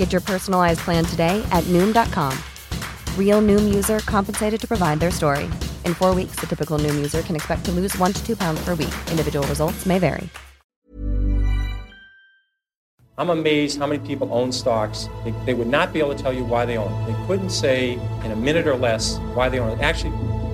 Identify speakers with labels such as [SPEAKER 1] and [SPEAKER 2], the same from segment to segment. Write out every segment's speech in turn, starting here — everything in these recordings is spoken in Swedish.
[SPEAKER 1] Get your personalized plan today at Noom.com. Real Noom user compensated to provide their story. In four weeks, the typical Noom user can expect to lose one to two pounds per week. Individual results may vary.
[SPEAKER 2] I'm amazed how many people own stocks. They, they would not be able to tell you why they own it. They couldn't say in a minute or less why they own it. Actually,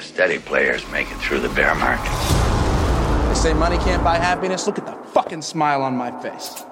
[SPEAKER 3] the steady players make it through the bear market.
[SPEAKER 4] They say money can't buy happiness. Look at the fucking smile on my face.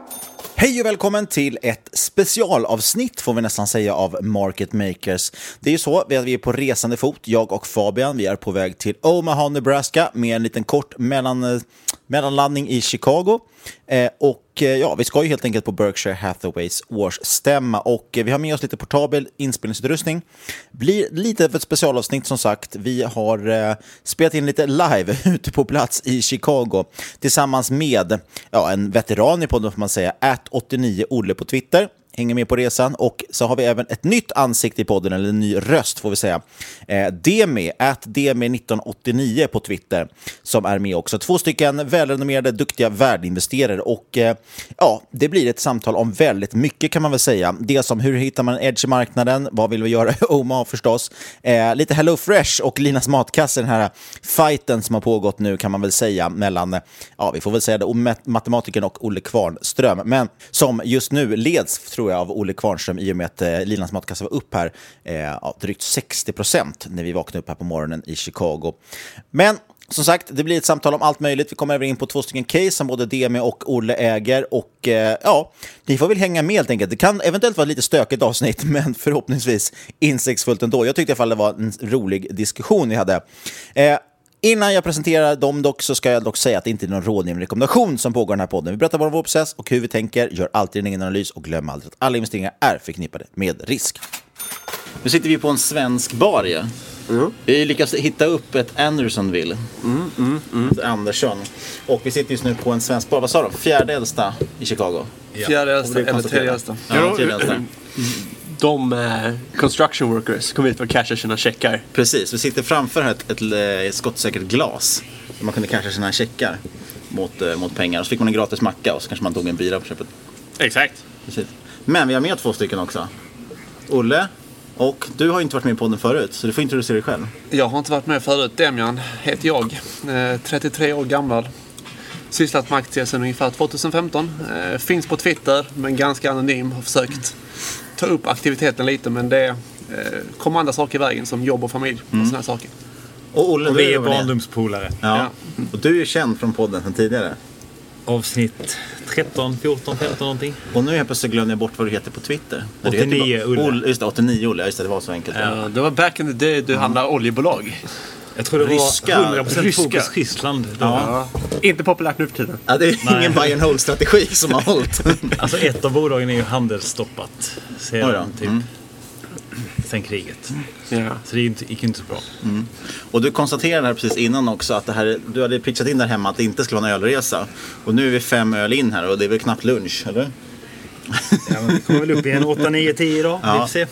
[SPEAKER 5] Hej och välkommen till ett specialavsnitt får vi nästan säga av Market Makers. Det är ju så att vi är på resande fot, jag och Fabian. Vi är på väg till Omaha, Nebraska med en liten kort mellan, mellanlandning i Chicago. Eh, och eh, ja, vi ska ju helt enkelt på Berkshire Hathaways årsstämma och eh, vi har med oss lite portabel inspelningsutrustning. Blir lite av ett specialavsnitt som sagt. Vi har eh, spelat in lite live ute på plats i Chicago tillsammans med ja, en veteran i podden får man säga, at 89 Olle på Twitter hänger med på resan. Och så har vi även ett nytt ansikte i podden, eller en ny röst får vi säga. Eh, Demi, at Demi1989 på Twitter, som är med också. Två stycken välrenommerade, duktiga värdeinvesterare. Och eh, ja, det blir ett samtal om väldigt mycket kan man väl säga. Dels som hur hittar man en edge i marknaden, vad vill vi göra i Omaha förstås. Eh, lite Hello Fresh och Linas matkasse, den här fighten som har pågått nu kan man väl säga mellan, ja vi får väl säga det, matematikern och Olle Kvarnström. Men som just nu leds, tror jag, av Olle Kvarnström i och med att eh, Linas matkasse var upp här eh, drygt 60 procent när vi vaknade upp här på morgonen i Chicago. Men som sagt, det blir ett samtal om allt möjligt. Vi kommer även in på två stycken case som både Demi och Olle äger. Och eh, ja, ni får väl hänga med helt enkelt. Det kan eventuellt vara ett lite stökigt avsnitt, men förhoppningsvis insiktsfullt ändå. Jag tyckte i alla fall det var en rolig diskussion vi hade. Eh, Innan jag presenterar dem dock så ska jag dock säga att det inte är någon rådgivning rekommendation som pågår i den här podden. Vi berättar bara vår process och hur vi tänker, gör alltid en egen analys och glöm aldrig att alla investeringar är förknippade med risk. Nu sitter vi på en svensk bar ju. Mm. Vi lyckas hitta upp ett Andersonville.
[SPEAKER 6] Mm, mm, mm.
[SPEAKER 5] Ett Andersson. Och vi sitter just nu på en svensk bar. Vad sa de? Fjärde äldsta i Chicago?
[SPEAKER 6] Ja. Fjärde äldsta eller tredje äldsta.
[SPEAKER 5] Ja, tredje äldsta.
[SPEAKER 6] De eh, construction workers kommer hit och cashar sina checkar.
[SPEAKER 5] Precis, vi sitter framför ett, ett, ett skottsäkert glas. Där man kunde casha sina checkar mot, eh, mot pengar. Och så fick man en gratis macka och så kanske man tog en bira på köpet.
[SPEAKER 6] Exakt.
[SPEAKER 5] Precis. Men vi har med två stycken också. Olle, och du har inte varit med i podden förut, så du får introducera dig själv.
[SPEAKER 6] Jag har inte varit med förut. Demian heter jag. Eh, 33 år gammal. sysslat med aktier sedan ungefär 2015. Eh, finns på Twitter men ganska anonym. Har försökt ta upp aktiviteten lite men det eh, kommer andra saker i vägen som jobb och familj och sådana saker.
[SPEAKER 5] Och Olle,
[SPEAKER 7] Och
[SPEAKER 5] du
[SPEAKER 7] vi är barndomspolare.
[SPEAKER 5] Ja. Och du är känd från podden sedan tidigare.
[SPEAKER 7] Avsnitt 13, 14, 15 någonting.
[SPEAKER 5] Och nu helt plötsligt glömde jag bort vad du heter på Twitter. Du
[SPEAKER 7] 89
[SPEAKER 5] heter bara-
[SPEAKER 7] Olle.
[SPEAKER 5] Just det, 89 Olle. Just det, det var så enkelt.
[SPEAKER 6] Ja, det var back in the day du handlade oljebolag.
[SPEAKER 7] Jag tror det var
[SPEAKER 5] Ryska.
[SPEAKER 7] 100%
[SPEAKER 6] Ryska.
[SPEAKER 7] fokus Ryssland.
[SPEAKER 5] Ja.
[SPEAKER 6] Inte populärt nu för tiden.
[SPEAKER 5] Ja, det är
[SPEAKER 7] Nej.
[SPEAKER 5] ingen buy and hold-strategi som har hållit.
[SPEAKER 7] Alltså ett av bolagen är ju handelsstoppat sedan typ
[SPEAKER 5] Mm.
[SPEAKER 7] sen kriget.
[SPEAKER 6] Ja.
[SPEAKER 7] Så det gick inte, inte så bra.
[SPEAKER 5] Och du konstaterade här precis innan också att det här, du hade pitchat in där hemma att det inte skulle vara en ölresa. Och nu är vi fem öl in här och det är väl knappt lunch, eller?
[SPEAKER 7] Ja, men vi kommer väl upp i en 8, 9, 10 idag.
[SPEAKER 5] Ja.
[SPEAKER 7] Vi får se.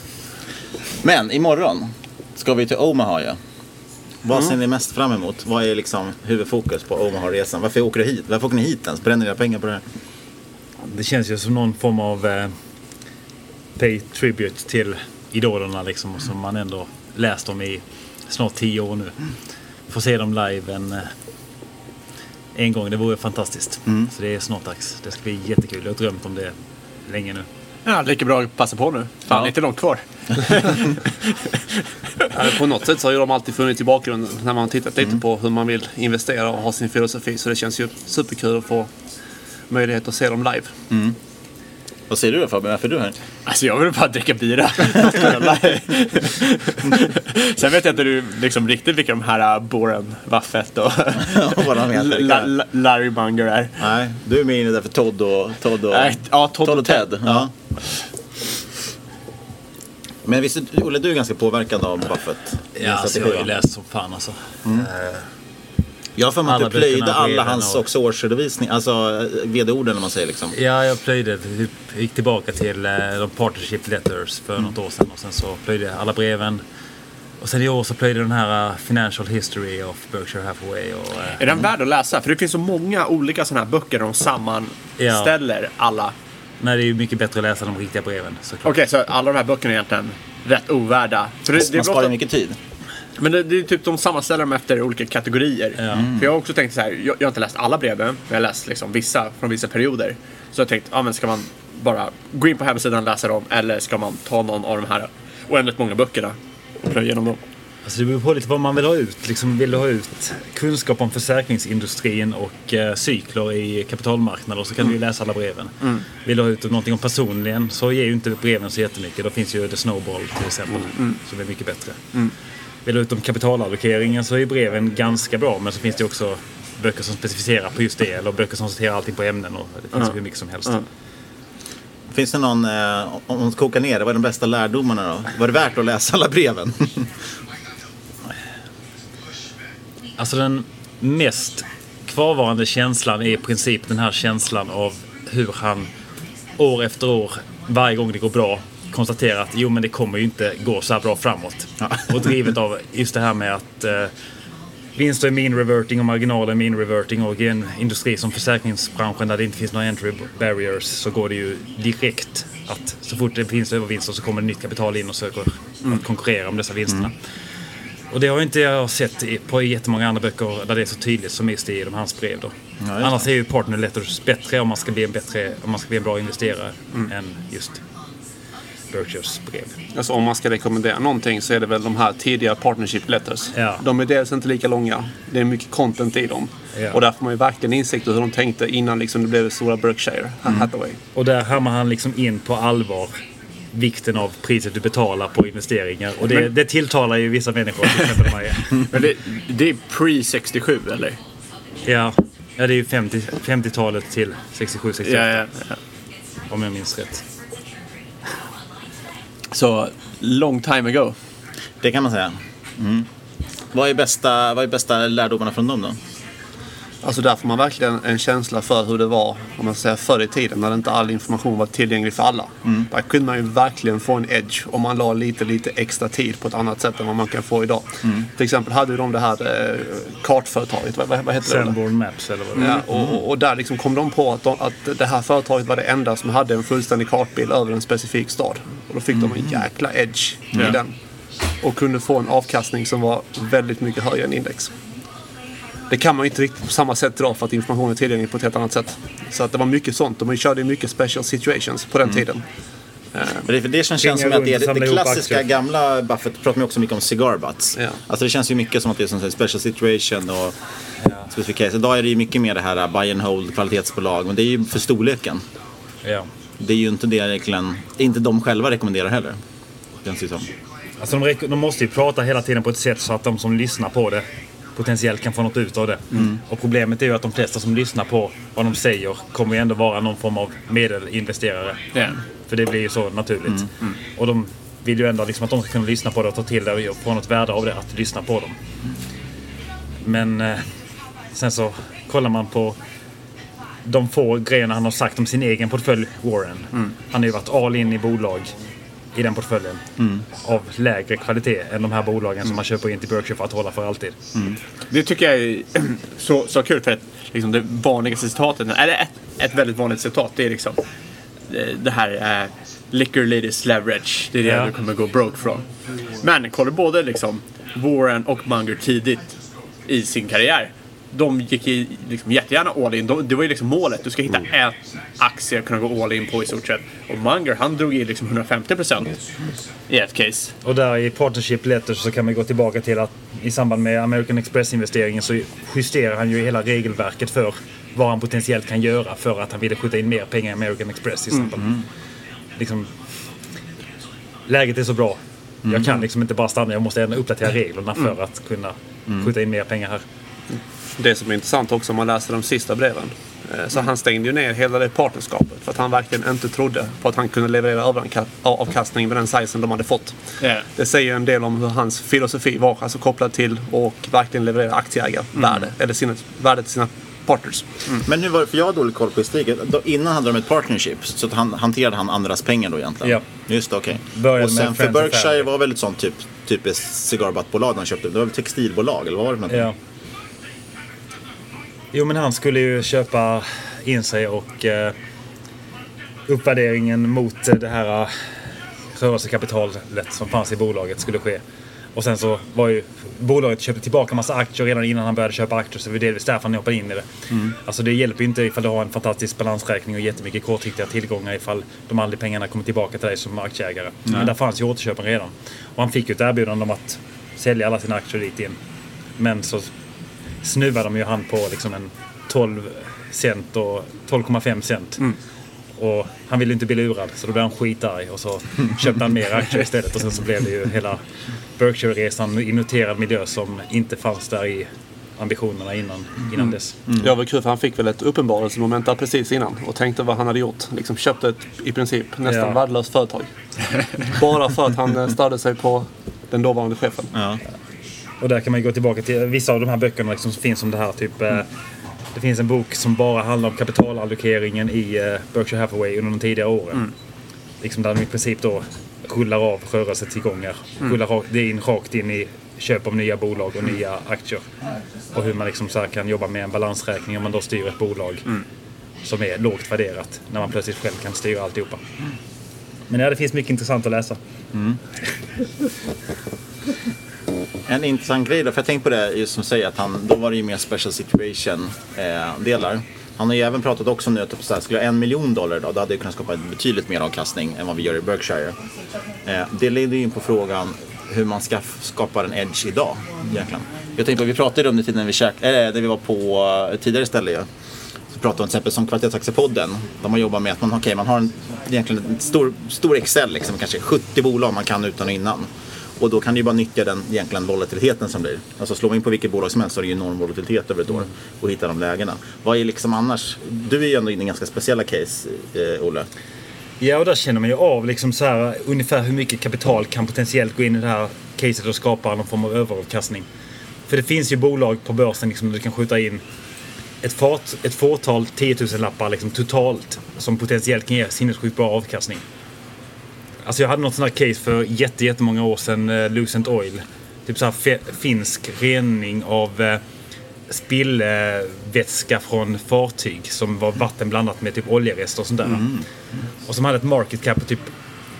[SPEAKER 5] Men imorgon ska vi till Omaha ja. Vad ser ni mest fram emot? Vad är liksom huvudfokus på Omaha-resan? Varför åker du hit? Varför åker ni hit ens? Bränner ni era pengar på det här?
[SPEAKER 7] Det känns ju som någon form av eh, pay tribute till idolerna liksom. Som man ändå läst om i snart 10 år nu. Få se dem live en, eh, en gång. Det vore fantastiskt. Så det är snart dags. Det ska bli jättekul. Jag har drömt om det länge nu.
[SPEAKER 6] Ja, lika bra att passa på nu. Fan,
[SPEAKER 7] Ja.
[SPEAKER 6] inte långt kvar. På något sätt så har ju de alltid funnits i bakgrunden när man har tittat lite på hur man vill investera och ha sin filosofi. Så det känns ju superkul att få möjlighet att se dem live.
[SPEAKER 5] Vad säger du då Fabian? Varför är du här?
[SPEAKER 6] Alltså jag vill bara dricka bira. Sen vet jag inte du liksom riktigt vilka de här uh, Warren Buffett och Larry Munger är.
[SPEAKER 5] Nej, du är med inne där för Todd och, Todd och,
[SPEAKER 6] Nej, ja, Todd
[SPEAKER 5] Todd
[SPEAKER 6] och
[SPEAKER 5] och Ted.
[SPEAKER 6] Ted.
[SPEAKER 5] Ja. Men visst, Olle, du är ganska påverkad av Buffett?
[SPEAKER 7] Ja, alltså, jag har ju läst som fan alltså.
[SPEAKER 5] Mm.
[SPEAKER 7] Eh,
[SPEAKER 5] Jag har för mig att
[SPEAKER 7] Alla
[SPEAKER 5] du plöjde alla hans
[SPEAKER 7] och-
[SPEAKER 5] också årsredovisning, alltså eh, vd-orden om man säger liksom.
[SPEAKER 7] Ja, jag plöjde. Typ, gick tillbaka till eh, de partnership letters för något år sedan och sen så plöjde jag alla breven. Och sen i år så plöjde den här uh, Financial History of Berkshire Hathaway. Och, eh,
[SPEAKER 6] Är den värd att läsa? För det finns så många olika sådana här böcker där de sammanställer alla.
[SPEAKER 7] Nej, det är ju mycket bättre att läsa de riktiga breven såklart.
[SPEAKER 6] Okej, så alla de här böckerna är egentligen rätt ovärda. För det, det är
[SPEAKER 5] Man sparar
[SPEAKER 6] ofta-
[SPEAKER 5] mycket tid.
[SPEAKER 6] Men det, det är typ de sammanställer dem efter olika kategorier.
[SPEAKER 7] Mm.
[SPEAKER 6] För jag har också tänkt så här, jag, jag har inte läst alla breven, men jag har läst liksom vissa från vissa perioder. Så jag har tänkt, ja men ska man bara gå in på hemsidan och läsa dem eller ska man ta någon av de här oändligt många böckerna och plöja igenom dem?
[SPEAKER 7] Alltså det beror på lite vad man vill ha ut. Liksom, vill du ha ut kunskap om försäkringsindustrin och eh, cykler i kapitalmarknader så kan du ju läsa alla breven.
[SPEAKER 6] Mm.
[SPEAKER 7] Vill du ha ut någonting om personligen så ger ju inte breven så jättemycket. Då finns ju The Snowball till exempel som är mycket bättre.
[SPEAKER 6] Mm.
[SPEAKER 7] Vill du ha ut om kapitalallokeringen så är breven ganska bra men så finns det också böcker som specificerar på just det eller böcker som sorterar allting på ämnen och det finns
[SPEAKER 6] Mm.
[SPEAKER 7] hur mycket som helst.
[SPEAKER 6] Mm.
[SPEAKER 5] Finns det någon, eh, om man kokar ner det, vad är de bästa lärdomarna då? Var det värt att läsa alla breven?
[SPEAKER 7] Alltså den mest kvarvarande känslan är i princip den här känslan av hur han år efter år, varje gång det går bra, konstaterar att jo men det kommer ju inte gå så här bra framåt. Och drivet av just det här med att eh, vinster är mean reverting och marginaler är mean reverting och i en industri som försäkringsbranschen där det inte finns några entry barriers så går det ju direkt att så fort det finns övervinster så kommer det nytt kapital in och söker att konkurrera om dessa vinsterna. Och det har inte jag sett på jättemånga andra böcker där det är så tydligt som just i de hans brev. Då.
[SPEAKER 5] just
[SPEAKER 7] Annars är ju partner letters bättre om man ska bli en, bättre, om man ska bli en bra investerare än just Berkshires brev.
[SPEAKER 6] Alltså om man ska rekommendera någonting så är det väl de här tidiga partnership letters.
[SPEAKER 7] Ja.
[SPEAKER 6] De är dels inte lika långa. Det är mycket content i dem.
[SPEAKER 7] Ja.
[SPEAKER 6] Och där får man ju verkligen insikt i hur de tänkte innan liksom det blev det stora Berkshire Hathaway.
[SPEAKER 7] Och där hammar han liksom in på allvar vikten av priset du betalar på investeringar. Och det,
[SPEAKER 6] Men-
[SPEAKER 7] det tilltalar ju vissa människor. Till exempel mig.
[SPEAKER 6] Men det, det är pre-67 eller?
[SPEAKER 7] Ja, ja, det är ju 50 50-talet till 67-68.
[SPEAKER 6] Ja, ja,
[SPEAKER 7] Om jag minns rätt.
[SPEAKER 6] Så long time ago.
[SPEAKER 5] Det kan man säga. Mm. Vad, är bästa, vad är bästa lärdomarna från dem då?
[SPEAKER 6] Alltså där får man verkligen en känsla för hur det var om man säger förr i tiden när inte all information var tillgänglig för alla. Där kunde man ju verkligen få en edge om man la lite, lite extra tid på ett annat sätt än vad man kan få idag. Till exempel hade ju de det här eh, kartföretaget, vad, vad, vad heter det?
[SPEAKER 7] Sanborn Maps eller vad det
[SPEAKER 6] Ja,
[SPEAKER 7] är.
[SPEAKER 6] och, och, där liksom kom de på att, de, att det här företaget var det enda som hade en fullständig kartbild över en specifik stad. Och då fick de en jäkla edge i
[SPEAKER 7] Ja.
[SPEAKER 6] den. Och kunde få en avkastning som var väldigt mycket högre än index. Det kan man ju inte riktigt på samma sätt dra för att informationen är tillgänglig på ett helt annat sätt. Så att det var mycket sånt och man körde mycket special situations på den tiden. Eh,
[SPEAKER 5] Men det, för det som känns som att det är det, klassiska gamla Buffett pratar man också mycket om cigar butts.
[SPEAKER 6] Ja.
[SPEAKER 5] Alltså det känns ju mycket som att det är som special situation och specific case. Idag är det ju mycket mer det här uh, buy and hold kvalitetsbolag. Men det är ju för storleken.
[SPEAKER 7] Ja.
[SPEAKER 5] Det är ju inte det egentligen, det är inte de själva rekommenderar heller. Känns det som.
[SPEAKER 7] Alltså de, de måste ju prata hela tiden på ett sätt så att de som lyssnar på det potentiellt kan få något ut av det.
[SPEAKER 5] Mm.
[SPEAKER 7] Och problemet är ju att de flesta som lyssnar på vad de säger kommer ju ändå vara någon form av medelinvesterare.
[SPEAKER 8] Ja.
[SPEAKER 7] För det blir ju så naturligt. Och de vill ju ändå liksom att de ska kunna lyssna på det och ta till det och få något värde av det, att lyssna på dem. Men eh, sen så kollar man på de få grejerna han har sagt om sin egen portfölj, Warren. Han har ju varit all in i bolag i den portföljen. Av lägre kvalitet än de här bolagen som man köper in till Berkshire för att hålla för alltid.
[SPEAKER 8] Det tycker jag är så, så kul för att liksom det vanligaste citatet, eller ett, ett väldigt vanligt citat, det är liksom det, här uh, Liquor Ladies Leverage, det är det
[SPEAKER 7] Ja.
[SPEAKER 8] du kommer gå broke från. Men kollar både liksom Warren och Munger tidigt i sin karriär. De gick i, liksom jättegärna all in. De, det var ju liksom målet. Du ska hitta en aktie att kunna gå all in på i stort sett. Och Munger, han drog i liksom 150% i ett case.
[SPEAKER 7] Och där i Partnership Letters så kan man gå tillbaka till att i samband med American Express-investeringen så justerar han ju hela regelverket för vad han potentiellt kan göra för att han ville skjuta in mer pengar i American Express i samband. Liksom, läget är så bra. Jag kan liksom inte bara stanna, jag måste ändå uppdatera reglerna för att kunna skjuta in mer pengar här.
[SPEAKER 6] Det som är intressant också om man läser de sista breven. eh, Så han stängde ju ner hela det partnerskapet för att han verkligen inte trodde på att han kunde leverera överanka- avkastning med den sizen de hade fått.
[SPEAKER 8] Ja.
[SPEAKER 6] Det säger en del om hur hans filosofi var, alltså kopplad till och verkligen leverera aktieägarvärde, eller sina, värde till sina partners.
[SPEAKER 5] Men hur var det, för jag har dålig koll på historiken. Innan hade de ett partnership, så att han, hanterade han andras pengar då egentligen?
[SPEAKER 7] Ja.
[SPEAKER 5] Just det, okej.
[SPEAKER 7] Började
[SPEAKER 5] Och sen för Berkshire var väl ett sånt typ, typiskt cigarbuttbolag de köpte? Det var väl textilbolag, eller vad var det för någonting?
[SPEAKER 7] Ja. Jo men han skulle ju köpa in sig och eh, uppvärderingen mot det här eh, rörelsekapitalet som fanns i bolaget skulle ske. Och sen så var ju bolaget köpte tillbaka massa aktier redan innan han började köpa aktier så det var delvis därför han hoppade in i det. Alltså det hjälper ju inte ifall du har en fantastisk balansräkning och jättemycket kortsiktiga tillgångar ifall de aldrig pengarna kommer tillbaka till dig som aktieägare. Men där fanns ju återköpen redan. Och han fick ju ett erbjudande om att sälja alla sina aktier dit in. Men så snuvade de ju han på liksom en 12 cent och 12,5 cent. Och han ville inte bli lurad så då blev han skitarg och så köpte han mer aktier istället och sen så blev det ju hela Berkshire-resan i noterad miljö som inte fanns där i ambitionerna innan, innan dess.
[SPEAKER 6] Det var väl kul för han fick väl ett uppenbarelsemoment där precis innan och tänkte vad han hade gjort. Liksom köpte ett i princip nästan
[SPEAKER 7] Ja.
[SPEAKER 6] värdelöst företag. Bara för att han eh, störde sig på den dåvarande chefen.
[SPEAKER 5] Ja.
[SPEAKER 7] Och där kan man ju gå tillbaka till vissa av de här böckerna liksom som finns om det här. Typ, eh, det finns en bok som bara handlar om kapitalallokeringen i eh, Berkshire Hathaway under de tidigare åren. Liksom där de i princip då rullar av rörelsetillgångar. Rullar rakt, in, rakt in i köp av nya bolag och nya aktier. Och hur man liksom så kan jobba med en balansräkning om man då styr ett bolag som är lågt värderat. När man plötsligt själv kan styra alltihopa. Men ja, det finns mycket intressant att läsa.
[SPEAKER 5] En intressant grej då, för jag tänkte på det just som säger att han, då var det ju mer special situation eh, delar. Han har ju även pratat också nu att typ, såhär, skulle jag ha en miljon dollar idag, då hade jag kunnat skapa betydligt mer avkastning än vad vi gör i Berkshire. Eh, det leder ju in på frågan hur man ska skapa en edge idag egentligen. Jag tänkte på, vi pratade om det tidigare när vi, käk, äh, när vi var på ett tidigare ställe ju. Så pratade om till exempel som Kvalitetsaktiepodden. Där man jobbar med att man, okay, man har en, egentligen en stor, stor Excel, liksom, kanske 70 bolag man kan utan och innan. Och då kan du ju bara nyttja den egentligen volatiliteten som blir. Alltså slår man in på vilket bolag som helst så är det ju enorm volatilitet över ett år. Och hitta de lägena. Vad är liksom annars? Du är ju ändå inne i ganska speciella case, eh, Olle.
[SPEAKER 7] Ja, och där känner man ju av liksom så här, ungefär hur mycket kapital kan potentiellt gå in i det här caset och skapa någon form av överavkastning. För det finns ju bolag på börsen liksom, där du kan skjuta in ett, fat, ett fåtal 10 000 lappar liksom, totalt som potentiellt kan ge sinnessjukt bra avkastning. Alltså jag hade något sånt här case för jätte, jättemånga år sedan, eh, Lucent Oil. Typ så här fe- finsk rening av eh, spillvätska från fartyg som var vatten blandat med typ oljerester och sånt där. Och som hade ett market cap på typ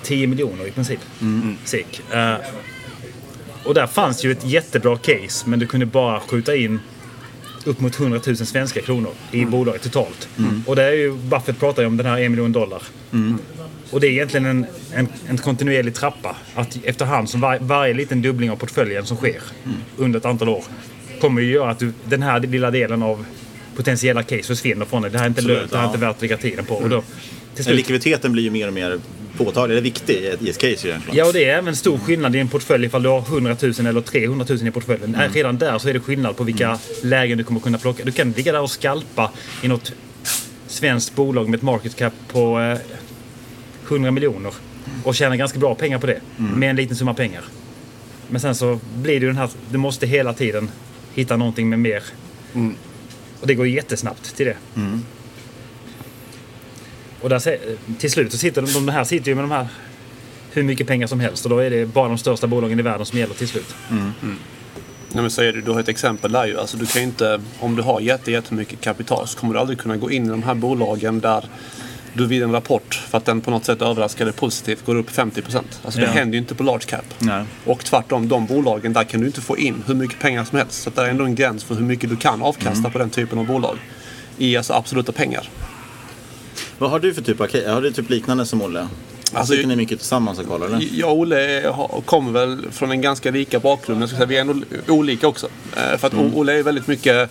[SPEAKER 7] 10 miljoner i princip. SEK. Eh, och där fanns ju ett jättebra case men du kunde bara skjuta in upp mot 100 000 svenska kronor i
[SPEAKER 5] Mm.
[SPEAKER 7] bolaget totalt. Och det är ju, Buffett pratar ju om den här en miljon dollar.
[SPEAKER 5] Mm.
[SPEAKER 7] Och det är egentligen en, en, en kontinuerlig trappa. Att efterhand som var, varje liten dubbling av portföljen som sker
[SPEAKER 5] Mm.
[SPEAKER 7] under ett antal år kommer ju göra att du, den här lilla delen av potentiella case försvinner från dig. Det här är inte lönt, det här är inte värt att lägga tiden på. Och då, till slut,
[SPEAKER 5] Likviditeten blir ju mer och mer påtaglig, eller viktig i ett, case egentligen.
[SPEAKER 7] Ja, och det är även stor skillnad i en portfölj ifall du har 100 000 eller 300 000 i portföljen.
[SPEAKER 5] Mm.
[SPEAKER 7] Redan där så är det skillnad på vilka lägen du kommer kunna plocka. Du kan ligga där och skalpa i något svenskt bolag med ett market cap på eh, 100 miljoner och tjäna ganska bra pengar på det
[SPEAKER 5] Mm.
[SPEAKER 7] med en liten summa pengar. Men sen så blir det ju den här, du måste hela tiden hitta någonting med mer. Och det går jättesnabbt till det.
[SPEAKER 5] Mm.
[SPEAKER 7] Och där, till slut så sitter de, de här sitter ju med de här hur mycket pengar som helst och då är det bara de största bolagen i världen som gäller till slut.
[SPEAKER 6] Nej, men så är det, du har ett exempel där ju. Alltså, du kan inte, om du har jätte, jättemycket kapital så kommer du aldrig kunna gå in i de här bolagen där du vid en rapport, för att den på något sätt överraskade positivt, går upp 50% Alltså det
[SPEAKER 5] Ja.
[SPEAKER 6] händer ju inte på large cap.
[SPEAKER 5] Nej.
[SPEAKER 6] Och tvärtom, de bolagen, där kan du inte få in hur mycket pengar som helst. Så det är ändå en gräns för hur mycket du kan avkasta
[SPEAKER 5] Mm.
[SPEAKER 6] på den typen av bolag. I alltså absoluta pengar.
[SPEAKER 5] Vad har du för typ av case? Har du typ liknande som Olle? Alltså, Sitter ni mycket tillsammans och kollar eller?
[SPEAKER 6] Jag och Olle kommer väl från en ganska lika bakgrund. Jag ska säga, vi är ändå olika också. Eh, För att
[SPEAKER 5] Mm.
[SPEAKER 6] Olle är väldigt mycket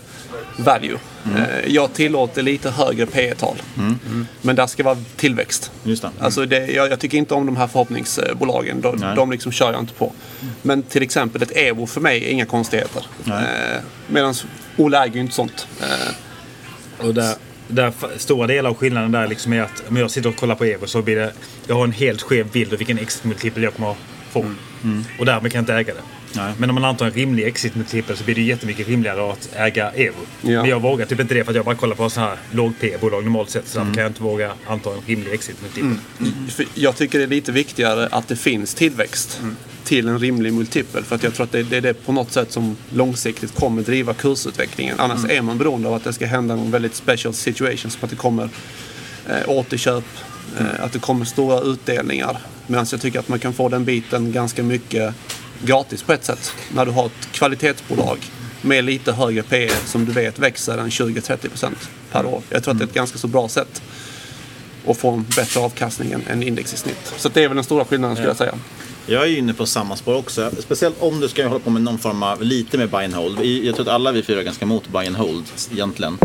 [SPEAKER 6] value. Eh, Jag tillåter lite högre P tal
[SPEAKER 5] Mm.
[SPEAKER 6] Men där ska vara tillväxt.
[SPEAKER 5] Just det.
[SPEAKER 6] Alltså det, jag, jag tycker inte om de här förhoppningsbolagen. De,
[SPEAKER 5] Nej.
[SPEAKER 6] de liksom kör jag inte på. Men till exempel ett Evo för mig är inga konstigheter. Eh, Medan Olle äger ju inte sånt. Eh,
[SPEAKER 7] Och där, där stora delar av skillnaden där liksom är att om jag sitter och kollar på Evo så blir det... Jag har en helt skev bild av vilken exit-multipel jag kommer att få. Och därmed kan jag inte äga det.
[SPEAKER 5] Nej.
[SPEAKER 7] Men om man antar en rimlig exit-multipel så blir det jättemycket rimligare att äga Evo.
[SPEAKER 6] Ja.
[SPEAKER 7] Men jag vågar typ inte det för att jag bara kollar på sådana här låg P-bolag normalt sett. Så därför kan jag inte våga anta en rimlig exit-multipel.
[SPEAKER 6] För jag tycker det är lite viktigare att det finns tillväxt till en rimlig multipel. För att jag tror att det, det är det på något sätt som långsiktigt kommer driva kursutvecklingen. Annars är man beroende av att det ska hända någon väldigt special situation. Som att det kommer eh, återköp, eh, att det kommer stora utdelningar. Medan jag tycker att man kan få den biten ganska mycket gratis på ett sätt. När du har ett kvalitetsbolag med lite högre PE som du vet växer än 20-30% per år. Jag tror att det är ett ganska så bra sätt och få en bättre avkastning än, än index i snitt. Så det är väl den stora skillnaden skulle jag säga.
[SPEAKER 5] Jag är ju inne på samma spår också. Speciellt om du ska hålla på med någon form av lite med buy and hold. Jag tror att alla vi fyra är ganska emot buy and hold egentligen.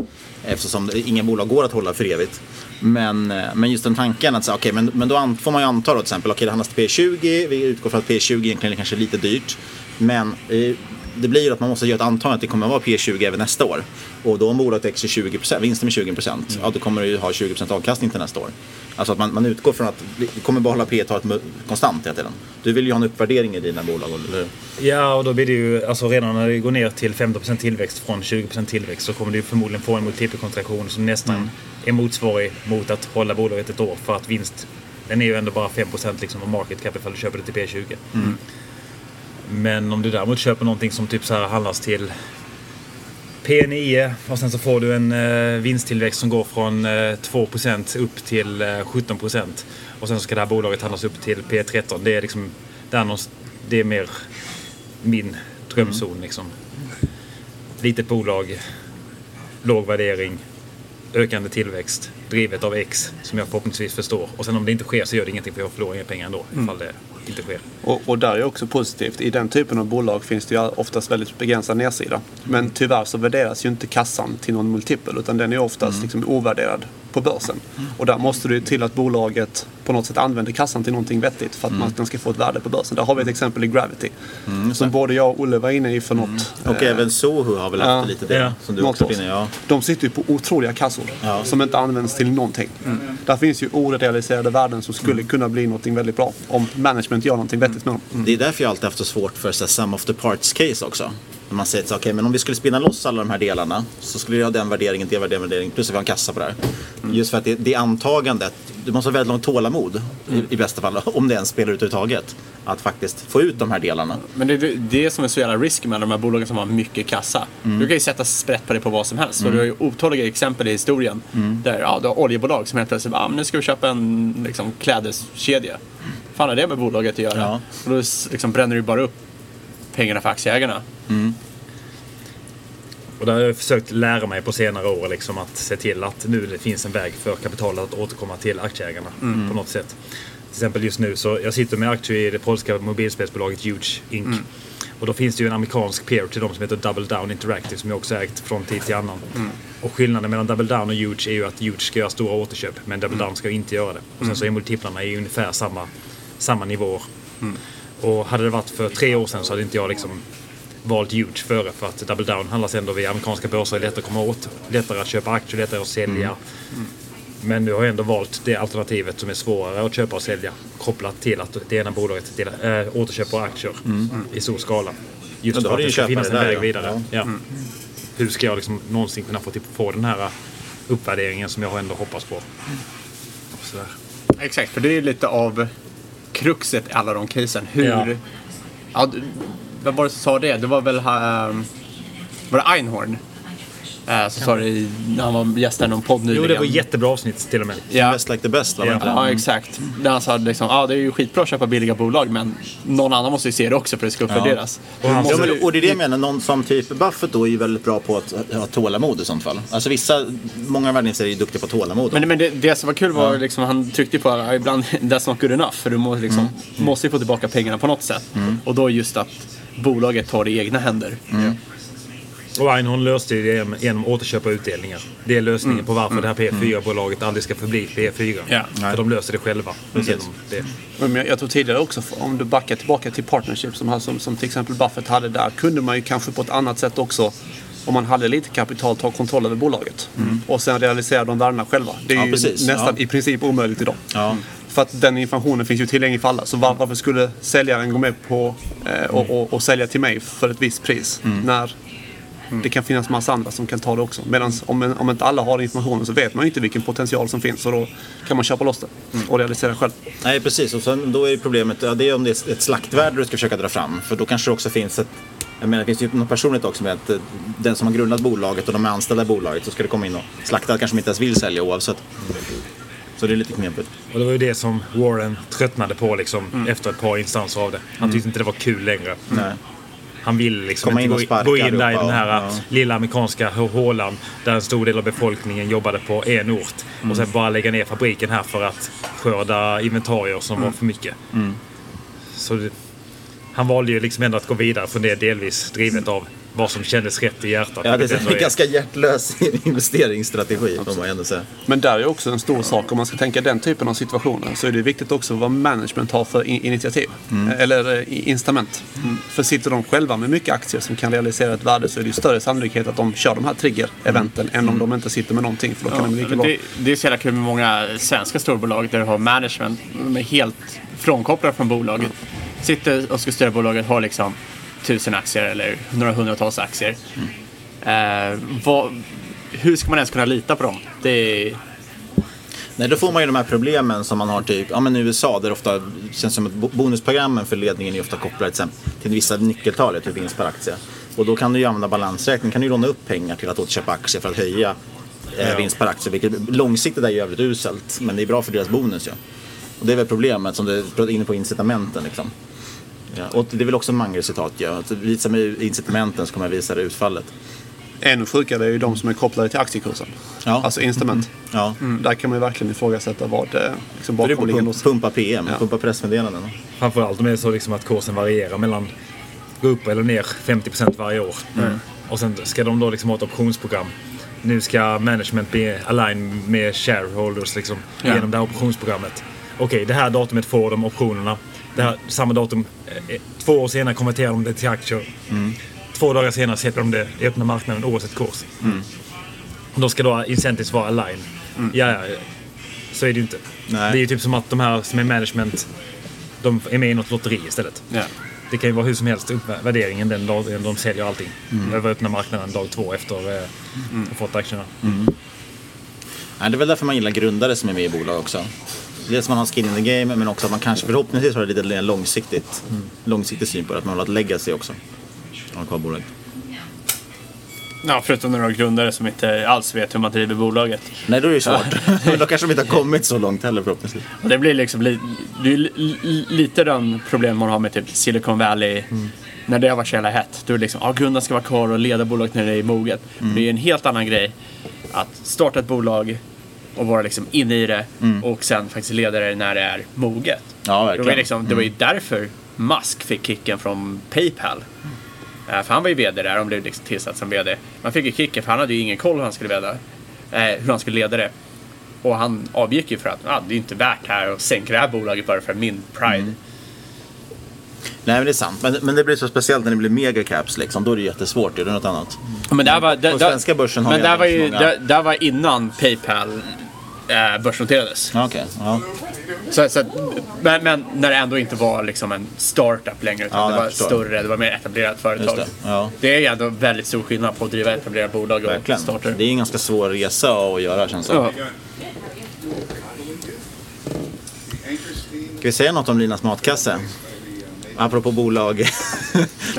[SPEAKER 5] Eftersom inga bolag går att hålla för evigt. Men, eh, men just den tanken att säga, okej, men, men då får man ju anta då till exempel, okej det handlas till P20, vi utgår från att P20 egentligen är kanske lite dyrt. Men eh, det blir ju att man måste göra ett antagande att det kommer att vara P20 även nästa år. Och då om bolaget växer 20%, vinsten med 20%, ja då kommer det ju ha 20% avkastning till nästa år. Alltså att man, man utgår från att vi kommer behålla P talet mu- konstant hela tiden. Du vill ju ha en uppvärdering i dina bolag, eller?
[SPEAKER 7] Ja, och då blir det ju, alltså redan när det går ner till 15% tillväxt från 20% tillväxt så kommer du förmodligen få en multipelkontraktion som nästan är motsvarig mot att hålla bolaget ett år för att vinst, den är ju ändå bara 5% liksom av market cap ifall du köper det till P20. Men om du däremot köper någonting som typ så här handlas till P9 och sen så får du en eh, vinsttillväxt som går från eh, 2% upp till eh, 17% och sen så ska det här bolaget handlas upp till P13. Det är liksom, där någonstans- det är mer min drömzon liksom. Litet bolag, låg värdering, ökande tillväxt, drivet av X som jag förhoppningsvis förstår. Och sen om det inte sker så gör det ingenting för jag förlorar inga pengar ändå ifall det inte sker.
[SPEAKER 6] Och, och där är också positivt. I den typen av bolag finns det ju oftast väldigt begränsad nedsida. Men tyvärr så värderas ju inte kassan till någon multipel utan den är oftast liksom ovärderad på börsen. Och där måste det till att bolaget på något sätt använder kassan till någonting vettigt för att man, den ska få ett värde på börsen. Där har vi ett exempel i Gravity. som både jag och Olle var inne i för något.
[SPEAKER 5] Och
[SPEAKER 6] eh,
[SPEAKER 5] även Soho har väl haft lite det,
[SPEAKER 6] ja,
[SPEAKER 5] som du
[SPEAKER 6] något
[SPEAKER 5] också inne ja.
[SPEAKER 6] De sitter ju på otroliga kassor som inte används till någonting. Där finns ju orealiserade värden som skulle kunna bli någonting väldigt bra om management gör någonting vettigt med dem.
[SPEAKER 5] Det är därför jag alltid haft så svårt för så här, sum of the parts case också. När man säger okej men om vi skulle spinna loss alla de här delarna så skulle vi ha den värderingen, det värderingen, värderingen plus att vi har en kassa på det här. Just för att det, det antagandet, du måste ha väldigt långt tålamod i, i bästa fall, om det ens spelar ut överhuvudtaget. Att faktiskt få ut de här delarna.
[SPEAKER 8] Men det är det som är så jävla risk med de här bolagen som har mycket kassa.
[SPEAKER 5] Mm.
[SPEAKER 8] Du kan ju sätta sprätt på det på vad som helst. Och
[SPEAKER 5] Mm.
[SPEAKER 8] du har ju otaliga exempel i historien
[SPEAKER 5] Mm.
[SPEAKER 8] där ja, du har oljebolag som helt plötsligt ah, nu ska vi köpa en liksom, klädeskedja. fan har det med bolaget att göra? Och då liksom, bränner du bara upp pengarna för aktieägarna.
[SPEAKER 5] Mm.
[SPEAKER 7] Och där har jag försökt lära mig på senare år liksom att se till att nu det finns en väg för kapitalet att återkomma till aktieägarna
[SPEAKER 8] Mm.
[SPEAKER 7] på något sätt. Till exempel just nu så jag sitter med aktier i det polska mobilspelsbolaget Huge Inc.
[SPEAKER 8] Mm.
[SPEAKER 7] Och då finns det ju en amerikansk peer till dem som heter Double Down Interactive som jag också ägt från tid till annan.
[SPEAKER 8] Mm.
[SPEAKER 7] Och skillnaden mellan Double Down och Huge är ju att Huge ska göra stora återköp men Double Down ska inte göra det. Och sen så är multiplarna i ungefär samma, samma nivåer. Och hade det varit för tre år sedan så hade inte jag liksom valt Huge före för att Double Down handlas ändå via amerikanska börser. Det är lättare att komma åt, lättare att köpa aktier, lättare att sälja. Men nu har jag ändå valt det alternativet som är svårare att köpa och sälja kopplat till att det ena bolaget till, äh, återköper aktier i stor skala. Just för att det ska finnas en
[SPEAKER 5] där,
[SPEAKER 7] väg
[SPEAKER 5] ja.
[SPEAKER 7] vidare.
[SPEAKER 5] Ja.
[SPEAKER 7] Ja. Hur ska jag liksom någonsin kunna få, typ, få den här uppvärderingen som jag ändå hoppas på? Sådär.
[SPEAKER 8] Exakt, för det är lite av kruxet i alla de casen. Hur...
[SPEAKER 7] Ja.
[SPEAKER 8] Ja. vem var det som sa det? Det var väl... ehm, var det Einhorn? Eh, som sa det när han var gäst i någon podd nyligen.
[SPEAKER 7] Jo, det var ett jättebra avsnitt till och med.
[SPEAKER 8] Ja.
[SPEAKER 5] Best like the best. Var det?
[SPEAKER 8] Ja, exakt. Där han sa liksom, ja det är ju skitbra att köpa billiga bolag men någon annan måste ju se det också för att det ska uppvärderas.
[SPEAKER 5] Ja,
[SPEAKER 8] Måste
[SPEAKER 5] men,
[SPEAKER 8] du-
[SPEAKER 5] och det är det jag menar, någon som typ Buffett då är ju väldigt bra på att ha tålamod i sånt fall. Alltså vissa, många världinvesterare är ju duktiga på tålamod.
[SPEAKER 8] Men, men det, det som var kul var liksom, han tryckte på att ibland that's not good enough. För du må, liksom,
[SPEAKER 5] Mm.
[SPEAKER 8] måste ju få tillbaka pengarna på något sätt. Och då just att bolaget tar det i egna händer.
[SPEAKER 5] Mm.
[SPEAKER 7] Och Einhorn löste det genom- genom återköp och utdelningar. Det är lösningen
[SPEAKER 8] Mm.
[SPEAKER 7] på varför
[SPEAKER 8] Mm.
[SPEAKER 7] det här P4-bolaget aldrig ska förbli P4.
[SPEAKER 8] Ja.
[SPEAKER 7] För de löser det själva. Genom det.
[SPEAKER 6] Men jag, tror tidigare också, om du backar tillbaka till partnerships som, här, som, som till exempel Buffett hade där, kunde man ju kanske på ett annat sätt också om man hade lite kapital ta kontroll över bolaget. Och sen realisera de värdena själva. Det är
[SPEAKER 5] Ja,
[SPEAKER 6] ju
[SPEAKER 5] precis.
[SPEAKER 6] nästan
[SPEAKER 5] Ja.
[SPEAKER 6] i princip omöjligt idag.
[SPEAKER 5] Ja.
[SPEAKER 6] För att den informationen finns ju tillgänglig för alla. Så var, varför skulle säljaren gå med på eh, och, och, och sälja till mig för ett visst pris? När det kan finnas massa andra som kan ta det också. Medan om, om inte alla har informationen så vet man ju inte vilken potential som finns. Och då kan man köpa loss det och realisera själv.
[SPEAKER 5] Nej, precis. Och sen, då är problemet ja, det är om det är ett slaktvärde du ska försöka dra fram. För då kanske det också finns ett jag menar, det finns ju något personligt också med att eh, den som har grundat bolaget och de är anställda i bolaget så ska det komma in och slakta kanske de inte ens vill sälja oavsett. Så det är lite knepigt.
[SPEAKER 7] Och det var ju det som Warren tröttnade på liksom, efter ett par instanser av det. Han tyckte inte det var kul längre.
[SPEAKER 5] Nej.
[SPEAKER 7] Han ville liksom
[SPEAKER 5] Komma
[SPEAKER 7] inte
[SPEAKER 5] in
[SPEAKER 7] gå, gå in där i den här
[SPEAKER 5] ja.
[SPEAKER 7] lilla amerikanska hå- hålan där en stor del av befolkningen jobbade på en ort.
[SPEAKER 5] Mm.
[SPEAKER 7] Och sen bara lägga ner fabriken här för att skörda inventarier som var för mycket.
[SPEAKER 5] Mm.
[SPEAKER 7] Så det, han valde ju liksom ändå att gå vidare från det delvis drivet av vad som kändes rätt i hjärtat.
[SPEAKER 5] Ja, det är en ganska hjärtlös investeringsstrategi får man ändå säga.
[SPEAKER 6] Men där är också en stor sak. Om man ska tänka den typen av situationer så är det viktigt också vad management har för initiativ.
[SPEAKER 5] Mm.
[SPEAKER 6] Eller eh, incitament. För sitter de själva med mycket aktier som kan realisera ett värde så är det ju större sannolikhet att de kör de här trigger-eventen än om de inte sitter med någonting. För då kan
[SPEAKER 8] Ja,
[SPEAKER 6] de lika
[SPEAKER 8] det, det är så jävla kul med många svenska storbolag där du har management. De är helt frånkopplade från bolaget. Sitter och ska styra bolaget, har liksom tusen aktier eller några hundratals aktier. Eh, vad, hur ska man ens kunna lita på dem? Det är,
[SPEAKER 5] Nej, då får man ju de här problemen som man har typ, ja men i USA där det ofta känns som att bo- bonusprogrammen för ledningen är ofta kopplade till, till vissa nyckeltal, typ vinst per aktie. Och då kan du ju använda balansräkning, kan du låna upp pengar till att återköpa aktier för att höja eh,
[SPEAKER 7] Ja.
[SPEAKER 5] vinst per aktie. Vilket långsiktigt är ju jävligt uselt, men det är bra för deras bonus ju. Och det är väl problemet som du är inne på incitamenten liksom. Ja, och det är väl också Mangers citat, ja. Att visa mig incitamenten så kommer jag visa det utfallet.
[SPEAKER 6] Ännu sjukare är ju de som är kopplade till aktiekursen.
[SPEAKER 5] Ja.
[SPEAKER 6] Alltså incitament.
[SPEAKER 5] Ja.
[SPEAKER 6] Mm, där kan man ju verkligen ifrågasätta vad eh, liksom
[SPEAKER 5] det
[SPEAKER 6] bakomliggande...
[SPEAKER 5] pump, pumpa PM,
[SPEAKER 6] Ja.
[SPEAKER 5] pumpa pressmeddelanden.
[SPEAKER 7] Framförallt om det är så liksom att kursen varierar mellan gå upp eller ner 50% varje år.
[SPEAKER 5] Mm.
[SPEAKER 7] Och sen ska de då liksom ha ett optionsprogram. Nu ska management bli align med shareholders liksom,
[SPEAKER 8] Ja.
[SPEAKER 7] genom det här optionsprogrammet. Okej, det här datumet får de optionerna. Det här, samma datum, eh, eh, två år senare konverterar de det till aktier.
[SPEAKER 5] Mm.
[SPEAKER 7] Två dagar senare släpper de det i öppna marknaden oavsett kurs.
[SPEAKER 5] Mm.
[SPEAKER 7] Då ska då incentives vara align. Ja, ja, ja. så är det ju inte.
[SPEAKER 5] Nej.
[SPEAKER 7] Det är ju typ som att de här som är management, de är med i något lotteri istället.
[SPEAKER 8] ja.
[SPEAKER 7] Det kan ju vara hur som helst upp värderingen den dagen de säljer allting.
[SPEAKER 5] Mm.
[SPEAKER 7] Över öppna marknaden dag två efter eh, att fått aktierna.
[SPEAKER 5] Nej, det är väl därför man gillar grundare som är med i bolag också. Dels man har skin in the game men också att man kanske förhoppningsvis har lite mer långsiktigt, långsiktig syn på det. Att man vill ha ett legacy också. Ha kvar bolaget.
[SPEAKER 8] ja, förutom några grundare som inte alls vet hur man driver bolaget.
[SPEAKER 5] Nej, då är det ju svårt. Då kanske de inte har kommit så långt heller förhoppningsvis.
[SPEAKER 8] Och det blir liksom li, det lite den problem man har med typ Silicon Valley när det var så jävla hett. Då är det liksom, ja, grundaren ska vara kvar och leda bolaget när det är moget.
[SPEAKER 5] Mm.
[SPEAKER 8] Det är en helt annan grej att starta ett bolag och vara liksom inne i det och sen faktiskt leda det när det är moget.
[SPEAKER 5] Mm. Ja,
[SPEAKER 8] Det var, liksom, det var ju
[SPEAKER 5] Mm.
[SPEAKER 8] därför Musk fick kicken från Paypal. Eh, För han var ju VD där, han blev liksom tillsatt som VD. Man fick ju kicken för han hade ju ingen koll hur han skulle leda, eh, hur han skulle leda det. Och han avgick ju för att ah, det är inte värt här att sänka det här bolaget bara för min pride.
[SPEAKER 5] Mm. Nej men det är sant. Men, men det blir så speciellt när det blir megacaps liksom. Då är det jättesvårt. Det är något annat.
[SPEAKER 8] Men där var, där,
[SPEAKER 5] På svenska börsen har
[SPEAKER 8] men där var, ju,
[SPEAKER 5] många-
[SPEAKER 8] där, där var innan Paypal eh, börsnoterades.
[SPEAKER 5] Okej, ja.
[SPEAKER 8] Så, så, men, men när det ändå inte var liksom en startup längre utan
[SPEAKER 5] Ja,
[SPEAKER 8] det var
[SPEAKER 5] förstår.
[SPEAKER 8] större, det var mer etablerat företag.
[SPEAKER 5] Det, ja.
[SPEAKER 8] det är ju ändå väldigt stor skillnad på att driva etablerat bolag och
[SPEAKER 5] Verkligen.
[SPEAKER 8] starta.
[SPEAKER 5] Det är en ganska svår resa att göra känns det.
[SPEAKER 8] Ja.
[SPEAKER 5] Ska vi säga något om Linas matkasse? Apropå bolag.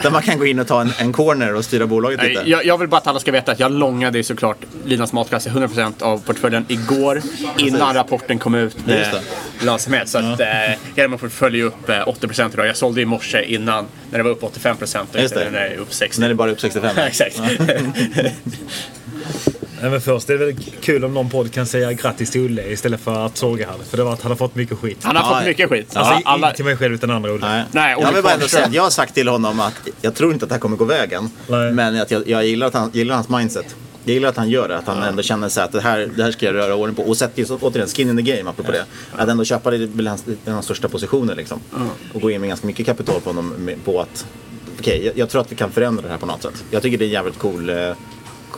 [SPEAKER 5] där man kan gå in och ta en, en corner och styra bolaget lite.
[SPEAKER 8] Jag, jag vill bara att alla ska veta att jag långade såklart Linas matkasse 100% av portföljen igår innan rapporten kom ut
[SPEAKER 5] Just
[SPEAKER 8] med lönsamhet. Så att eh, hela min portfölj är upp eh, 80% idag. Jag sålde i morse innan när det var upp 85% och inte när det är upp 60%.
[SPEAKER 5] När det bara är upp 65.
[SPEAKER 8] Exakt.
[SPEAKER 7] Nej, men först är det väl kul om någon podd kan säga grattis till Olle istället för att såga han. För det var att han har fått mycket skit.
[SPEAKER 8] Han har fått mycket skit.
[SPEAKER 7] Alltså,
[SPEAKER 8] Ja, alla-
[SPEAKER 7] inte till mig själv utan andra Olle.
[SPEAKER 5] Nej.
[SPEAKER 8] Nej,
[SPEAKER 5] jag vill bara ändå säga att jag har sagt till honom att jag tror inte att det här kommer gå vägen. Men att jag, jag gillar, att han, gillar hans mindset. Jag gillar att han gör det, att han ändå känner sig att det här, det här ska jag röra ordning på. Och sätter ju återigen skin in the game apropå det. Att ändå köpa det är hans, en av hans största positioner liksom. Och gå in med ganska mycket kapital på honom på att okej, jag, jag tror att vi kan förändra det här på något sätt. Jag tycker det är jävligt cool eh,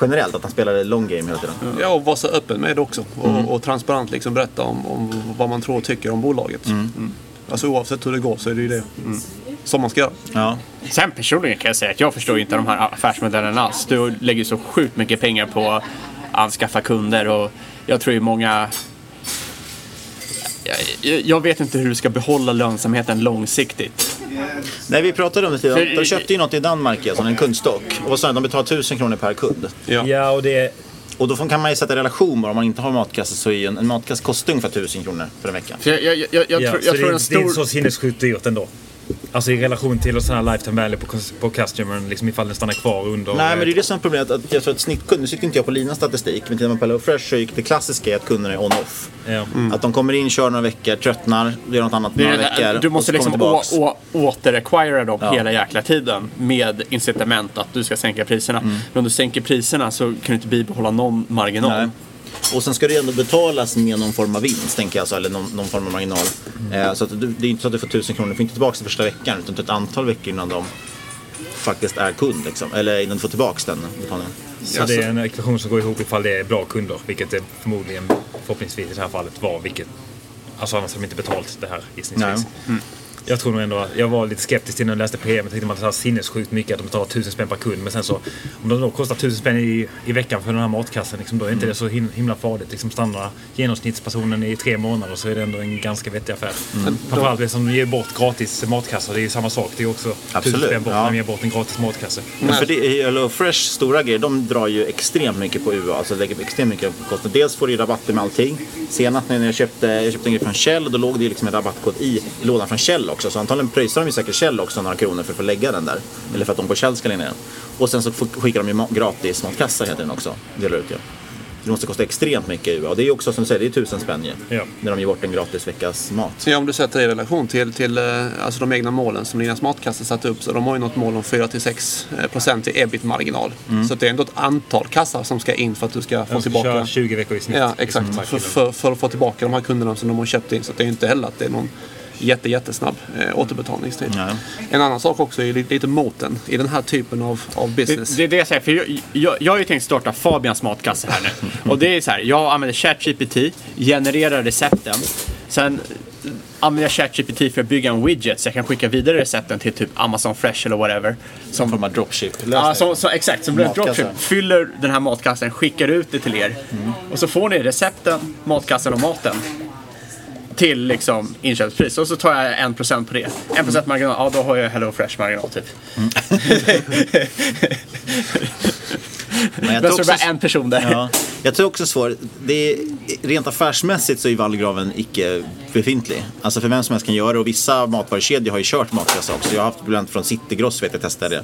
[SPEAKER 5] generellt att han spelar long game hela tiden.
[SPEAKER 6] Ja, och vara så öppen med det också. Och,
[SPEAKER 5] Mm.
[SPEAKER 6] och transparent liksom berätta om, om vad man tror och tycker om bolaget. Mm. Alltså oavsett hur det går så är det ju det som man ska göra.
[SPEAKER 5] Ja.
[SPEAKER 8] Sen personligen kan jag säga att jag förstår inte de här affärsmodellerna alls. Du lägger så sjukt mycket pengar på att anskaffa kunder och jag tror ju många... Jag, jag vet inte hur du ska behålla lönsamheten långsiktigt.
[SPEAKER 5] Nej, vi pratade om det tidigare. De köpte ju något i Danmark, alltså en kundstock. Och vad sa de? De betalar 1000 kronor per kund.
[SPEAKER 7] Ja, och det...
[SPEAKER 5] Och då får- kan man ju sätta relation med om man inte har matkasse så är ju en, en matkasse kostar ungefär 1000 kronor för en vecka.
[SPEAKER 8] För jag, jag, jag, jag,
[SPEAKER 7] ja,
[SPEAKER 8] tror,
[SPEAKER 7] så
[SPEAKER 8] jag
[SPEAKER 7] det,
[SPEAKER 8] tror
[SPEAKER 7] är-
[SPEAKER 8] en
[SPEAKER 7] det är inte
[SPEAKER 8] stor...
[SPEAKER 7] så sinnessjukt dyrt ändå. Alltså i relation till en sån här lifetime value på, på customern, liksom ifall den stannar kvar under...
[SPEAKER 5] Nej, men det är det som är problemet. Att jag tror att snittkund, nu sitter inte jag på Linas statistik, men tittar man på Hello Fresh så är det klassiska är att kunderna är on-off.
[SPEAKER 7] Ja.
[SPEAKER 5] Att de kommer in, kör några veckor, tröttnar, gör något annat några
[SPEAKER 8] det
[SPEAKER 5] veckor.
[SPEAKER 8] du måste liksom å,
[SPEAKER 5] tillbaks.
[SPEAKER 8] å, återacquira dem
[SPEAKER 5] Ja.
[SPEAKER 8] hela jäkla tiden med incitament att du ska sänka priserna.
[SPEAKER 5] Mm.
[SPEAKER 8] Men om du sänker priserna så kan du inte bibehålla någon marginal.
[SPEAKER 5] Nej. Och sen ska det ändå betalas med någon form av vinst, tänker jag, så, eller någon, någon form av marginal. Eh, så att du, det är inte så att du får 1000 kronor, du får inte tillbaka det första veckan, utan ett antal veckor innan de faktiskt är kund. Liksom. Eller innan du får tillbaka den betalningen.
[SPEAKER 7] Så det är en ekvation som går ihop ifall det är bra kunder, vilket det förmodligen förhoppningsvis i det här fallet var. Vilket, alltså annars hade de inte betalt det här gissningsvis.
[SPEAKER 5] Nej.
[SPEAKER 7] Jag tror nog ändå att jag var lite skeptisk till när jag läste PM. Jag tänkte man här sinnessjukt mycket att de betalar 1000 spänn per kund. Men sen så om de då kostar 1000 spänn i, i veckan för den här matkassen. Liksom, då är inte det så him- himla farligt. Liksom stannar genomsnittspersonen i tre månader så är det ändå en ganska vettig affär.
[SPEAKER 5] Mm.
[SPEAKER 7] Framförallt det som ger bort gratis matkassar. Det är ju samma sak. Det är också 1000
[SPEAKER 5] Absolut,
[SPEAKER 7] spänn bort
[SPEAKER 5] ja.
[SPEAKER 7] när man ger bort en gratis matkasse.
[SPEAKER 5] Men för det, Hello Fresh stora grejer, de drar ju extremt mycket på UA. Alltså lägger extremt mycket på kostnader. Dels får du ju rabatter med allting. Senast när jag köpte, jag köpte en grej från Shell, då låg det ju liksom en rabattkod i lådan från Shell också. Så antagligen pröjsar de ju säkert Shell också några kronor för att få lägga den där. Eller för att de på Shell ska lägga den. Och sen så skickar de ju gratis matkassa heter den också. Delar ut ju. Det måste kosta extremt mycket i. Och det är ju också som du säger, det är tusen spänn ju.
[SPEAKER 7] Ja.
[SPEAKER 5] När de ger bort en gratis veckas mat.
[SPEAKER 6] Så ja, om du sätter det i relation till, till eh, alltså de egna målen som Linas matkasse satte upp så de har ju något mål om 4-6 procent i ebit-marginal.
[SPEAKER 7] Mm.
[SPEAKER 6] Så det är ändå ett antal kassar som ska in för att du ska få
[SPEAKER 7] ska
[SPEAKER 6] tillbaka.
[SPEAKER 7] köra 20 veckor i snitt.
[SPEAKER 6] Ja, exakt.
[SPEAKER 7] Liksom,
[SPEAKER 6] För, för, för att få tillbaka de här kunderna som de har köpt in. Så det är inte heller att det är någon jätte, jättesnabb eh, återbetalningstid.
[SPEAKER 5] Nej.
[SPEAKER 6] En annan sak också är lite, moten i den här typen av, av business.
[SPEAKER 8] Det, det är det jag säger, för jag, jag, jag har ju tänkt starta Fabians matkasse här nu. Och det är så här, jag använder ChatGPT, genererar recepten. Sen använder jag ChatGPT för att bygga en widget så jag kan skicka vidare recepten till typ Amazon Fresh eller whatever. Som,
[SPEAKER 5] form av dropship.
[SPEAKER 8] Ja, så, så, exakt. Som blir dropship. Fyller den här matkassen, skickar ut det till er. Och så får ni recepten, matkassen och maten. Till liksom inköpspris. Och så tar jag en procent på det. En procent marginal, ja då har jag Hello Fresh marginal typ.
[SPEAKER 5] Men jag
[SPEAKER 8] Bäst
[SPEAKER 5] tror
[SPEAKER 8] det bara en person där.
[SPEAKER 5] Ja, jag tror också svårt. Det är, rent affärsmässigt så är vallgraven icke befintlig. Alltså för vem som helst kan göra det och vissa matvarukedjor har ju kört matkassar också. Jag har haft problem från Citygross vet jag testade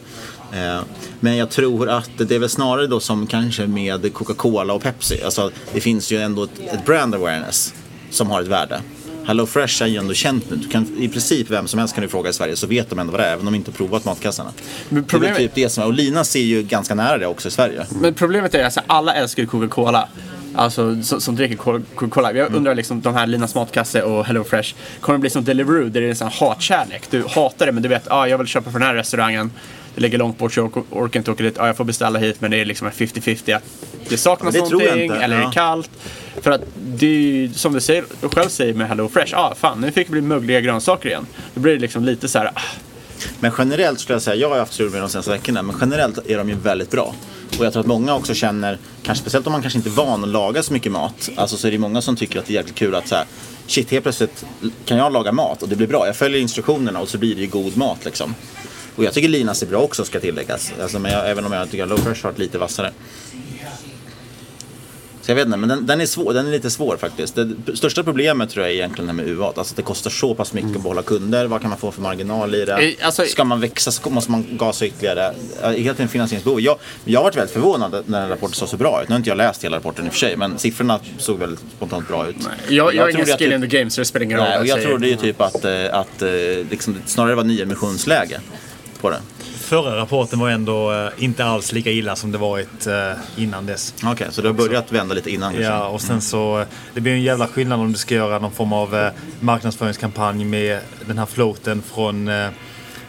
[SPEAKER 5] det. Eh, Men jag tror att det är väl snarare då som kanske med Coca-Cola och Pepsi. Alltså det finns ju ändå ett, ett brand awareness som har ett värde. Hello Fresh är ju ändå känt nu. Du kan, I princip vem som helst kan du fråga i Sverige så vet de ändå vad det är även om de inte provat matkassarna.
[SPEAKER 8] Men
[SPEAKER 5] Det är
[SPEAKER 8] problemet-
[SPEAKER 5] typ det som är. Och Linas är ju ganska nära det också i Sverige.
[SPEAKER 8] Men problemet är att alltså, alla älskar ju Coca-Cola. Alltså som, som dricker Coca- Coca-Cola. Jag undrar liksom de här Linas matkasse och Hello Fresh. Kommer det bli som Deliveroo där det är en sån hatkärlek? Du hatar det men du vet, ah, jag vill köpa från den här restaurangen. Det ligger långt bort så jag ork- orkar inte åka dit. Ah, jag får beställa hit men det är liksom en 50-50 att det saknas
[SPEAKER 5] Ja, det
[SPEAKER 8] någonting eller är
[SPEAKER 5] Ja.
[SPEAKER 8] det kallt. För att det är ju som du, säger, du själv säger med Hello Fresh. Ah, fan nu fick det bli mögliga grönsaker igen. Då blir det liksom lite så här. Ah,
[SPEAKER 5] Men generellt skulle jag säga, jag har haft strul med de senaste veckorna, men generellt är de ju väldigt bra. Och jag tror att många också känner, kanske speciellt om man kanske inte är van att laga så mycket mat, alltså så är det många som tycker att det är jäkligt kul att så här, shit helt plötsligt kan jag laga mat och det blir bra. Jag följer instruktionerna och så blir det ju god mat liksom. Och jag tycker Linas är bra också ska tilläggas. Alltså, men jag, även om jag tycker att Low Fresh har varit lite vassare. Så jag vet inte, men den, den, är svår, den är lite svår faktiskt. Det största problemet tror jag är egentligen det här med UA. Alltså att det kostar så pass mycket att behålla kunder. Vad kan man få för marginal i det?
[SPEAKER 8] Eh, alltså-
[SPEAKER 5] Ska man växa så måste man gasa ytterligare. Eh, Helt en finansieringsbehov. Jag, jag har varit väldigt förvånad när den rapporten såg så bra ut. Nu har inte jag läst hela rapporten i och för sig, men siffrorna såg väldigt spontant bra ut.
[SPEAKER 8] jag, jag har ingen skill in the game så det spelar ingen roll.
[SPEAKER 5] Nej, jag
[SPEAKER 8] säger.
[SPEAKER 5] trodde ju typ att, eh, att liksom, snarare var nyemissionsläge på det.
[SPEAKER 7] Förra rapporten var ändå eh, inte alls lika illa som det varit eh, innan dess.
[SPEAKER 5] Okej, så det har börjat vända lite innan kanske?
[SPEAKER 7] Ja, och sen så, det blir en jävla skillnad om du ska göra någon form av eh, marknadsföringskampanj med den här floaten från eh,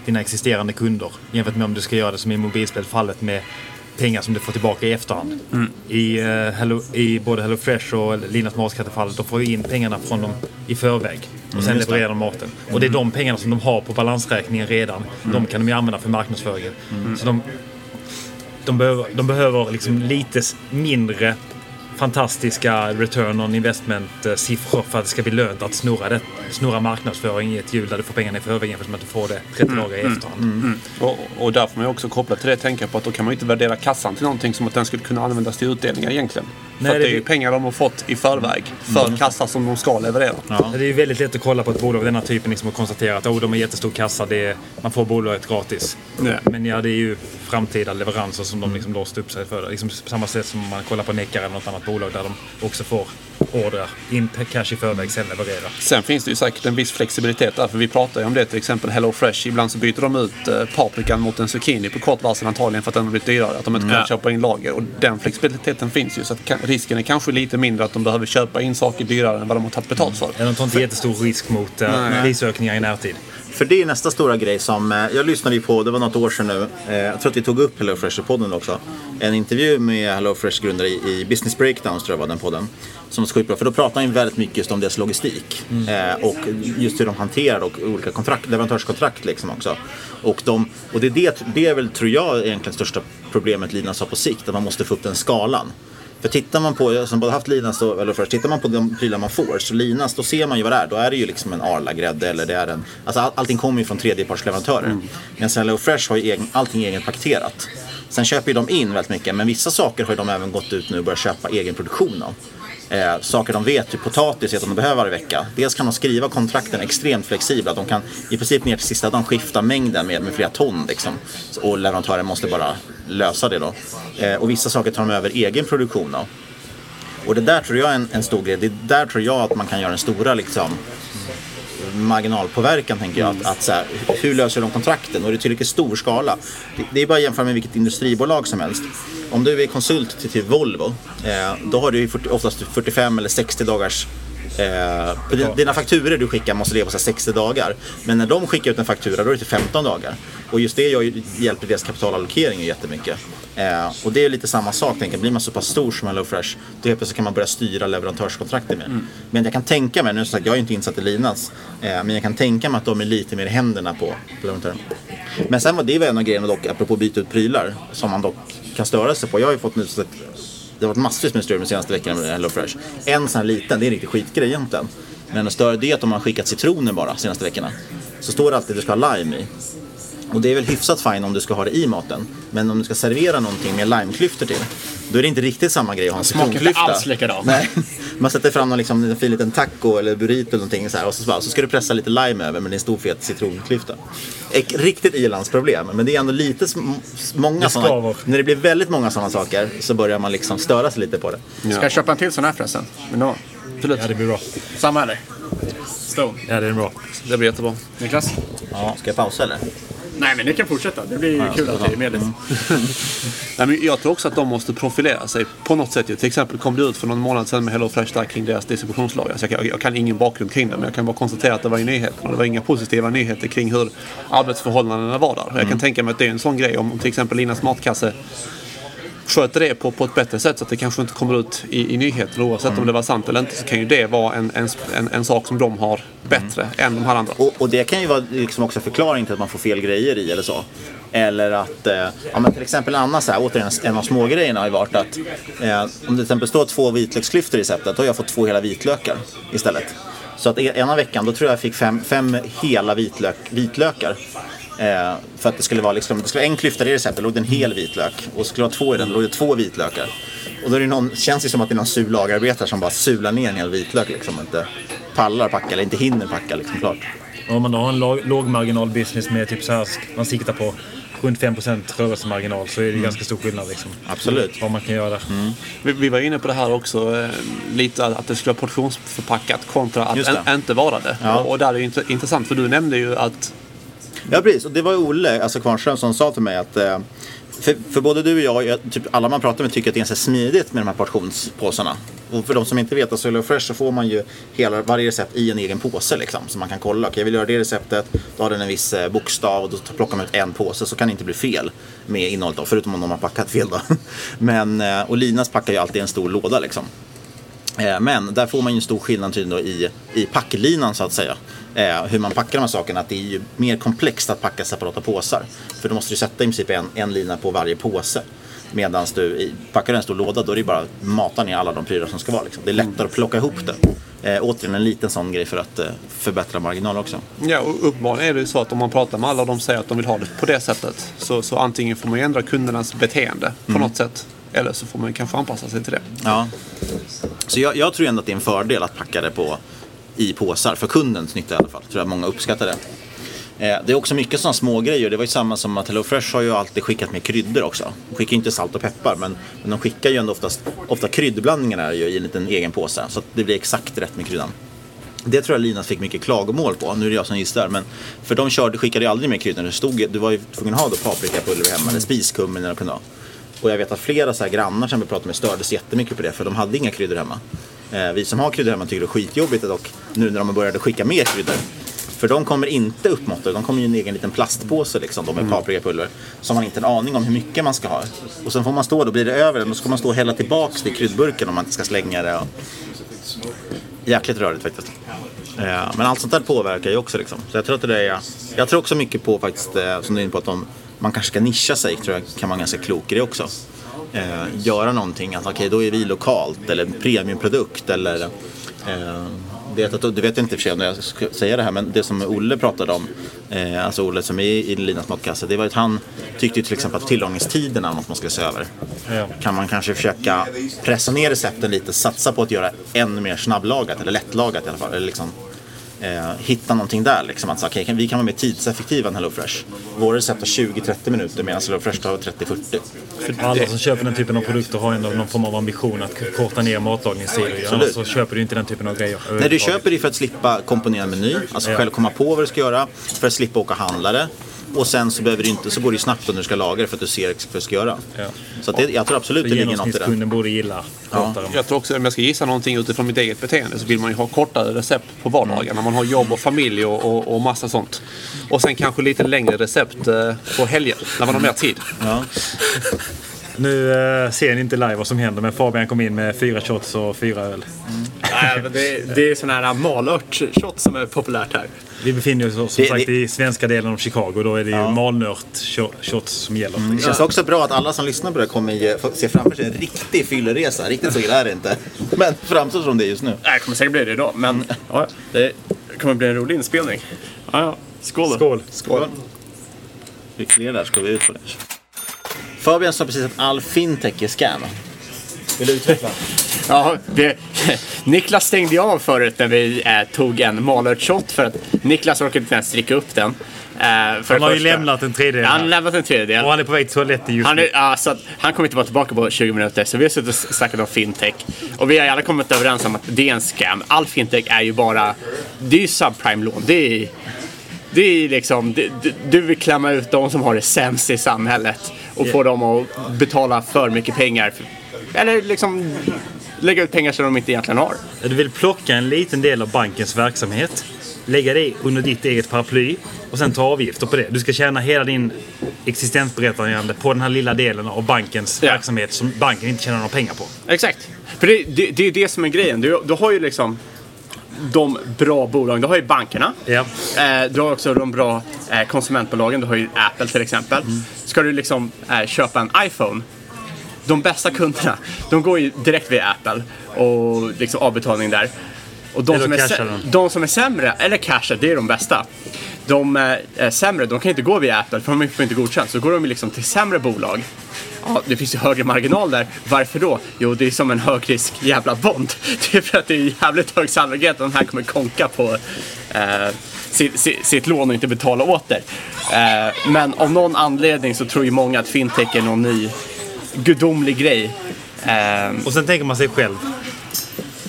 [SPEAKER 7] dina existerande kunder. Jämfört med om du ska göra det som i mobilspelfallet med pengar som du får tillbaka i efterhand. I, eh, Hello, I både Hello Fresh och Linas matskattefall, då får vi in pengarna från dem i förväg. Och
[SPEAKER 5] Mm,
[SPEAKER 7] sen levererar de maten. Och det är de pengarna som de har på balansräkningen redan. De kan de ju använda för marknadsföringen. Så de, de behöver, de behöver liksom lite mindre fantastiska return on investment-siffror för att det ska bli lönt att snurra, det, snurra marknadsföring i ett hjul där du får pengarna i förväg jämfört med att du får det 30 dagar i efterhand.
[SPEAKER 6] Och, och där får man ju också koppla till det tänka på att då kan man ju inte värdera kassan till någonting som att den skulle kunna användas till utdelningar egentligen.
[SPEAKER 7] Nej,
[SPEAKER 6] för
[SPEAKER 7] det
[SPEAKER 6] det är ju pengar de har fått i förväg för
[SPEAKER 7] Mm.
[SPEAKER 6] kassa som de ska leverera.
[SPEAKER 7] Det är ju väldigt lätt att kolla på ett bolag av denna typen liksom och konstatera att oh, de har jättestor kassa, det är, man får bolaget gratis. Men ja, det är ju framtida leveranser som de liksom låst upp sig för. Liksom på samma sätt som man kollar på Neckar eller något annat bolag där de också får order, in cash i förväg, sen leverera.
[SPEAKER 6] Sen finns det ju säkert en viss flexibilitet där, för vi pratar ju om det till exempel Hello Fresh. Ibland så byter de ut eh, paprikan mot en zucchini på kort varsel antagligen för att den har blivit dyrare. Att de inte kan
[SPEAKER 7] Ja.
[SPEAKER 6] köpa in lager. Och den flexibiliteten finns ju. Så risken är kanske lite mindre att de behöver köpa in saker dyrare än vad de har tagit betalt för.
[SPEAKER 7] Ja, De tar inte jättestor risk mot uh, prisökningar i närtid.
[SPEAKER 5] För det är nästa stora grej som, eh, jag lyssnade ju på, det var något år sedan nu, eh, jag tror att vi tog upp Hello Fresh i podden också. En intervju med Hello Fresh grundare i, Business Breakdowns tror jag var den podden. Som var skitbra, för då pratar han väldigt mycket just om deras logistik. Eh, och just hur de hanterar och olika kontrakt, leverantörskontrakt liksom också. Och, de, och det, är det, det är väl, tror jag, egentligen största problemet Linas har på sikt, att man måste få upp den skalan. För tittar man på, som både haft Linas och eller först, tittar man på de prylar man får, så Linas, då ser man ju vad det är. Då är det ju liksom en Arla-grädde eller det är en, alltså all, allting kommer ju från tredjepartsleverantörer. Mm. Medan Hello Fresh har ju egen, allting egenpaketerat. Sen köper ju de in väldigt mycket, men vissa saker har ju de även gått ut nu och börjat köpa egen produktion av. Eh, saker de vet, typ potatis är att de behöver varje vecka. Dels kan de skriva kontrakten extremt flexibla. De kan i princip ner till sista dagen skifta mängden med, med flera ton. Liksom. Och leverantören måste bara lösa det då. Eh, och vissa saker tar de över egen produktion av. Och det där tror jag är en, en stor grej. Det där tror jag att man kan göra den stora liksom, marginalpåverkan tänker jag. Att, att så här, hur löser de kontrakten? Och det är tillräckligt stor skala. Det, det är bara att jämföra med vilket industribolag som helst. Om du är konsult till, till Volvo, eh, då har du ju 40, oftast 45 eller 60 dagars Eh, dina- fakturer du skickar måste leva på så här 60 dagar. Men när de skickar ut en faktura då är det till 15 dagar. Och just det ju, hjälper deras kapitalallokering jättemycket. Eh, och det är lite samma sak, tänker jag. Blir man så pass stor som HelloFresh, då helt plötsligt kan man börja styra leverantörskontrakten mer. Men jag kan tänka mig, nu som sagt, jag är inte insatt i Linas, eh, men jag kan tänka mig att de är lite mer i händerna på på leverantören. Men sen var det en av grejerna dock, apropå byta ut prylar, som man dock kan störa sig på. Jag har ju fått nu så att det har varit massvis med strul de senaste veckorna med HelloFresh. En sån här liten, det är en riktig skitgrej egentligen. Men det större det är att de har skickat citroner bara senaste veckorna. Så står det alltid att du ska ha lime i. Och det är väl hyfsat fine om du ska ha det i maten. Men om du ska servera någonting med limeklyftor till, då är det inte riktigt samma grej att ha en
[SPEAKER 8] Smakar inte
[SPEAKER 5] citronklyfta.
[SPEAKER 8] alls likadant.
[SPEAKER 5] Nej. Man sätter fram någon liksom, en fin liten taco eller burrito eller någonting så här, och så, bara, så ska du pressa lite lime över med en stor fet citronklyfta. Ett riktigt ilandsproblem, men det är ändå lite många
[SPEAKER 7] Det
[SPEAKER 5] sådana. När det blir väldigt många sådana saker så börjar man liksom störa sig lite på det.
[SPEAKER 8] Ska jag köpa en till sån här förresten? Vill du ha?
[SPEAKER 7] Ja, det blir bra.
[SPEAKER 8] Samma eller? Stone.
[SPEAKER 7] Ja, det är bra.
[SPEAKER 6] Det blir jättebra.
[SPEAKER 8] Niklas?
[SPEAKER 5] Ja, ska jag pausa eller?
[SPEAKER 8] Nej, men ni kan fortsätta. Det blir
[SPEAKER 5] Ja,
[SPEAKER 8] kul att ni är med. liksom.
[SPEAKER 6] Nej, men jag tror också att de måste profilera sig på något sätt. Till exempel kom det ut för någon månad sedan med HelloFresh där kring deras distributionslagar. Så jag, kan- jag kan ingen bakgrund kring det men jag kan bara konstatera att det var i nyheterna. Det var inga positiva nyheter kring hur arbetsförhållandena var där. Jag kan tänka mig att det är en sån grej om till exempel Linas matkasse sköter det på, på ett bättre sätt så att det kanske inte kommer ut i, i nyheter oavsett om det var sant eller inte så kan ju det vara en, en, en, en sak som de har bättre än de här andra.
[SPEAKER 5] Och, och det kan ju vara liksom också förklaring till att man får fel grejer i eller så. Eller att, eh, ja men till exempel en annan så här, återigen en av smågrejerna har ju varit att eh, om det till exempel står två vitlöksklyftor i receptet, då har jag fått två hela vitlökar istället. Så att e- ena veckan, då tror jag jag fick fem, fem hela vitlök, vitlökar. Eh, för att det skulle vara liksom, det skulle vara en klyfta i receptet, då låg det en hel vitlök. Och skulle det vara två i den, då låg det två vitlökar. Och då är det någon, känns det som att det är någon sur lagerarbetare som bara sular ner en hel vitlök liksom. Och inte pallar packa eller inte hinner packa liksom klart.
[SPEAKER 7] Om man har en låg, lågmarginal-business med typ så här, man siktar på runt 5% rörelsemarginal så är det ganska stor skillnad. Liksom.
[SPEAKER 5] Mm. Absolut. Mm.
[SPEAKER 7] Vad man kan göra där.
[SPEAKER 6] Vi, vi var inne på det här också, eh, lite att det skulle vara portionsförpackat kontra att en, inte vara det.
[SPEAKER 5] Ja.
[SPEAKER 6] Och, och där är det int- intressant för du nämnde ju att
[SPEAKER 5] Ja precis, och det var Olle, alltså Kvarnström, som sa till mig att eh, för, för både du och jag, jag, typ alla man pratar med tycker att det är ganska smidigt med de här portionspåsarna. Och för de som inte vet, alltså Hello Fresh så får man ju hela, varje recept i en egen påse liksom. Så man kan kolla, okej jag vill göra det receptet, då har den en viss eh, bokstav och då plockar man ut en påse så kan det inte bli fel med innehållet då, förutom om de har packat fel då. Men, eh, och Linas packar ju alltid en stor låda liksom. Eh, Men där får man ju en stor skillnad tydligen i, i packlinan så att säga. Eh, hur man packar de här sakerna. Att det är ju mer komplext att packa separata påsar. För då måste du sätta i princip en, en lina på varje påse. Medan du i, packar en stor låda då är det bara att mata ner alla de prylar som ska vara. Liksom. Det är lättare att plocka ihop det. Eh, återigen en liten sån grej för att eh, förbättra marginal också.
[SPEAKER 6] Ja, och uppenbarligen är det ju så att om man pratar med alla och de säger att de vill ha det på det sättet. Så, så antingen får man ju ändra kundernas beteende på
[SPEAKER 5] Mm.
[SPEAKER 6] något sätt. Eller så får man kanske anpassa sig till det.
[SPEAKER 5] Ja. Så jag, jag tror ändå att det är en fördel att packa det på, i påsar. För kundens nytta i alla fall. Jag tror jag många uppskattar det. Eh, det är också mycket sådana små grejer. Det var ju samma som att HelloFresh har ju alltid skickat med kryddor också. De skickar ju inte salt och peppar men, men de skickar ju ändå oftast, ofta kryddblandningarna i en liten egen påse. Så att det blir exakt rätt med kryddan. Det tror jag Linas fick mycket klagomål på. Nu är det jag som gissar. Men för de körde, skickade ju aldrig med kryddor. Det stod, du var ju tvungen att ha då paprikapulver hemma eller spiskummin eller vad det kunde vara. Och jag vet att flera så här grannar som vi pratade med stördes jättemycket på det för de hade inga kryddor hemma. Eh, vi som har kryddor hemma tycker det är skitjobbigt och nu när de började skicka mer kryddor. För de kommer inte uppmåttade, de kommer i en egen liten plastpåse liksom, de med paprikapulver. Som man inte har en aning om hur mycket man ska ha. Och sen får man stå, då blir det över, då ska man stå och hälla tillbaks i kryddburken om man inte ska slänga det. Och... Jäkligt rörigt faktiskt. Eh, Men allt sånt där påverkar ju också liksom. Så jag tror att det är, jag tror också mycket på faktiskt, eh, som du är inne på, att de, man kanske ska nischa sig, tror jag kan vara ganska klok i det också. Eh, göra någonting, att okej då är vi lokalt eller premiumprodukt eller eh, det, att- det vet inte i och för sig om jag ska säga det här, men det som Olle pratade om, eh, alltså Olle som är i Linas matkasse, det var att han tyckte till exempel att tillagningstiderna var något man skulle se över.
[SPEAKER 7] Ja.
[SPEAKER 5] Kan man kanske försöka pressa ner recepten lite, satsa på att göra ännu mer snabblagat eller lättlagat i alla fall. Eller liksom, eh, hitta någonting där. Liksom, att, okay, vi kan vara mer tidseffektiva än HelloFresh. Våra recept tar 20-30 minuter medan HelloFresh tar 30-40.
[SPEAKER 7] För alla som köper den typen av produkter har ändå någon form av ambition att korta ner matlagningstider. Annars så köper du inte den typen av grejer.
[SPEAKER 5] Nej, du köper det för att slippa komponera en meny, alltså
[SPEAKER 7] Ja.
[SPEAKER 5] själv komma på vad du ska göra, för att slippa åka och handla det. Och sen så, behöver du inte, så går det ju snabbt när du ska laga det för att du ser exakt vad du ska göra.
[SPEAKER 7] Ja.
[SPEAKER 5] Så att det, jag tror absolut det ligger något i det.
[SPEAKER 7] Genomsnittskunden borde gilla kortare.
[SPEAKER 6] Jag tror också, om jag ska gissa någonting utifrån mitt eget beteende så vill man ju ha kortare recept på vardagen. När man har jobb och familj och, och, och massa sånt. Och sen kanske lite längre recept eh, på helger när man har mer tid.
[SPEAKER 5] Ja.
[SPEAKER 7] Nu eh, ser ni inte live vad som händer men Fabian kom in med fyra shots och fyra öl.
[SPEAKER 8] Nej, men det, det är sån här malört-shot som är populärt här.
[SPEAKER 7] Vi befinner oss som
[SPEAKER 5] Det-
[SPEAKER 7] sagt
[SPEAKER 5] det-
[SPEAKER 7] i svenska delen av Chicago. Då är det ju malnört-shots som gäller.
[SPEAKER 5] Det känns också bra att alla som lyssnar på det kommer se framför sig en riktig fylleresa. Riktigt så illa är det inte. Men framstår som det just nu.
[SPEAKER 8] Nej, det kommer säkert bli det idag, men ja, det kommer bli en rolig inspelning. Ja, ja. Skål då.
[SPEAKER 7] Skål!
[SPEAKER 5] Skål. Ytterligare där ska vi ut på det. Fabian sa precis att all fintech är scam. Vill du utveckla?
[SPEAKER 8] Ja, det, Niklas stängde ju av förut när vi eh, tog en malört-shot för att Niklas orkade inte ens dricka upp den. Eh, för
[SPEAKER 7] Han har ju lämnat en tredjedel.
[SPEAKER 8] Han har lämnat en tredjedel.
[SPEAKER 7] Och han är på väg till toaletten just
[SPEAKER 8] Han,
[SPEAKER 7] nu.
[SPEAKER 8] är, ja, så att han kommer inte vara tillbaka på 20 minuter, så vi har suttit och snackat om fintech. Och vi har alla kommit överens om att det är en scam. All fintech är ju bara, det är ju subprime-lån. Det är, det är liksom, du, du vill klämma ut de som har det sämst i samhället och få dem att betala för mycket pengar. Eller liksom lägga ut pengar som de inte egentligen har.
[SPEAKER 7] Du vill plocka en liten del av bankens verksamhet, lägga det under ditt eget paraply och sen ta avgifter på det. Du ska tjäna hela din existensberättigande på den här lilla delen av bankens verksamhet som banken inte tjänar några pengar på.
[SPEAKER 8] Exakt. För det, det, det är det som är grejen. Du, du har ju liksom de bra bolagen. Du har ju bankerna.
[SPEAKER 7] Ja.
[SPEAKER 8] Eh, du har också de bra eh, konsumentbolagen. Du har ju Apple till exempel. Ska du liksom eh, köpa en iPhone. De bästa kunderna, de går ju direkt via Apple och liksom avbetalning där. Och de
[SPEAKER 7] Eller
[SPEAKER 8] som, är
[SPEAKER 7] cashar
[SPEAKER 8] sä-
[SPEAKER 7] den.
[SPEAKER 8] de som är sämre, eller casha, det är de bästa. De är sämre, de kan inte gå via Apple för de får inte godkänt. Så går de liksom till sämre bolag. Ja, det finns ju högre marginal där. Varför då? Jo, det är som en högrisk jävla bond. Det är för att det är jävligt hög sannolikhet att de här kommer konka på eh, sitt, sitt, sitt lån och inte betala åter. Eh, men av någon anledning så tror ju många att fintech är någon ny gudomlig grej. Eh,
[SPEAKER 7] Och sen tänker man sig själv.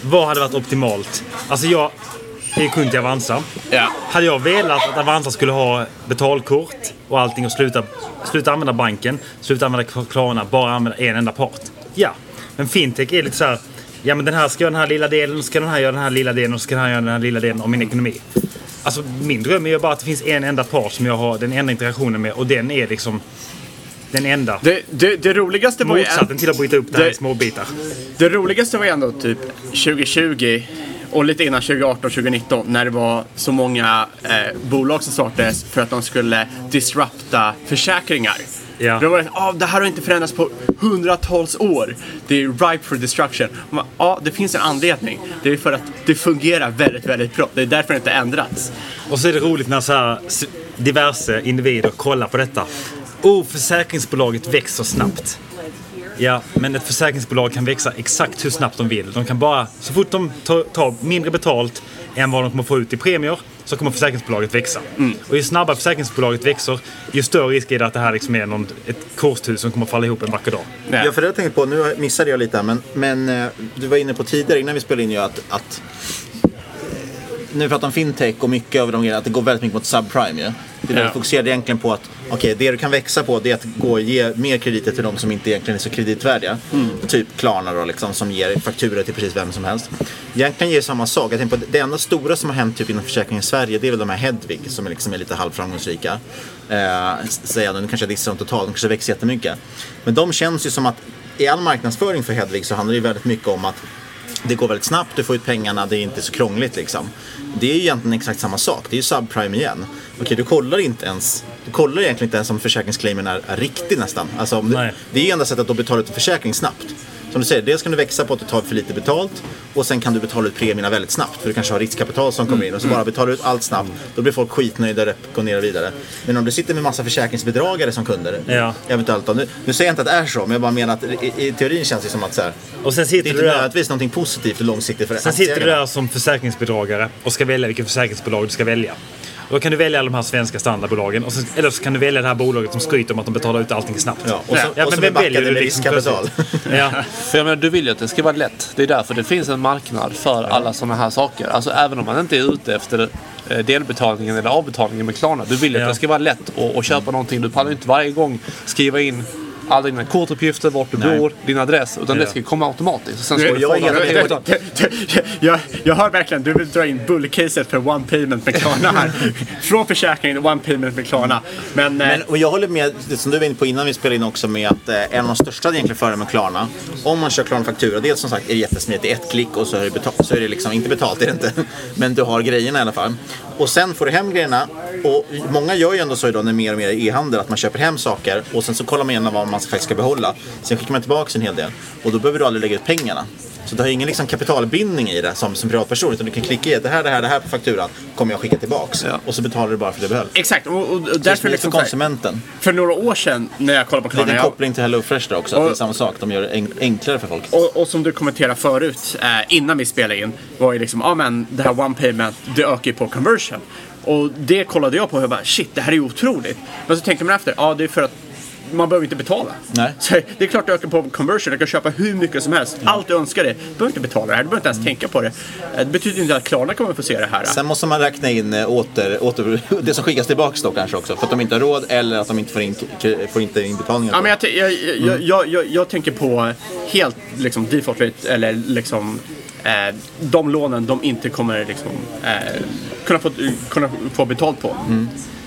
[SPEAKER 7] Vad hade varit optimalt? Alltså jag är ju kund till Avanza.
[SPEAKER 8] Ja.
[SPEAKER 7] Hade jag velat att Avanza skulle ha betalkort och allting och sluta, sluta använda banken, sluta använda Klarna, bara använda en enda part? Ja. Men fintech är lite så här. Ja men den här ska göra den här lilla delen, och ska den här göra den här lilla delen och ska den här göra den här lilla delen av min ekonomi. Alltså min dröm är ju bara att det finns en enda part som jag har den enda integrationen med och den är liksom den enda.
[SPEAKER 8] Det, det, det roligaste var ju...
[SPEAKER 7] Motsatsen till att bryta upp det här
[SPEAKER 8] Det-
[SPEAKER 7] i små bitar.
[SPEAKER 8] Det roligaste var ju ändå typ 2020 och lite innan 2018, 2019 när det var så många eh, bolag som startades för att de skulle disrupta försäkringar.
[SPEAKER 7] Ja.
[SPEAKER 8] Då var det, ah, det här har inte förändrats på hundratals år. Det är ripe for destruction. Ja, det finns en anledning. Det är för att det fungerar väldigt, väldigt bra. Det är därför det inte ändrats.
[SPEAKER 7] Och så är det roligt när så här diverse individer kollar på detta. Oh, försäkringsbolaget växer snabbt. Ja, men ett försäkringsbolag kan växa exakt hur snabbt de vill. De kan bara, så fort de tar, tar mindre betalt än vad de kommer få ut i premier så kommer försäkringsbolaget växa. Och ju snabbare försäkringsbolaget växer, ju större risk är det att det här liksom är någon, ett korthus som kommer falla ihop en vacker dag.
[SPEAKER 5] Ja, för det jag tänkt på, nu missade jag lite här, men, men eh, du var inne på tidigare innan vi spelade in ju att, att när vi pratar om fintech och mycket av de grejerna, att det går väldigt mycket mot subprime ju. Det är
[SPEAKER 8] Ja.
[SPEAKER 5] fokuserade egentligen på att okej, det du kan växa på det är att gå och ge mer krediter till de som inte egentligen är så kreditvärdiga. Typ Klarna då liksom, som ger fakturor till precis vem som helst. Egentligen ger samma sak. Jag tänker på det enda stora som har hänt typ inom försäkringen i Sverige, det är väl de här Hedvig som är, liksom är lite halvframgångsrika. Eh, säger nu kanske jag dissar dem totalt, de kanske växer jättemycket. Men de känns ju som att i all marknadsföring för Hedvig så handlar det ju väldigt mycket om att det går väldigt snabbt, du får ut pengarna, det är inte så krångligt liksom. Det är ju egentligen exakt samma sak, det är ju subprime igen. Okej, du kollar inte ens, du kollar egentligen inte ens om försäkringsclaimen är, är riktig nästan. Alltså, det, det är ju enda sättet att betala ut en försäkring snabbt. Som du säger, dels kan du växa på att du tar för lite betalt och sen kan du betala ut premierna väldigt snabbt för du kanske har riskkapital som kommer in och så bara betalar du ut allt snabbt. Då blir folk skitnöjda, det går ner och vidare. Men om du sitter med massa försäkringsbedragare som kunder,
[SPEAKER 7] Ja.
[SPEAKER 5] eventuellt då, nu, nu säger jag inte att det är så, men jag bara menar att i, i teorin känns det som att så här,
[SPEAKER 7] Och sen sitter
[SPEAKER 5] det är inte nödvändigtvis någonting positivt och långsiktigt för
[SPEAKER 7] Sen sitter du där som försäkringsbedragare och ska välja vilket försäkringsbolag du ska välja. Och då kan du välja de här svenska standardbolagen. Och så, eller så kan du välja det här bolaget som skryter om att de betalar ut allting snabbt.
[SPEAKER 5] Ja, och så- och så
[SPEAKER 7] men
[SPEAKER 5] är
[SPEAKER 7] vem
[SPEAKER 5] backade
[SPEAKER 7] väljer du
[SPEAKER 5] med
[SPEAKER 7] liksom
[SPEAKER 5] riskkapital.
[SPEAKER 7] Ja.
[SPEAKER 6] För jag menar, du vill ju att det ska vara lätt. Det är därför det finns en marknad för alla sådana här saker. Alltså även om man inte är ute efter eh, delbetalningen eller avbetalningen med Klarna. Du vill ju att
[SPEAKER 7] Ja.
[SPEAKER 6] det ska vara lätt att, att köpa någonting. Du pallar inte varje gång skriva in alla dina kortuppgifter, vart du
[SPEAKER 8] Nej.
[SPEAKER 6] bor, din adress. Utan
[SPEAKER 8] Ja.
[SPEAKER 6] det ska komma automatiskt. Sen ska
[SPEAKER 8] Jag,
[SPEAKER 6] du
[SPEAKER 8] jag,
[SPEAKER 6] få
[SPEAKER 8] jag,
[SPEAKER 6] jag,
[SPEAKER 8] jag, jag, jag hör verkligen, du vill dra in bullcaset för One Payment med Klarna här. Från försäkringen One Payment med Klarna. Men, eh,
[SPEAKER 5] Men, och jag håller med, det som du var inne på innan vi spelade in också, med att eh, en av de största egentligen fördelarna med Klarna, om man kör Klarna Faktura, dels som sagt är det jättesmidigt, det är ett klick och så är det, betalt, så är det liksom, inte betalt är det inte, men du har grejerna i alla fall. Och sen får du hem grejerna och många gör ju ändå så idag när mer och mer är e-handel, att man köper hem saker och sen så kollar man igenom vad man faktiskt ska behålla. Sen skickar man tillbaka en hel del och då behöver du aldrig lägga ut pengarna. Så du har ingen liksom kapitalbindning i det som, som privatperson. Utan du kan klicka i det här, det här, det här på fakturan kommer jag skicka tillbaks. Och så betalar du bara för det du behöver.
[SPEAKER 8] Exakt, och, och, och
[SPEAKER 5] Så det är
[SPEAKER 8] därför liksom
[SPEAKER 5] för konsumenten.
[SPEAKER 8] För några år sedan när jag kollade på Klarna,
[SPEAKER 5] en
[SPEAKER 8] jag,
[SPEAKER 5] koppling till HelloFresh där också. Att det är samma sak. De gör det en- enklare för folk.
[SPEAKER 8] och, och som du kommenterade förut, eh, innan vi spelade in, var ju liksom, ja men det här one payment, det ökar ju på conversion. Och det kollade jag på och jag bara, shit, det här är ju otroligt. Men så tänker man efter, ja det är för att man behöver inte betala.
[SPEAKER 5] Nej.
[SPEAKER 8] Så det är klart det ökar på conversion, jag kan köpa hur mycket som helst. Allt du önskar dig. Du behöver inte betala det här, du behöver inte ens tänka på det. Eh, Det betyder inte att Klarna kommer få se det här.
[SPEAKER 5] Sen måste man räkna in eh, åter, åter, det som skickas tillbaks då kanske också. För att de inte har råd eller att de inte får in, får inte in betalningar.
[SPEAKER 8] Ja, men jag, jag, jag, jag, jag, jag tänker på helt liksom, default rate, eller liksom eh, de lånen de inte kommer liksom, eh, kunna, få, kunna få betalt på.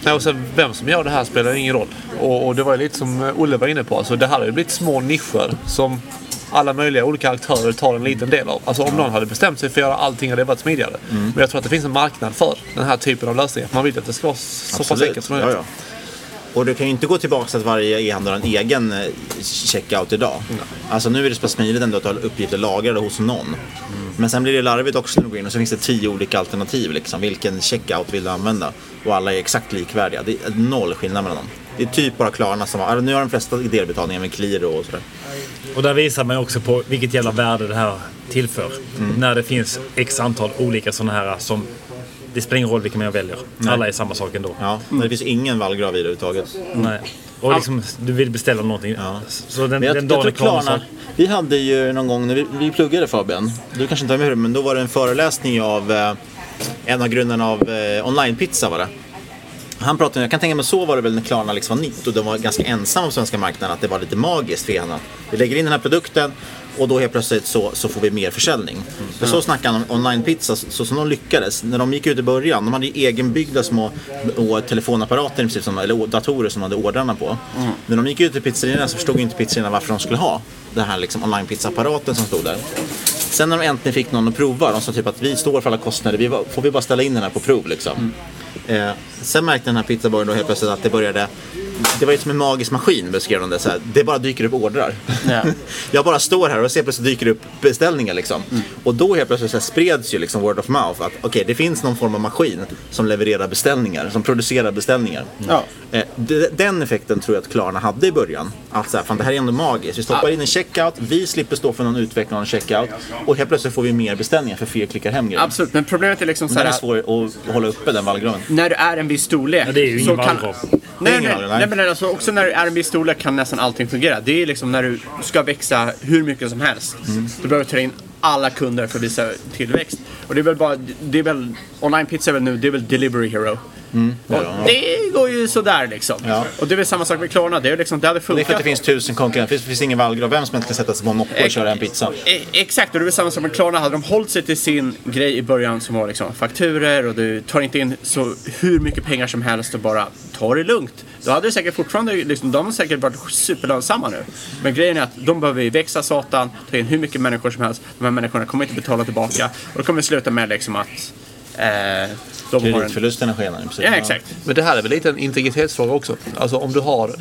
[SPEAKER 6] Nej, och sen vem som gör det här spelar ingen roll. Och, och det var lite som Olle var inne på. Alltså, det här har ju blivit små nischer som alla möjliga olika aktörer tar en liten del av. Alltså om någon hade bestämt sig för att göra allting hade det varit smidigare. Men jag tror att det finns en marknad för den här typen av lösningar. Man vill att det ska vara så pass enkelt som
[SPEAKER 5] Ja,
[SPEAKER 6] möjligt.
[SPEAKER 5] ja. Och du kan ju inte gå tillbaka till att varje e-handlare har en egen eh, checkout idag. Alltså nu är det så pass smidigt ändå att ha uppgifter lagrade hos någon. Men sen blir det larvigt också när du går in och så finns det tio olika alternativ. Liksom. Vilken checkout vill du använda? Och alla är exakt likvärdiga. Det är noll skillnad mellan dem. Det är typ bara Klarna som har, alltså, nu har de flesta delbetalningar med Qliro och sådär.
[SPEAKER 7] Och där visar man också på vilket jävla värde det här tillför. När det finns x antal olika sådana här som... Det spelar ingen roll vilken man väljer.
[SPEAKER 5] Nej.
[SPEAKER 7] Alla är samma sak ändå.
[SPEAKER 5] Ja, men det finns ingen vallgrav i det överhuvudtaget.
[SPEAKER 7] Nej. Och liksom, du vill beställa någonting. Så den,
[SPEAKER 5] jag,
[SPEAKER 7] den dagen.
[SPEAKER 5] Klarna,
[SPEAKER 7] Så,
[SPEAKER 5] vi hade ju någon gång när vi, vi pluggade Fabian, du kanske inte var med hur men då var det en föreläsning av eh, en av grundarna av eh, Online-pizza var det. Han pratade, jag kan tänka mig så var det väl när Klarna liksom var nytt och de var ganska ensamma på svenska marknaden att det var lite magiskt för ena. Vi lägger in den här produkten och då helt plötsligt så, så får vi mer försäljning. För så snackade han om online-pizza, så, så som de lyckades. När de gick ut i början, de hade ju egenbyggda små och telefonapparater, i princip, som, eller datorer som de hade ordrarna på. När de gick ut i pizzerierna så förstod inte pizzerierna varför de skulle ha den här liksom online-pizza-apparaten som stod där. Sen när de äntligen fick någon att prova, de sa typ att vi står för alla kostnader, vi får vi bara ställa in den här på prov liksom. Eh, sen märkte den här pizzabaren då helt plötsligt att det började det var ju som en magisk maskin beskrev de det så här. Det bara dyker upp ordrar. jag bara står här och ser plötsligt dyker det upp beställningar liksom. Och då helt plötsligt så här spreds ju liksom word of mouth att okej det finns någon form av maskin som levererar beställningar, som producerar beställningar.
[SPEAKER 8] Ja.
[SPEAKER 5] Eh, de- den effekten tror jag att Klarna hade i början. Att så här, fan det här är ändå magiskt. Vi stoppar in en checkout, vi slipper stå för någon utveckling av en checkout och helt plötsligt får vi mer beställningar för fler klickar hem grejer.
[SPEAKER 8] Absolut, men problemet är liksom så här.
[SPEAKER 5] är svårt att hålla uppe den vallgraven.
[SPEAKER 8] när du är en viss storlek.
[SPEAKER 7] Ja, det är ju ingen
[SPEAKER 8] så kan...
[SPEAKER 7] vallgrav.
[SPEAKER 8] Nej, nej, nej.
[SPEAKER 5] Nej.
[SPEAKER 8] men alltså, också när du är en viss storlek kan nästan allting fungera. Det är liksom när du ska växa hur mycket som helst.
[SPEAKER 5] Mm.
[SPEAKER 8] Du behöver ta in alla kunder för att visa tillväxt. Och det är väl bara, det är väl, online pizza är väl nu, det är väl delivery hero.
[SPEAKER 5] Mm.
[SPEAKER 8] Och
[SPEAKER 5] ja.
[SPEAKER 8] det går ju sådär liksom.
[SPEAKER 5] Ja.
[SPEAKER 8] Och det är väl samma sak med Klarna, det är liksom, det hade
[SPEAKER 5] Det är för
[SPEAKER 8] funkat.
[SPEAKER 5] att det finns tusen konkurrenter. Det finns ingen vallgrav. Vem som helst kan sätta sig på en moppe och köra en pizza.
[SPEAKER 8] E- Exakt, och det är väl samma sak med Klarna. Hade de hållit sig till sin grej i början som var liksom fakturer och du tar inte in så hur mycket pengar som helst och bara tar det lugnt. Då hade det säkert fortfarande, liksom, de har säkert varit superlönsamma nu. Men grejen är att de behöver ju växa satan, ta in hur mycket människor som helst. De här människorna kommer inte betala tillbaka. Och det kommer sluta med liksom att eh, de har en...
[SPEAKER 5] Kreditförlusterna skenar i princip.
[SPEAKER 8] Ja, exakt.
[SPEAKER 6] Men det här är väl lite en integritetsfråga också. Alltså om du har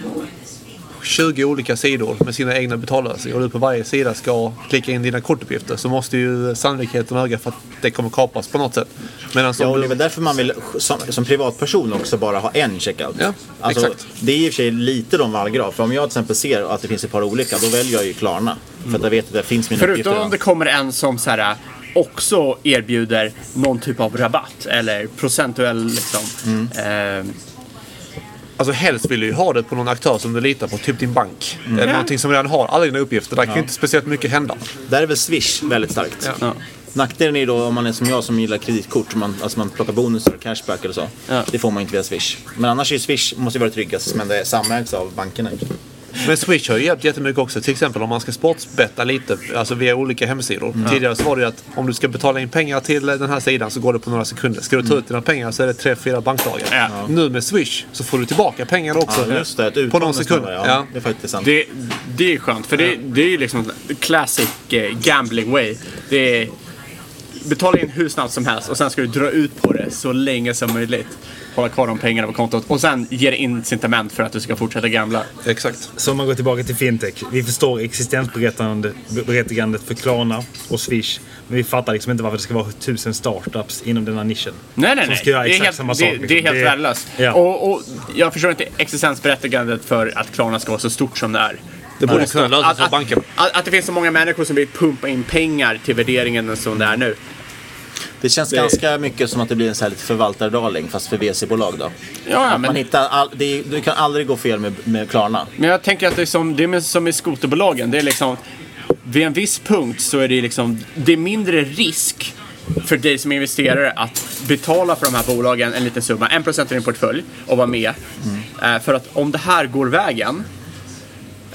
[SPEAKER 6] 20 olika sidor med sina egna betallösningar och du på varje sida ska klicka in dina kortuppgifter så måste ju sannolikheten öka för att det kommer kapas på något sätt. Medan
[SPEAKER 5] Ja, och det är väl därför man vill som, som privatperson också bara ha en checkout.
[SPEAKER 6] Ja,
[SPEAKER 5] alltså,
[SPEAKER 6] exakt.
[SPEAKER 5] Det är i och för sig lite de vallgrav. För om jag till exempel ser att det finns ett par olika, då väljer jag ju Klarna. För att jag vet att det finns mina
[SPEAKER 8] Förutom
[SPEAKER 5] uppgifter.
[SPEAKER 8] om det kommer en som så här, också erbjuder någon typ av rabatt eller procentuell liksom.
[SPEAKER 5] Mm.
[SPEAKER 8] Eh,
[SPEAKER 6] Alltså helst vill du ju ha det på någon aktör som du litar på, typ din bank.
[SPEAKER 5] Mm.
[SPEAKER 6] Eller
[SPEAKER 8] Ja.
[SPEAKER 6] någonting som redan har alla dina uppgifter. Där kan
[SPEAKER 5] Ja.
[SPEAKER 6] ju inte speciellt mycket hända.
[SPEAKER 5] Där är väl Swish väldigt starkt.
[SPEAKER 6] Ja.
[SPEAKER 5] Nackdelen är då om man är som jag som gillar kreditkort, man, alltså man plockar bonusar, cashback eller så. Det får man inte via Swish. Men annars är ju Swish, måste ju vara tryggast, men det är samägs av bankerna.
[SPEAKER 6] Men Swish har ju hjälpt jättemycket också. Till exempel om man ska sportsbetta lite, alltså via olika hemsidor.
[SPEAKER 5] Mm.
[SPEAKER 6] Tidigare så var det ju att om du ska betala in pengar till den här sidan så går det på några sekunder. Ska du ta ut dina pengar så är det tre, fyra bankdagar. Nu med Swish så får du tillbaka pengar också.
[SPEAKER 5] Ja, just det.
[SPEAKER 6] På någon sekund. Ja.
[SPEAKER 5] Ja, det är faktiskt sant.
[SPEAKER 8] det, det är skönt för det, det är ju liksom classic eh, gambling way. Det är betala in hur snabbt som helst och sen ska du dra ut på det så länge som möjligt. Hålla kvar de pengarna på kontot och sen ge det incitament för att du ska fortsätta gambla.
[SPEAKER 6] Exakt.
[SPEAKER 7] Så om man går tillbaka till fintech. Vi förstår existensberättigandet för Klarna och Swish. Men vi fattar liksom inte varför det ska vara tusen startups inom den här nischen.
[SPEAKER 8] Nej, nej, nej.
[SPEAKER 7] ska göra
[SPEAKER 8] det, är helt,
[SPEAKER 7] samma
[SPEAKER 8] det,
[SPEAKER 7] sak.
[SPEAKER 8] det är
[SPEAKER 7] liksom.
[SPEAKER 8] helt värdelöst.
[SPEAKER 7] Ja.
[SPEAKER 8] Och, och jag förstår inte existensberättigandet för att Klarna ska vara så stort som det är.
[SPEAKER 6] Det borde
[SPEAKER 8] Måste-
[SPEAKER 6] kunna lösas
[SPEAKER 8] att,
[SPEAKER 6] av
[SPEAKER 8] att,
[SPEAKER 6] bankerna.
[SPEAKER 8] att, att det finns så många människor som vill pumpa in pengar till värderingen som det är nu.
[SPEAKER 5] Det känns
[SPEAKER 8] Det-
[SPEAKER 5] ganska mycket som att det blir en så här lite förvaltardarling fast för VC-bolag då.
[SPEAKER 8] Ja,
[SPEAKER 5] att
[SPEAKER 8] men-
[SPEAKER 5] man hittar all, det, är- du kan aldrig gå fel med, med Klarna.
[SPEAKER 8] Men jag tänker att det är som, det är som i skoterbolagen. Det är liksom, vid en viss punkt så är det liksom, det är mindre risk för dig som investerare att betala för de här bolagen en liten summa, en procent av din portfölj och vara med. Eh, för att om det här går vägen,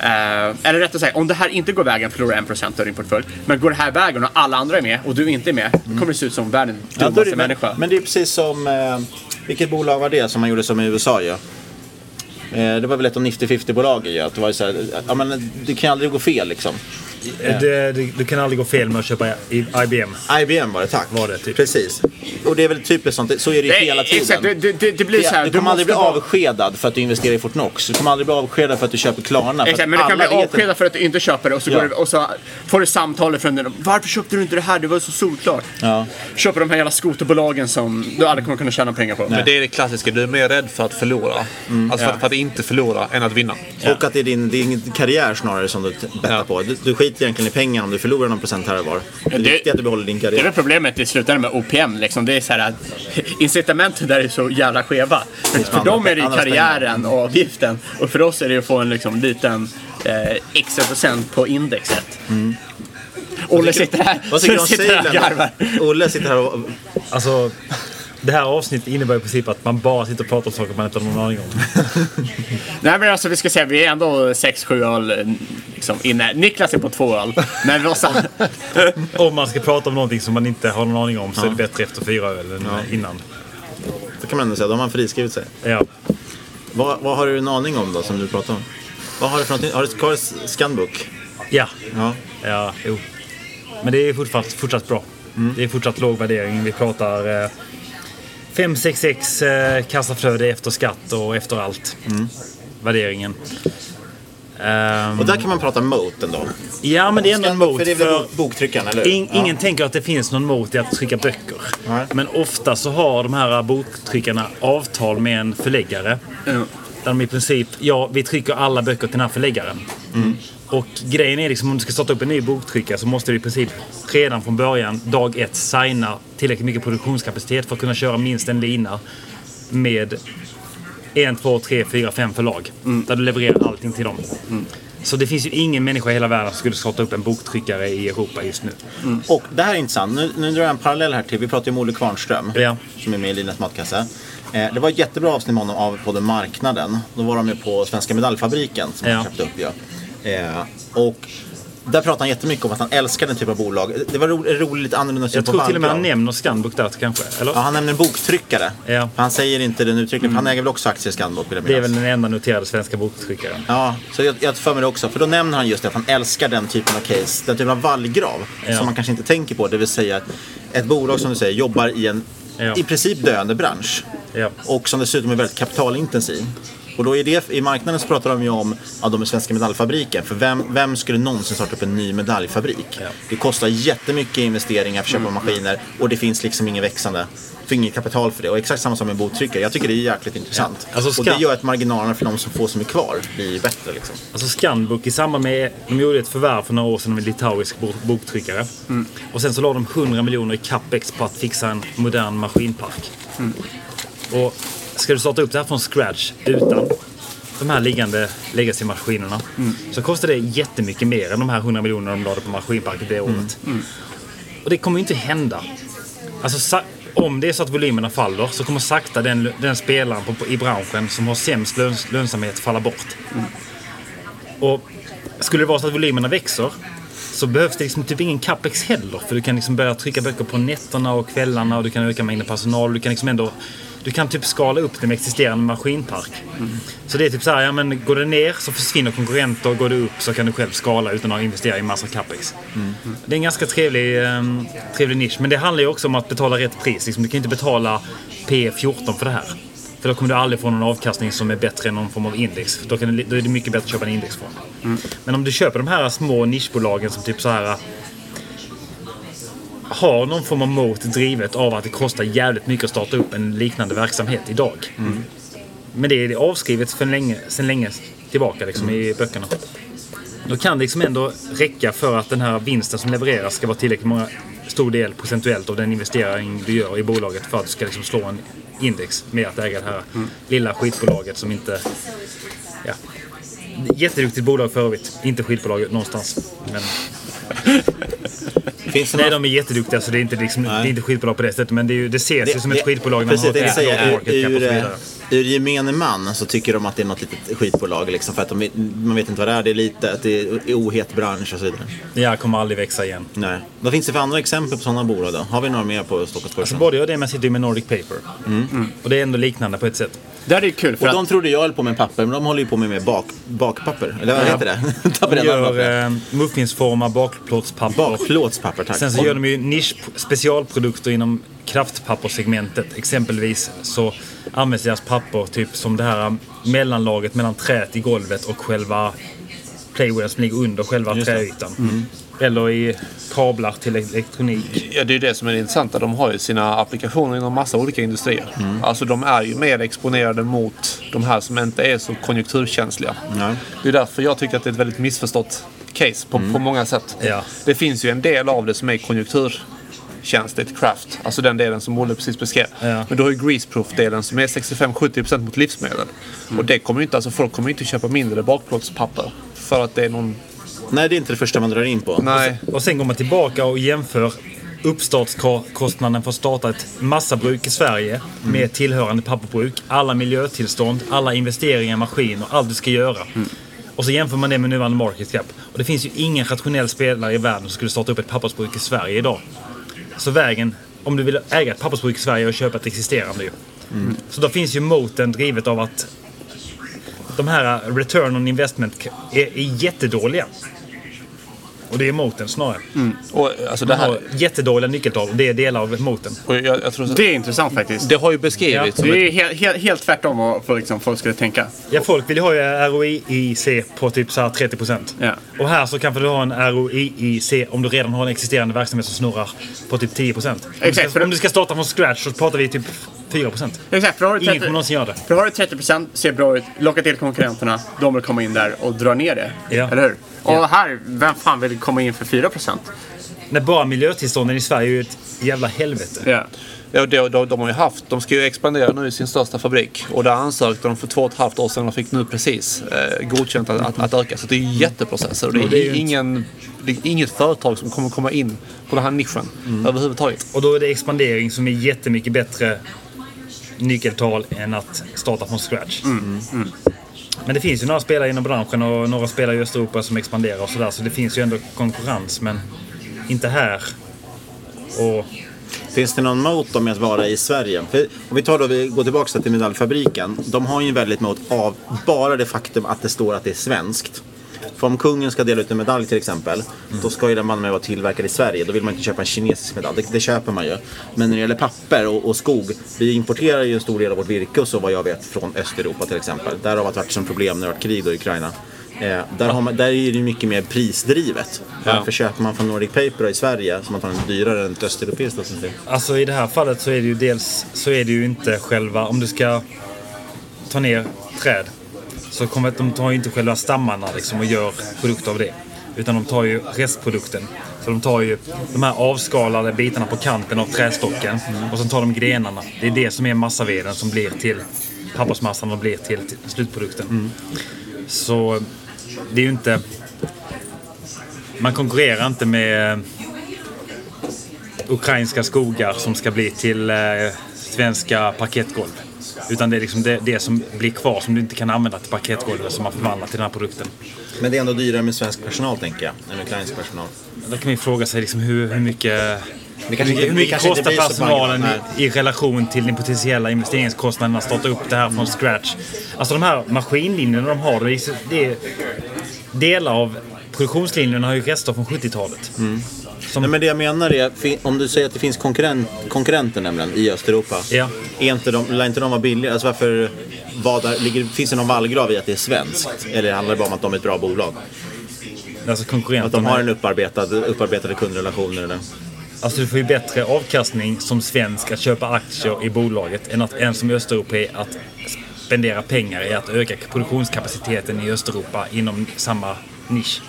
[SPEAKER 8] eh, eller rättare sagt, om det här inte går vägen förlorar en procent av din portfölj. Men går det här vägen och alla andra är med och du inte är med, då kommer det se ut som världens
[SPEAKER 5] Ja,
[SPEAKER 8] dummaste
[SPEAKER 5] det, men,
[SPEAKER 8] människa.
[SPEAKER 5] men det är precis som, eh, vilket bolag var det som man gjorde som i USA ju? Eh, det var väl ett av 90-50-bolag ju. Att det var så här, ja, men det kan aldrig gå fel liksom.
[SPEAKER 7] Det, det, du kan aldrig gå fel med att köpa i- IBM.
[SPEAKER 5] IBM var det, tack.
[SPEAKER 7] Var det, typ.
[SPEAKER 5] Precis. Och det är väl typiskt sånt, så är det ju
[SPEAKER 8] Nej,
[SPEAKER 5] hela tiden.
[SPEAKER 8] exakt, det- det- det- blir så här,
[SPEAKER 5] Du
[SPEAKER 8] du
[SPEAKER 5] kommer aldrig bli
[SPEAKER 8] vara-
[SPEAKER 5] avskedad för att du investerar i Fortnox. Du kommer aldrig bli avskedad för att du köper Klarna.
[SPEAKER 8] Exakt,
[SPEAKER 5] att
[SPEAKER 8] men du kan bli
[SPEAKER 5] att-
[SPEAKER 8] avskedad för att du inte köper det och så,
[SPEAKER 5] Ja.
[SPEAKER 8] går du, och så får du samtalet från den. Varför köpte du inte det här? Det var så solklart.
[SPEAKER 5] Ja.
[SPEAKER 8] Köper de här jävla skoterbolagen som du aldrig kommer kunna tjäna pengar på.
[SPEAKER 6] Men det är det klassiska, du är mer rädd för att förlora. Alltså för,
[SPEAKER 8] Ja.
[SPEAKER 6] för att inte förlora än att vinna.
[SPEAKER 5] Och att det är din, din karriär snarare som du bettar på. Du, du skiter egentligen i pengarna om du förlorar någon procent här och var. Det är
[SPEAKER 8] det-
[SPEAKER 5] viktigt att du behåller din
[SPEAKER 8] Det är
[SPEAKER 5] karriär.
[SPEAKER 8] väl problemet i slutändan med OPM. Liksom. Det är så här att incitamenten där är så jävla skeva. För, för
[SPEAKER 5] andra-
[SPEAKER 8] dem är det ju karriären och avgiften. Och för oss är det att få en liksom, liten eh, extra procent på indexet. Olle sitter här,
[SPEAKER 5] Vad tycker du om? Olle sitter här och...
[SPEAKER 7] Alltså, det här avsnittet innebär i princip att man bara sitter och pratar om saker man inte har någon aning om.
[SPEAKER 8] Nej men alltså vi ska säga, vi är ändå 6-7 öl liksom, inne. Niklas är på två öl. Men sam-
[SPEAKER 7] Om man ska prata om någonting som man inte har någon aning om så är det bättre efter fyra öl än innan.
[SPEAKER 5] Det kan man ändå säga, då har man friskrivit sig.
[SPEAKER 7] Ja.
[SPEAKER 5] Vad, vad har du en aning om då, som du pratar om? Vad har du för någonting? Har du kvar Scanbook?
[SPEAKER 7] Ja.
[SPEAKER 5] Ja.
[SPEAKER 7] Ja, jo. Men det är fortsatt, fortsatt bra. Det är fortsatt låg värdering. Vi pratar eh, 5-6x eh, kassaflöde efter skatt och efter allt. Värderingen. Ehm,
[SPEAKER 5] Och där kan man prata moat ändå.
[SPEAKER 7] Ja, men det är ändå en mot.
[SPEAKER 5] För det är väl boktryckaren, eller hur?
[SPEAKER 7] In, Ingen tänker att det finns någon mot i att trycka böcker. Men ofta så har de här boktryckarna avtal med en förläggare. Där de i princip, ja vi trycker alla böcker till den här förläggaren. Och grejen är liksom om du ska starta upp en ny boktryckare så måste du i princip redan från början, dag ett, signa tillräckligt mycket produktionskapacitet för att kunna köra minst en lina med en, två, tre, fyra, fem förlag. Där du levererar allting till dem. Så det finns ju ingen människa i hela världen som skulle starta upp en boktryckare i Europa just nu.
[SPEAKER 5] Och det här är intressant. Nu, nu drar jag en parallell här till, vi pratade ju om Olle Kvarnström.
[SPEAKER 7] Ja.
[SPEAKER 5] Som är med i Linas matkasse. Eh, det var ett jättebra avsnitt med honom av podden Marknaden. Då var de ju på Svenska Medaljfabriken som
[SPEAKER 7] Ja.
[SPEAKER 5] köpte upp ju. Eh, och där pratade han jättemycket om att han älskar den typen av bolag. Det var ro, roligt, lite annorlunda syn
[SPEAKER 7] Jag
[SPEAKER 5] på
[SPEAKER 7] tror till och med han nämner Scanbook där kanske. Eller?
[SPEAKER 5] Ja, han nämner en boktryckare.
[SPEAKER 7] Ja.
[SPEAKER 5] Han säger inte den uttryckligen, för han äger väl också aktier i Scanbook vill jag
[SPEAKER 7] Det är väl den enda noterade svenska boktryckaren.
[SPEAKER 5] Ja, så jag, jag för mig det också. För då nämner han just det att han älskar den typen av case, den typen av vallgrav.
[SPEAKER 7] Ja.
[SPEAKER 5] Som man kanske inte tänker på. Det vill säga ett bolag som du säger jobbar i en
[SPEAKER 7] Ja.
[SPEAKER 5] i princip döende bransch. Och som dessutom är väldigt kapitalintensiv. Och då är det, i marknaden så pratar de ju om ja, de är Svenska Medaljfabriken. För vem, vem skulle någonsin starta upp en ny medaljfabrik? Det kostar jättemycket investeringar för att köpa maskiner och det finns liksom ingen växande, för inget kapital för det. Och exakt samma som med boktryckare. Jag tycker det är jäkligt intressant.
[SPEAKER 7] Ja. Alltså,
[SPEAKER 5] Och det gör att marginalerna för de som får som är kvar blir bättre. Liksom.
[SPEAKER 7] Alltså Scanbook i samband med, de gjorde ett förvärv för några år sedan av en litauisk bo- boktryckare. Och sen så la de 100 miljoner i capex på att fixa en modern maskinpark. Och ska du starta upp det här från scratch utan de här liggande legacy-maskinerna så kostar det jättemycket mer än de här 100 miljonerna de lade på maskinparket det året. Och det kommer ju inte hända. Alltså, om det är så att volymerna faller så kommer sakta den, den spelaren på, på, i branschen som har sämst löns, lönsamhet falla bort. Och skulle det vara så att volymerna växer så behövs det liksom typ ingen capex heller. För du kan liksom börja trycka böcker på nätterna och kvällarna och du kan öka mängden personal. Du kan liksom ändå du kan typ skala upp det med existerande maskinpark. Så det är typ så här, ja men går det ner så försvinner konkurrenter. Går det upp så kan du själv skala utan att investera i massa capex. Det är en ganska trevlig, um, trevlig nisch. Men det handlar ju också om att betala rätt pris. Liksom, du kan inte betala P14 för det här. För då kommer du aldrig få någon avkastning som är bättre än någon form av index. Då, kan det, då är det mycket bättre att köpa en indexfond. Men om du köper de här små nischbolagen som typ så här har någon form av mot drivet av att det kostar jävligt mycket att starta upp en liknande verksamhet idag. Men det är avskrivet för länge, sedan länge tillbaka liksom, i böckerna. Då kan det liksom ändå räcka för att den här vinsten som levereras ska vara tillräckligt många, stor del procentuellt av den investering du gör i bolaget för att du ska liksom slå en index med att äga det här lilla skitbolaget som inte... Ja, jätteduktigt bolag för övrigt. Inte skitbolaget någonstans. Men...
[SPEAKER 5] Finns det
[SPEAKER 7] Nej,
[SPEAKER 5] några-
[SPEAKER 7] de är jätteduktiga så det är inte, liksom, det är inte skitbolag på det sättet. Men det, är ju, det ses ju som ett skitbolag när
[SPEAKER 5] Precis,
[SPEAKER 7] man har ett market cap och
[SPEAKER 5] ur,
[SPEAKER 7] så
[SPEAKER 5] ur,
[SPEAKER 7] vidare.
[SPEAKER 5] ur gemene man så tycker de att det är något litet skitbolag. Liksom, för att de, man vet inte vad det är, det är lite, att det är ohet bransch och så vidare.
[SPEAKER 7] Här kommer aldrig växa igen.
[SPEAKER 5] Nej. Vad finns det för andra exempel på sådana bolag då? Har vi några mer på Stockholmsbörsen?
[SPEAKER 7] Alltså både jag och det, men jag sitter ju med Nordic Paper.
[SPEAKER 5] Mm.
[SPEAKER 7] Och det är ändå liknande på ett sätt.
[SPEAKER 8] Det här är kul
[SPEAKER 5] och de trodde jag höll på med papper, men de håller ju på med, bak, bakpapper. Eller vad
[SPEAKER 7] Ja.
[SPEAKER 5] heter det?
[SPEAKER 7] De gör eh, muffinsformar, bakplåtspapper.
[SPEAKER 5] Bakplåtspapper, tack.
[SPEAKER 7] Sen så gör de ju nisch specialprodukter inom kraftpapperssegmentet. Exempelvis så används deras papper typ som det här mellanlaget mellan träet i golvet och själva playwaren som ligger under själva träytan.
[SPEAKER 6] Mm.
[SPEAKER 7] Eller i kablar till elektronik.
[SPEAKER 6] Ja, det är det som är det intressanta. De har ju sina applikationer inom massa olika industrier. Alltså de är ju mer exponerade mot de här som inte är så konjunkturkänsliga. Det är därför jag tycker att det är ett väldigt missförstått case på, på många sätt.
[SPEAKER 7] Ja.
[SPEAKER 6] Det finns ju en del av det som är konjunkturkänsligt, craft. Alltså den delen som Olle precis beskrev.
[SPEAKER 7] Ja.
[SPEAKER 6] Men du har ju greaseproof-delen som är 65-70% mot livsmedel. Och det kommer ju inte, alltså folk kommer ju inte köpa mindre bakplåtspapper. För att det är någon...
[SPEAKER 5] Nej, det är inte det första man drar in på.
[SPEAKER 6] Nej.
[SPEAKER 7] Och sen går man tillbaka och jämför uppstartskostnaden för att starta ett massabruk i Sverige med tillhörande pappersbruk. Alla miljötillstånd, alla investeringar i maskiner, allt du ska göra. Och så jämför man det med nuvarande market cap. Och det finns ju ingen rationell spelare i världen som skulle starta upp ett pappersbruk i Sverige idag. Så vägen, om du vill äga ett pappersbruk i Sverige och köpa ett existerande ju. Så då finns ju moten drivet av att de här return on investment är, är jättedåliga. Och det är moten snarare.
[SPEAKER 6] Och, alltså, det
[SPEAKER 7] Man
[SPEAKER 6] här...
[SPEAKER 7] har jättedåliga nyckeltal och det är delar av moten.
[SPEAKER 6] Och jag, jag tror så...
[SPEAKER 8] Det är intressant faktiskt.
[SPEAKER 6] Det har ju beskrivits som
[SPEAKER 8] Det
[SPEAKER 6] ett-
[SPEAKER 8] är helt, helt, helt tvärtom vad folk, liksom, folk skulle tänka.
[SPEAKER 7] Ja, folk vill ju ha ROIC på typ så här 30%.
[SPEAKER 8] Ja.
[SPEAKER 7] Och här så kanske du har en ROIC om du redan har en existerande verksamhet som snurrar på typ 10%. Om, du
[SPEAKER 8] Exakt, för
[SPEAKER 7] om du ska starta från scratch så pratar vi typ 4%.
[SPEAKER 8] Exakt, för har du
[SPEAKER 7] Ingen
[SPEAKER 8] 30
[SPEAKER 7] kommer någonsin göra det.
[SPEAKER 8] För har du 30% ser bra ut, locka till konkurrenterna, de vill komma in där och dra ner det.
[SPEAKER 7] Ja.
[SPEAKER 8] Eller hur? Och
[SPEAKER 7] Ja.
[SPEAKER 8] här, vem fan vill komma in för 4%?
[SPEAKER 7] När bara miljötillstånden i Sverige är ju ett jävla helvete.
[SPEAKER 8] Ja.
[SPEAKER 6] Ja, de, de, de har ju haft, de ska ju expandera nu i sin största fabrik. Och där ansökte de för två och ett halvt år sedan och fick nu precis eh, godkänt att, att, att öka. Så det är ju jätteprocesser. Och det är,
[SPEAKER 7] det är ju
[SPEAKER 6] ingen, det är inget företag som kommer komma in på den här nischen överhuvudtaget.
[SPEAKER 7] Och då är det expandering som är jättemycket bättre nyckeltal än att starta från scratch. Men det finns ju några spelare inom branschen och några spelare i Östeuropa som expanderar och sådär. Så det finns ju ändå konkurrens, men inte här. Och
[SPEAKER 5] Finns det någon mot om att vara i Sverige? För om vi tar då, vi går tillbaka till medaljfabriken. De har ju en väldigt mot av bara det faktum att det står att det är svenskt. För om kungen ska dela ut en medalj till exempel, då ska ju den mig vara tillverkad i Sverige. Då vill man inte köpa en kinesisk medalj, det, det köper man ju. Men när det gäller papper och, och skog, vi importerar ju en stor del av vårt virke och så vad jag vet från Östeuropa till exempel. Där har det varit som problem när det har varit krig i Ukraina. Eh, där, man, där är det mycket mer prisdrivet.
[SPEAKER 7] Ja.
[SPEAKER 5] Varför köper man från Nordic Paper i Sverige som man är dyrare än ett östeuropeiskt alternativ?
[SPEAKER 7] Alltså i det här fallet så är det ju dels så är det ju inte själva, om du ska ta ner träd så kommer de tar ju inte själva stammarna liksom och gör produkter av det. Utan de tar ju restprodukten. Så de tar ju de här avskalade bitarna på kanten av trästocken och sen tar de grenarna. Det är det som är massaveden som blir till pappersmassan och blir till, till slutprodukten. Så det är ju inte... Man konkurrerar inte med ukrainska skogar som ska bli till eh, svenska parkettgolv. Utan det är liksom det, det som blir kvar som du inte kan använda till paketgolvet som man förvandlar till den här produkten.
[SPEAKER 5] Men det är ändå dyrare med svensk personal tänker jag, än ukrainsk personal.
[SPEAKER 7] Då kan man ju fråga sig liksom hur, hur mycket
[SPEAKER 5] Det kanske inte-
[SPEAKER 7] hur mycket kostar personalen i, i relation till den potentiella investeringskostnaden att starta upp det här från scratch? Alltså de här maskinlinjerna de har, det är, det är delar av produktionslinjerna har ju rester från 70-talet.
[SPEAKER 5] Nej, men det jag menar är, om du säger att det finns konkurrent, konkurrenter nämligen i Östeuropa.
[SPEAKER 7] Ja.
[SPEAKER 5] Är inte de, lär inte de vara billigare? Alltså varför, vad där, ligger, finns det någon vallgrav i att det är svenskt? Eller handlar det bara om att de är ett bra bolag?
[SPEAKER 7] Alltså konkurrenterna.
[SPEAKER 5] Att de har en upparbetad, upparbetade kundrelationer eller?
[SPEAKER 7] Alltså du får ju bättre avkastning som svensk att köpa aktier i bolaget än att en som östeuropé att spendera pengar i att öka produktionskapaciteten i Östeuropa inom samma nisch.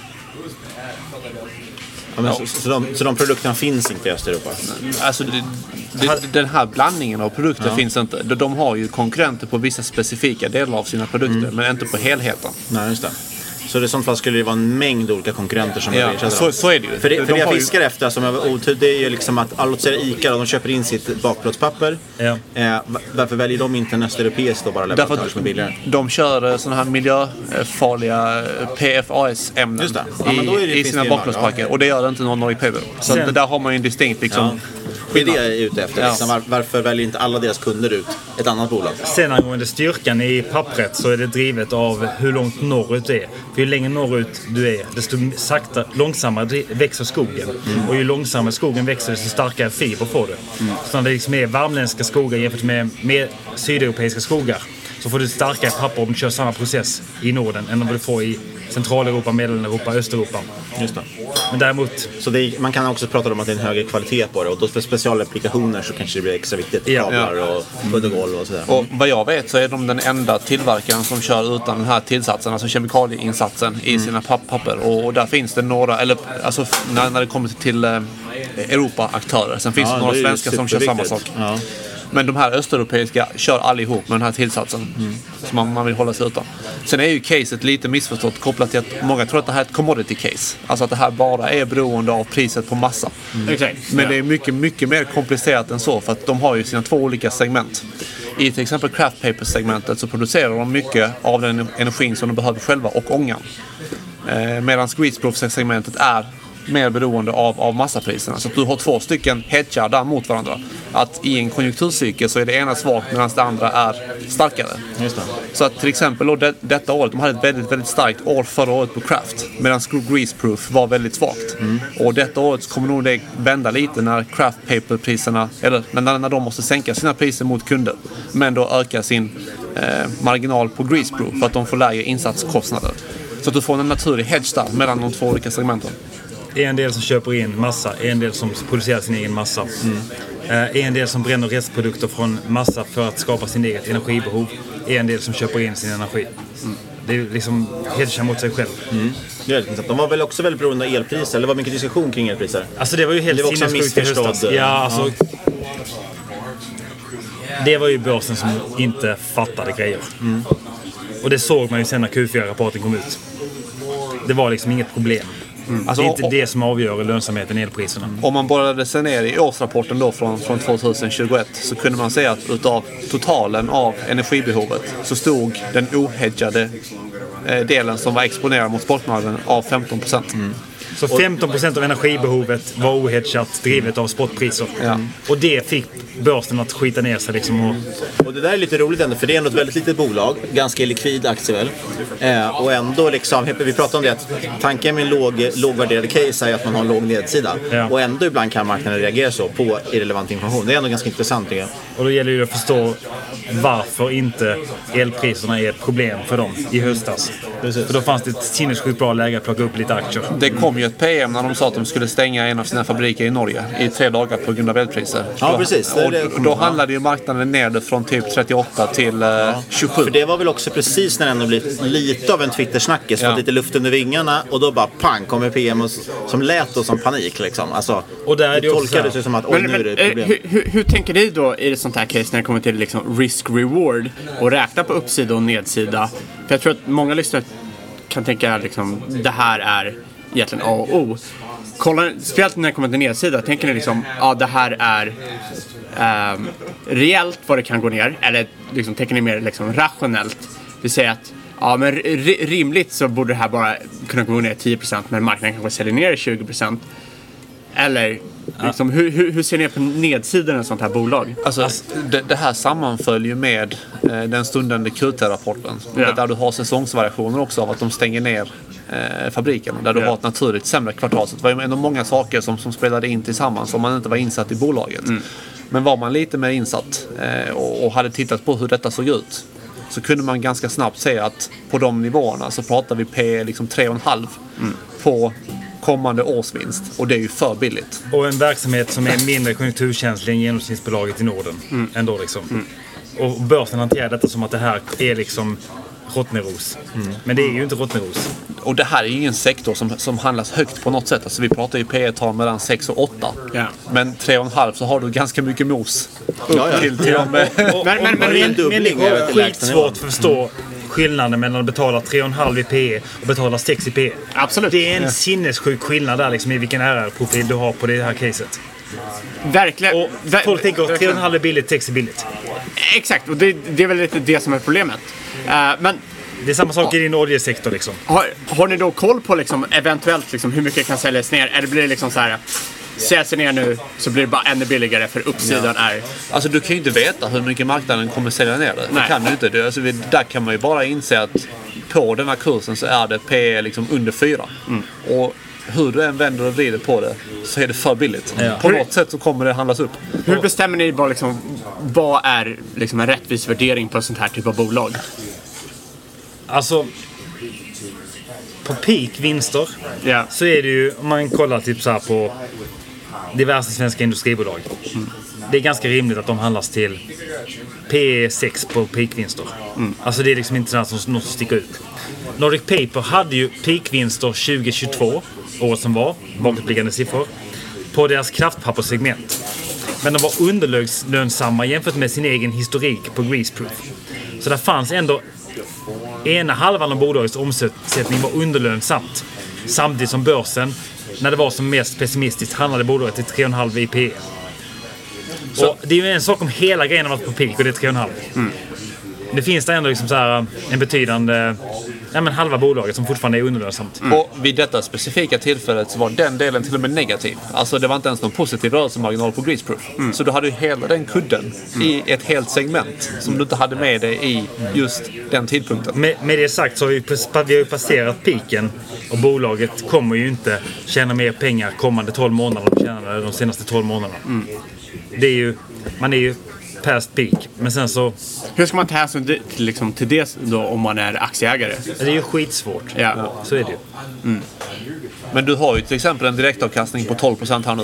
[SPEAKER 5] Ja, men, Så, så, de, så de produkterna finns inte i Östeuropa?
[SPEAKER 6] Alltså, det, det, den här blandningen av produkter
[SPEAKER 5] Ja.
[SPEAKER 6] finns inte. De, har ju konkurrenter på vissa specifika delar av sina produkter,
[SPEAKER 5] Mm.
[SPEAKER 6] men inte på helheten.
[SPEAKER 5] Nej, just det. Så i sånt fall skulle det vara en mängd olika konkurrenter som
[SPEAKER 6] Ja,
[SPEAKER 5] ersätta
[SPEAKER 6] så- så är det ju.
[SPEAKER 5] För det,
[SPEAKER 6] De
[SPEAKER 5] för det jag
[SPEAKER 6] har ju-
[SPEAKER 5] fiskar efter som är otur, det är ju liksom att, säga ICA då, de köper in sitt bakplåtspapper.
[SPEAKER 7] Ja.
[SPEAKER 5] Eh, va- varför väljer de inte en östeuropeisk då bara leverantör som är billigare?
[SPEAKER 6] de kör sådana här miljöfarliga PFAS-ämnen
[SPEAKER 5] Just det. Ja, är det-
[SPEAKER 6] i, i sina
[SPEAKER 5] det
[SPEAKER 6] bakplåtspackar. Och det gör inte någon Nordic Paper. Så
[SPEAKER 7] Sen-
[SPEAKER 6] det där har man ju en distinkt liksom,
[SPEAKER 5] Det är det jag är ute efter.
[SPEAKER 6] Ja.
[SPEAKER 5] Liksom, var, varför väljer inte alla deras kunder ut ett annat bolag?
[SPEAKER 7] Sen angående styrkan i pappret så är det drivet av hur långt norrut du är. För ju längre norrut du är, desto sakta, långsammare växer skogen. Och ju långsammare skogen växer, desto starkare fiber får du. Så när det liksom är varmländska skogar jämfört med, med sydeuropeiska skogar så får du starkare papper om du kör samma process i Norden än vad du får i Centraleuropa, Mellaneuropa, Östeuropa.
[SPEAKER 5] Just det.
[SPEAKER 7] Men däremot,
[SPEAKER 5] Så det är, man kan också prata om att det är en högre kvalitet på det och då för specialapplikationer så kanske det blir extra viktigt.
[SPEAKER 7] Ja.
[SPEAKER 5] Kablar och puddegolv och sådär.
[SPEAKER 6] Och vad jag vet så är de den enda tillverkaren som kör utan den här tillsatsen, alltså kemikalieinsatsen i
[SPEAKER 5] Mm.
[SPEAKER 6] sina papp papper. Och, där finns det några, eller alltså när, när det kommer till eh, Europa-aktörer. Sen finns
[SPEAKER 5] Ja,
[SPEAKER 6] det några
[SPEAKER 5] det
[SPEAKER 6] svenskar som kör samma sak.
[SPEAKER 5] Ja.
[SPEAKER 6] Men de här östeuropeiska kör allihop med den här tillsatsen.
[SPEAKER 5] Mm.
[SPEAKER 6] Som man, man vill hålla sig utan. Sen är ju caset lite missförstått kopplat till att många tror att det här är ett commodity case. Alltså att det här bara är beroende av priset på massa.
[SPEAKER 8] Exakt.
[SPEAKER 6] Men det är mycket, mycket mer komplicerat än så för att de har ju sina två olika segment. I till exempel craft paper-segmentet så producerar de mycket av den energin som de behöver själva och ångan. Eh, Medan greaseproof-segmentet är mer beroende av, av massapriserna. Så att du har två stycken hedgar där mot varandra. Att i en konjunkturcykel så är det ena svagt medan det andra är starkare. Så att till exempel då det, detta året, de hade ett väldigt, väldigt starkt år förra året på Craft. Medan Greaseproof var väldigt svagt. Och detta året så kommer nog det vända lite när Craft Paper-priserna, eller när, när de måste sänka sina priser mot kunder. Men då öka sin eh, marginal på Greaseproof för att de får lägre insatskostnader. Så att du får en naturlig hedge där mellan de två olika segmenten.
[SPEAKER 7] En del som köper in massa, en del som producerar sin egen massa. Eh, En del som bränner restprodukter från massa för att skapa sin eget energibehov. En del som köper in sin energi. Det är liksom hedga mot sig själv.
[SPEAKER 5] Intressant. De var väl också väldigt beroende av elpriser? Eller det var mycket diskussion kring elpriser?
[SPEAKER 7] Alltså det var ju helt sinnessjukt i höstas. Ja, alltså, Det var ju börsen som inte fattade grejer. Och det såg man ju sen när Q4-rapporten kom ut. Det var liksom inget problem.
[SPEAKER 6] Alltså,
[SPEAKER 7] det är inte det som avgör lönsamheten i elpriserna.
[SPEAKER 6] Om man borrade sig ner i årsrapporten då från, från 2021 så kunde man se att utav totalen av energibehovet så stod den ohedgade eh, delen som var exponerad mot spotmarknaden av 15 procent.
[SPEAKER 7] Så 15% av energibehovet var ohedgat drivet av spotpriser. Och det fick börsen att skita ner sig liksom. Och,
[SPEAKER 5] Och det där är lite roligt ändå, för det är ändå ett väldigt litet bolag. Ganska likvid aktie väl. Eh, och ändå liksom, vi pratade om det att tanken med en låg, lågvärderad case är att man har en låg nedsida.
[SPEAKER 7] Ja.
[SPEAKER 5] Och ändå ibland kan marknaden reagera så på irrelevant information. Det är ändå ganska intressant tycker jag.
[SPEAKER 7] Och då gäller det att förstå varför inte elpriserna är ett problem för dem i höstas. För då fanns det ett sinnessjukt bra läge att plocka upp lite aktier.
[SPEAKER 6] Det kom ju ett PM när de sa att de skulle stänga en av sina fabriker i Norge i tre dagar på grund av elpriser.
[SPEAKER 5] Ja,
[SPEAKER 6] Då-
[SPEAKER 5] precis. Det
[SPEAKER 6] Och
[SPEAKER 5] det
[SPEAKER 6] då, handlade ju marknaden ner det från typ 38 till eh, 27.
[SPEAKER 5] För det var väl också precis när det ändå blivit lite av en Twittersnackis.
[SPEAKER 6] Ja.
[SPEAKER 5] Lite luft under vingarna och då bara pang kommer PM och, som lät då som panik liksom. Alltså,
[SPEAKER 7] Och där är det
[SPEAKER 5] det tolkades ju som att oj
[SPEAKER 8] Men,
[SPEAKER 5] nu är det
[SPEAKER 8] eh,
[SPEAKER 5] problem.
[SPEAKER 8] hur, hur, hur tänker ni då i ett sånt här case när det kommer till liksom risk-reward och räkna på uppsida och nedsida? För jag tror att många lyssnare kan tänka liksom det här är egentligen A och O. Kolla, speciellt när det kommer till nedsida, tänker ni liksom ja det här är ehm, reellt vad det kan gå ner, eller liksom, tänker ni mer liksom, rationellt? Det säger att ja, men rimligt så borde det här bara kunna gå ner 10% men marknaden kanske säljer ner 20%. Eller liksom, hur, hur, hur ser ni på nedsidan av ett sånt här bolag?
[SPEAKER 6] Alltså, det, det här sammanföljer med eh, den stundande QT-rapporten.
[SPEAKER 8] Ja.
[SPEAKER 6] Där du har säsongsvariationer också av att de stänger ner eh, fabriken. Där du har ett naturligt sämre kvartal. Så det var ju ändå många saker som, som spelade in tillsammans om man inte var insatt i bolaget. Men var man lite mer insatt eh, och, och hade tittat på hur detta såg ut. Så kunde man ganska snabbt se att på de nivåerna så pratar vi P liksom 3,5 på kommande årsvinst. Och det är ju för billigt.
[SPEAKER 7] Och en verksamhet som är mindre konjunkturkänslig än genomsnittsbolaget i Norden.
[SPEAKER 6] Mm.
[SPEAKER 7] Ändå liksom. Och börsen hanterar detta som att det här är liksom Rottneros. Men det är ju inte Rottneros.
[SPEAKER 6] Och det här är ju ingen sektor som, som handlas högt på något sätt. Alltså vi pratar ju P tal mellan 6 och 8. Men 3,5 så har du ganska mycket mos. Upp
[SPEAKER 7] Ja, ja.
[SPEAKER 6] till, till
[SPEAKER 7] Ja.
[SPEAKER 6] de...
[SPEAKER 7] Och- och- men- men- Människor har skitsvårt att förstå skillnaden mellan att betala 3,5 i PE och betala 6 i PE.
[SPEAKER 8] Absolut.
[SPEAKER 7] Det är en sinnessjuk skillnad där liksom i vilken RR-profil du har på det här caset.
[SPEAKER 8] Verkligen.
[SPEAKER 7] Och folk tänker att 3,5 är billigt, 6 är billigt.
[SPEAKER 8] Exakt, och det, det är väl lite det som är problemet. Eh, men
[SPEAKER 7] Det är samma sak i din oljesektor liksom.
[SPEAKER 8] har, har ni då koll på liksom, eventuellt liksom, hur mycket kan säljas ner? Eller blir det liksom så här, säljs det ner nu så blir det bara ännu billigare för uppsidan är...
[SPEAKER 6] Alltså du kan ju inte veta hur mycket marknaden kommer sälja ner det. Det
[SPEAKER 8] Nej.
[SPEAKER 6] kan du inte. Det, alltså, vi, där kan man ju bara inse att på den här kursen så är det P liksom under 4. Och hur du än vänder och vrider på det så är det för billigt.
[SPEAKER 8] Ja.
[SPEAKER 6] På något sätt så kommer det handlas upp.
[SPEAKER 8] Hur bestämmer ni vad, liksom, vad är liksom, en rättvis värdering på en sån här typ av bolag?
[SPEAKER 7] Alltså, på peak-vinster så är det ju, om man kollar typ så här på diverse svenska industribolag. Det är ganska rimligt att de handlas till P6 på peakvinster. Mm. Alltså det är liksom inte något som, något som sticker ut. Nordic Paper hade ju peakvinster 2022, året som var, bakåtblickande siffror, på deras kraftpapperssegment. Men de var underlönsamma jämfört med sin egen historik på Greaseproof. Så det fanns ändå ena halvan av bolagets omsättning var underlönsamt. Samtidigt som börsen, när det var som mest pessimistiskt, handlade bolaget till 3,5 i P. Så det är ju en sak om hela grejen har varit på peak och det är 3,5. Det finns där ändå liksom så här en betydande, ja men halva bolaget som fortfarande är underlönsamt.
[SPEAKER 6] Och vid detta specifika tillfället så var den delen till och med negativ. Alltså det var inte ens någon positiv rörelsemarginal på Greaseproof. Så du hade ju hela den kudden i ett helt segment som du inte hade med dig i just den tidpunkten.
[SPEAKER 7] Med, med det sagt så har vi, vi har ju passerat piken och bolaget kommer ju inte tjäna mer pengar kommande 12 månader än de tjänade de senaste 12 månaderna. Det är ju, man är ju past peak. Men sen så...
[SPEAKER 8] Hur ska man ta hänsyn till, liksom, till det då om man är aktieägare?
[SPEAKER 7] Det är ju skitsvårt.
[SPEAKER 8] Ja.
[SPEAKER 7] Så är det ju.
[SPEAKER 6] Men du har ju till exempel en direktavkastning på 12% här nu.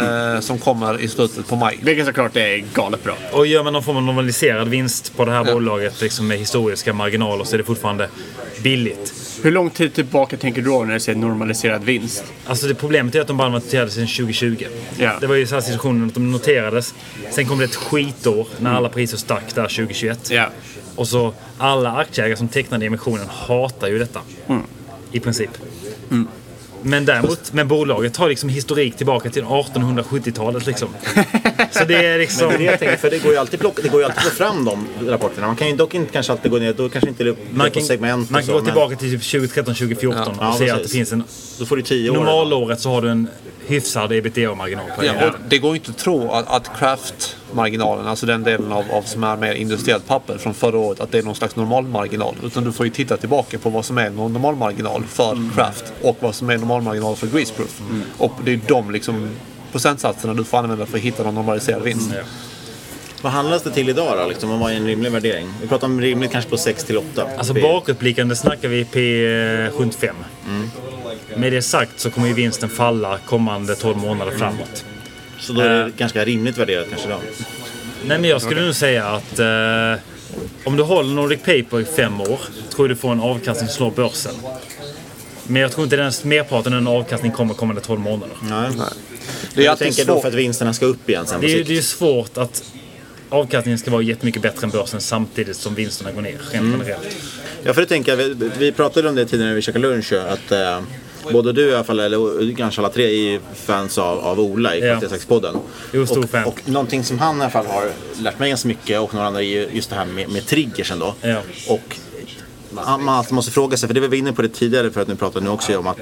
[SPEAKER 6] Eh, som kommer i slutet på maj.
[SPEAKER 8] Vilket såklart är galet bra.
[SPEAKER 7] Och gör man någon form av normaliserad vinst på det här bolaget liksom med historiska marginaler så är det fortfarande billigt.
[SPEAKER 8] Hur lång tid tillbaka tänker du då när du säger normaliserad vinst?
[SPEAKER 7] Alltså det problemet är att de bara noterades sedan 2020.
[SPEAKER 8] Ja.
[SPEAKER 7] Det var ju så här situationen att de noterades. Sen kom det ett skitår när alla priser stack där 2021. Och så alla aktieägare som tecknade emissionen hatar ju detta. I princip. Men däremot, men bolaget har liksom historik tillbaka till 1870-talet liksom. Så det är liksom...
[SPEAKER 5] Men det är det jag tänker, för det går ju alltid, plocka, det går ju alltid att få fram de rapporterna. Man kan ju dock inte kanske alltid gå ner, då kanske inte det är
[SPEAKER 7] Man kan,
[SPEAKER 5] segment
[SPEAKER 7] man kan
[SPEAKER 5] så,
[SPEAKER 7] gå tillbaka till typ 2013, 2014
[SPEAKER 5] Ja,
[SPEAKER 7] och se att det
[SPEAKER 5] precis.
[SPEAKER 7] finns en...
[SPEAKER 5] Då får du 10 år.
[SPEAKER 7] Normalåret så har du en hyfsad ebitda-marginal på
[SPEAKER 6] Ja,
[SPEAKER 7] det.
[SPEAKER 6] och det går ju inte att tro att, att craft-marginalen, alltså den delen av, av som är mer industriellt papper från förra året, att det är någon slags normalmarginal. Utan du får ju titta tillbaka på vad som är någon normalmarginal för craft och vad som är normalmarginal för greaseproof. Och det är de liksom procentsatserna du får använda för att hitta någon normaliserad vinst.
[SPEAKER 5] Vad handlas det till idag då? Liksom, vad är en rimlig värdering? Vi pratar om rimligt kanske på 6 till 8.
[SPEAKER 7] Alltså bakåtblickande snackar vi P75. Med det sagt så kommer ju vinsten falla kommande 12 månader framåt.
[SPEAKER 5] Så då är det
[SPEAKER 7] Eh,
[SPEAKER 5] ganska rimligt värderat kanske då?
[SPEAKER 7] Nej men jag skulle nog säga att eh, om du håller Nordic Paper i fem år tror jag du får en avkastning som slår börsen. Men jag tror inte den merparten av den avkastning kommer kommande 12 månader.
[SPEAKER 5] Nej.
[SPEAKER 6] Det är
[SPEAKER 5] jag tänker då
[SPEAKER 6] svårt.
[SPEAKER 5] för att vinsterna ska upp igen sen på
[SPEAKER 7] Det är,
[SPEAKER 5] sikt.
[SPEAKER 7] det är ju svårt att avkastningen ska vara jättemycket bättre än börsen samtidigt som vinsterna går ner rent
[SPEAKER 5] Mm.
[SPEAKER 7] generellt.
[SPEAKER 5] Ja, för det tänker jag, vi, vi pratade om det tidigare när vi käkade lunch, att eh, både du i alla fall, eller kanske alla tre, är fans av, av Ola i
[SPEAKER 7] Ja.
[SPEAKER 5] Kvalitetsjaktspodden.
[SPEAKER 7] Jo, stor
[SPEAKER 5] och,
[SPEAKER 7] fan.
[SPEAKER 5] och någonting som han i alla fall har lärt mig ganska mycket och några andra är ju just det här med, med triggersen då.
[SPEAKER 7] Ja.
[SPEAKER 5] Och man alltid måste fråga sig, för det var vi inne på det tidigare för att nu pratar nu också om att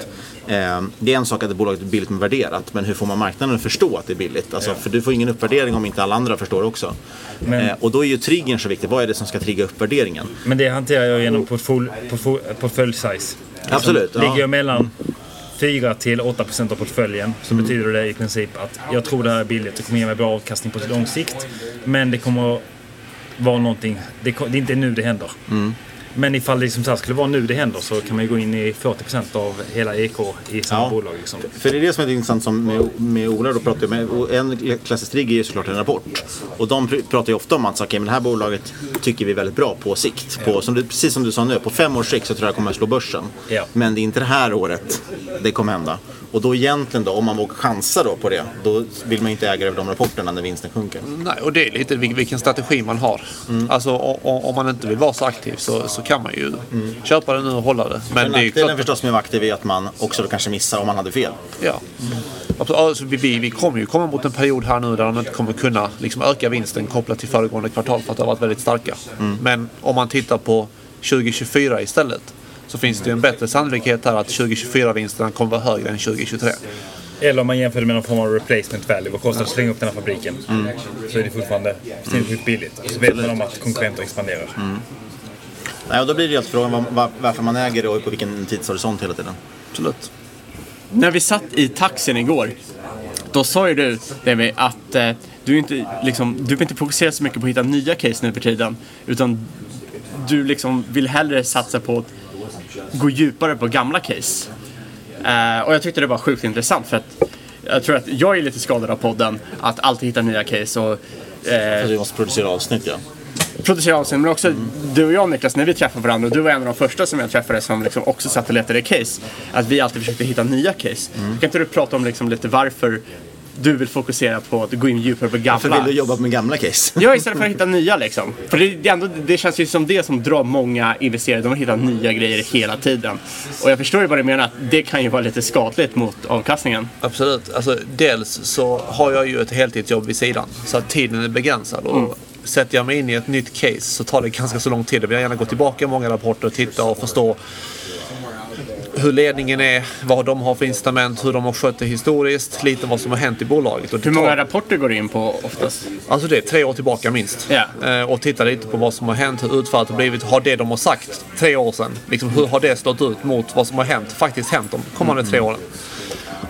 [SPEAKER 5] eh, det är en sak att ett bolag är billigt med värderat men hur får man marknaden att förstå att det är billigt? Alltså, För du får ingen uppvärdering om inte alla andra förstår det också.
[SPEAKER 7] Men-
[SPEAKER 5] Eh, och då är ju triggern så viktig, vad är det som ska trigga uppvärderingen?
[SPEAKER 7] Men det hanterar jag genom portfölj, portfölj, portföljsize.
[SPEAKER 5] Absolut, ja.
[SPEAKER 7] Ligger mellan 4 till 8 procent av portföljen så
[SPEAKER 5] Mm.
[SPEAKER 7] betyder det i princip att jag tror det här är billigt. Det kommer ge mig bra avkastning på lång sikt. Men det kommer vara någonting. Det, det är inte nu det händer.
[SPEAKER 5] Mm.
[SPEAKER 7] Men ifall det liksom så här skulle vara nu det händer så kan man ju gå in i 40 procent av hela EK i samma
[SPEAKER 5] Ja.
[SPEAKER 7] bolag. Liksom.
[SPEAKER 5] För det är det som är intressant som med, med Ola då pratar jag med. och En klassisk trigger är ju såklart en rapport. Och de pr- pratar ju ofta om att okay, men det här bolaget tycker vi är väldigt bra på sikt. På, som du, precis som du sa nu, på fem års sikt så tror jag det kommer att slå börsen.
[SPEAKER 7] Ja.
[SPEAKER 5] Men det är inte det här året det kommer hända. Och då egentligen då, om man vågar chansa då på det, då vill man ju inte äga över de rapporterna när vinsten sjunker.
[SPEAKER 6] Nej, och det är lite vil- vilken strategi man har. Alltså o- o- om man inte vill vara så aktiv så, så kan man ju köpa det nu och hålla det.
[SPEAKER 5] Men
[SPEAKER 6] Men det är klart,
[SPEAKER 5] förstås med att aktiv är att man också då kanske missar om man hade fel.
[SPEAKER 6] ja. Alltså, vi, vi, vi kommer ju komma mot en period här nu där de inte kommer kunna liksom, öka vinsten kopplat till föregående kvartal för att de har varit väldigt starka. Men om man tittar på 2024 istället så finns det ju en bättre sannolikhet här att 2024-vinsterna kommer vara högre än 2023.
[SPEAKER 7] Eller om man jämför det med någon form av replacement value. Vad kostar det att slänga upp den här fabriken? Så är det fortfarande sinnessjukt billigt. Och så vet man om att konkurrenter expanderar.
[SPEAKER 5] Nej, och då blir det helt frågan var, var, varför man äger det och på vilken tidshorisont hela tiden.
[SPEAKER 6] Absolut.
[SPEAKER 8] När vi satt i taxin igår, då sa ju du David, att eh, du, inte, liksom, du vill inte fokusera så mycket på att hitta nya case nu för tiden. Utan du liksom vill hellre satsa på att gå djupare på gamla case. Eh, och jag tyckte det var sjukt intressant för att jag tror att jag är lite skadad av podden, att alltid hitta nya case. Och, eh,
[SPEAKER 5] Så vi måste producera avsnitt ja.
[SPEAKER 8] Producera avsnitt, men också du och jag Niklas, när vi träffade varandra, och du var en av de första som jag träffade som liksom också satt och letade case, att vi alltid försökte hitta nya case. Kan inte du prata om liksom lite varför du vill fokusera på att gå in djupare på
[SPEAKER 5] Varför
[SPEAKER 8] gamla?
[SPEAKER 5] vill du jobba med gamla case?
[SPEAKER 8] Ja, istället för att hitta nya liksom. För det, det, ändå, det känns ju som det som drar många investerare. De vill hitta nya grejer hela tiden. Och jag förstår ju vad du menar, att det kan ju vara lite skadligt mot avkastningen.
[SPEAKER 6] Absolut. Alltså, dels så har jag ju ett heltidsjobb vid sidan. Så att tiden är begränsad. Och
[SPEAKER 8] Mm.
[SPEAKER 6] Sätter jag mig in i ett nytt case så tar det ganska så lång tid. Då vill jag gärna gå tillbaka i många rapporter och titta och förstå hur ledningen är, vad de har för incitament, hur de har skött det historiskt, lite vad som har hänt i bolaget. Och
[SPEAKER 8] Hur många
[SPEAKER 6] tar-
[SPEAKER 8] rapporter går du in på oftast?
[SPEAKER 6] Alltså det är tre år tillbaka minst. Eh, och titta lite på vad som har hänt, hur utfallet har blivit. Har det de har sagt tre år sedan, liksom, hur har det stått ut mot vad som har hänt, faktiskt hänt de kommande tre åren?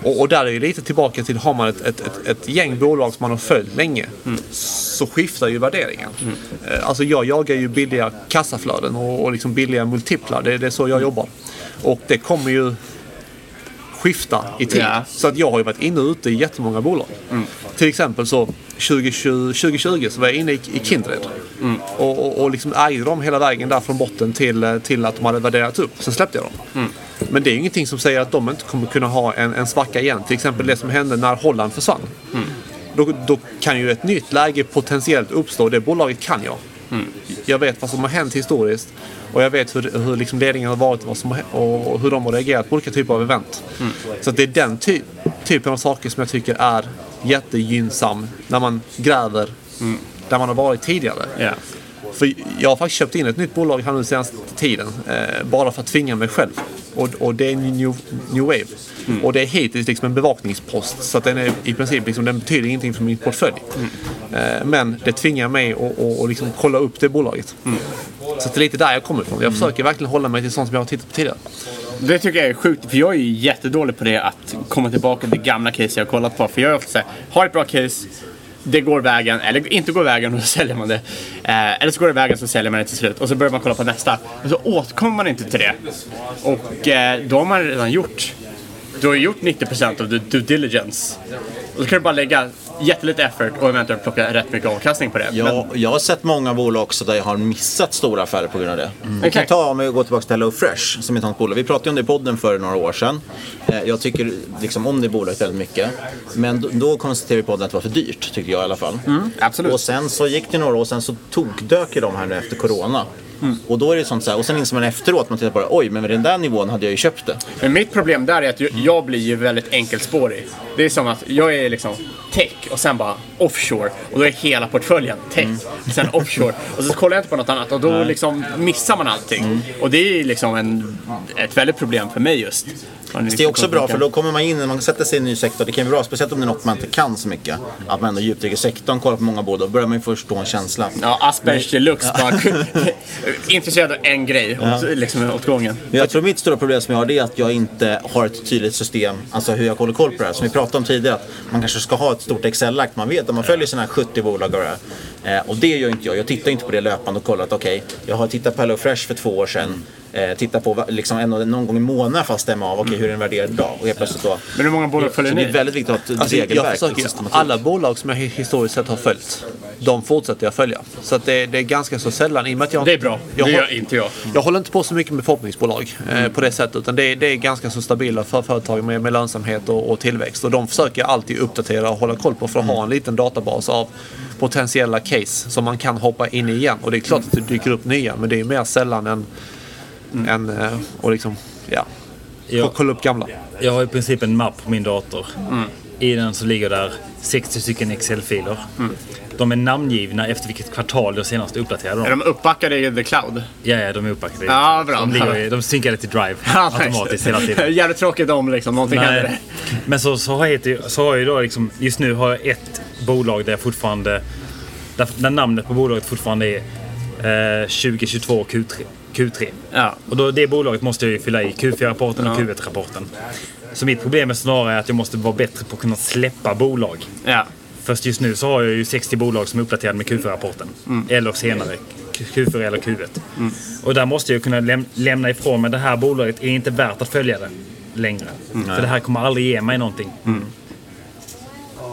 [SPEAKER 6] Och, och där är ju lite tillbaka till, har man ett, ett, ett, ett gäng bolag som man har följt länge så skiftar ju värderingen. Eh, Alltså jag jagar ju billiga kassaflöden och, och liksom billiga multiplar. Det, det är så jag jobbar. Och det kommer ju skifta i tid.
[SPEAKER 8] Ja.
[SPEAKER 6] Så att jag har ju varit inne och ute i jättemånga bolag. Till exempel så 2020, 2020 så var jag inne i, i Kindred. Och, och, och liksom ägde dem hela vägen där från botten till, eh, till att de hade värderat upp. Sen släppte jag dem. Men det är ingenting som säger att de inte kommer kunna ha en, en svacka igen. Till exempel det som hände när Holland försvann. Då, då kan ju ett nytt läge potentiellt uppstå. Det bolaget kan jag. Jag vet vad som har hänt historiskt. Och jag vet hur, hur liksom ledningen har varit vad som har, och hur de har reagerat på olika typer av event. Så att det är den ty typen av saker som jag tycker är jättegynnsam när man gräver där man har varit tidigare. För jag har faktiskt köpt in ett nytt bolag här nu senaste tiden. Eh, bara för att tvinga mig själv. Och, och det är New, New Wave. Och det är hittills liksom en bevakningspost. Så att den är i princip liksom, den betyder ingenting för min portfölj. Eh, men det tvingar mig att och, och liksom kolla upp det bolaget. Så att det är lite där jag kommer ifrån. Jag försöker verkligen hålla mig till sånt som jag har tittat på tidigare.
[SPEAKER 8] Det tycker jag är sjukt, för jag är ju jättedålig på det att komma tillbaka till gamla case jag har kollat på. För jag är ofta såhär, har ett bra case, det går vägen, eller inte går vägen och så säljer man det. Eh, eller så går det vägen så säljer man det till slut och så börjar man kolla på nästa. Och så återkommer man inte till det. Och eh, då har man redan gjort, du har ju gjort 90% av the due diligence. Och så kan du bara lägga jättelite effort och eventuellt plocka rätt mycket avkastning på det.
[SPEAKER 5] Ja, jag har sett många bolag också där jag har missat stora affärer på grund av det. Kan
[SPEAKER 8] Exakt.
[SPEAKER 5] ta om vi går tillbaka till Hello Fresh som är ett sånt bolag. Vi pratade om det i podden för några år sedan. Eh, Jag tycker liksom om det bolaget väldigt mycket. Men då, då konstaterade vi i podden att det var för dyrt, tycker jag i alla fall.
[SPEAKER 8] absolut.
[SPEAKER 5] Och sen så gick det några år, sen så tokdök de här nu efter Corona. Och då är det sånt så här, och sen inser man efteråt, man tittar på det, oj, men med den där nivån hade jag ju köpt det.
[SPEAKER 8] Men mitt problem där är att jag, blir ju väldigt enkelspårig. Det är som att jag är liksom tech och sen bara offshore. Och då är hela portföljen tech, sen offshore. Och så kollar jag inte på något annat och då liksom missar man allting. Och det är liksom en, ett väldigt problem för mig just.
[SPEAKER 5] Det är också bra för då kommer man in, när man sätter sig i en ny sektor, det kan ju vara bra, speciellt om det är något man inte kan så mycket. Att man ändå djupdyker i sektorn, kollar på många båda, då börjar man ju först få en känsla.
[SPEAKER 8] Ja, Aspergers deluxe. Intresserad av en grej
[SPEAKER 5] Ja.
[SPEAKER 8] liksom, åt gången.
[SPEAKER 5] Jag tror mitt stora problem som jag har det är att jag inte har ett tydligt system, alltså hur jag håller koll på det här. Som vi pratade om tidigare, att man kanske ska ha ett stort Excel-ark. Man vet att man följer sina 70 bolag och det här. eh, Och det gör inte jag. Jag tittar inte på det löpande och kollar att okej, jag har tittat på Hello Fresh för två år sedan. Eh, tittar på liksom en, någon gång i månaden för att stämma av, okej hur är den värderad idag? Och helt plötsligt då.
[SPEAKER 8] Men hur många bolag följer
[SPEAKER 5] Så det
[SPEAKER 8] ni?
[SPEAKER 5] är väldigt viktigt att ha ett
[SPEAKER 6] Alltså, jag
[SPEAKER 5] regelverk.
[SPEAKER 6] försöker, alla bolag som jag hi- historiskt sett har följt, de fortsätter jag följa. Så att det, det är ganska så sällan. I och med att jag,
[SPEAKER 8] Det är bra. Det
[SPEAKER 6] Jag,
[SPEAKER 8] gör
[SPEAKER 6] håll-
[SPEAKER 8] inte jag.
[SPEAKER 6] jag håller inte på så mycket med förhoppningsbolag eh, på det sättet. Utan det, är- det är ganska så stabila för företag med, med lönsamhet och, och tillväxt. Och de försöker jag alltid uppdatera och hålla koll på för att ha en liten databas av potentiella case som man kan hoppa in i igen. Och det är klart att det dyker upp nya, men det är mer sällan än, än eh, och liksom, ja,
[SPEAKER 7] Ja.
[SPEAKER 6] kolla upp gamla.
[SPEAKER 7] Jag har i princip en mapp på min dator. I den så ligger där 60 stycken Excel-filer. De är namngivna efter vilket kvartal jag senast uppdaterade dem.
[SPEAKER 8] Är de uppbackade i the cloud?
[SPEAKER 7] Ja, ja, de är uppbackade.
[SPEAKER 8] Ja, bra.
[SPEAKER 7] De, ligger, i- de synkade till Drive
[SPEAKER 8] Ja,
[SPEAKER 7] automatiskt hela tiden.
[SPEAKER 8] Jävligt tråkigt om liksom, någonting händer.
[SPEAKER 7] Nej. Men så, så, har jag, så har jag då liksom, just nu har jag ett bolag där jag fortfarande, där, där namnet på bolaget fortfarande är eh, 2022 Q3. Q3.
[SPEAKER 8] Ja.
[SPEAKER 7] Och då, det bolaget måste jag ju fylla i Q4-rapporten och
[SPEAKER 8] Ja.
[SPEAKER 7] Q1-rapporten. Så mitt problem är snarare att jag måste vara bättre på att kunna släppa bolag.
[SPEAKER 8] Ja.
[SPEAKER 7] Först just nu så har jag ju 60 bolag som är uppdaterade med Q4-rapporten.
[SPEAKER 8] Mm.
[SPEAKER 7] Eller senare. Q4 eller Q1. Och där måste jag kunna läm- lämna ifrån mig det här bolaget är inte värt att följa det längre.
[SPEAKER 8] Mm.
[SPEAKER 7] För det här kommer aldrig ge mig någonting.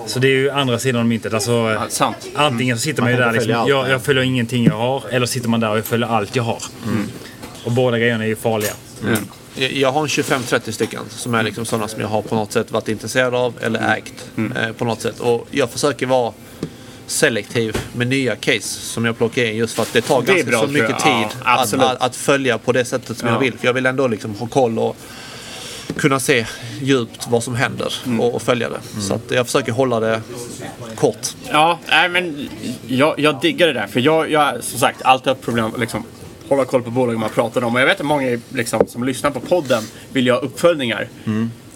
[SPEAKER 7] Så det är ju andra sidan av myntet. Alltså,
[SPEAKER 8] sant.
[SPEAKER 7] Antingen så sitter
[SPEAKER 5] Man
[SPEAKER 7] man, ju där liksom,
[SPEAKER 5] allt,
[SPEAKER 7] jag, jag följer ingenting jag har. Eller sitter man där och jag följer allt jag har. Och båda grejerna är ju farliga.
[SPEAKER 6] Jag- Jag har en 25-30 stycken som är liksom sådana som jag har på något sätt varit intresserad av eller ägt eh, på något sätt. Och jag försöker vara selektiv med nya case som jag plockar in just för att det tar
[SPEAKER 8] Det
[SPEAKER 6] ganska
[SPEAKER 8] bra,
[SPEAKER 6] så mycket
[SPEAKER 8] Ja,
[SPEAKER 6] tid att,
[SPEAKER 8] absolut.
[SPEAKER 6] att, att följa på det sättet som
[SPEAKER 8] Ja.
[SPEAKER 6] jag vill. För jag vill ändå liksom ha koll och kunna se djupt vad som händer och, och följa det. Så att jag försöker hålla det kort.
[SPEAKER 8] Ja, nej, men jag, jag diggar det där. För jag, jag som sagt alltid haft problem att liksom, hålla koll på bolag man pratar om. Och jag vet att många liksom, som lyssnar på podden vill göra uppföljningar.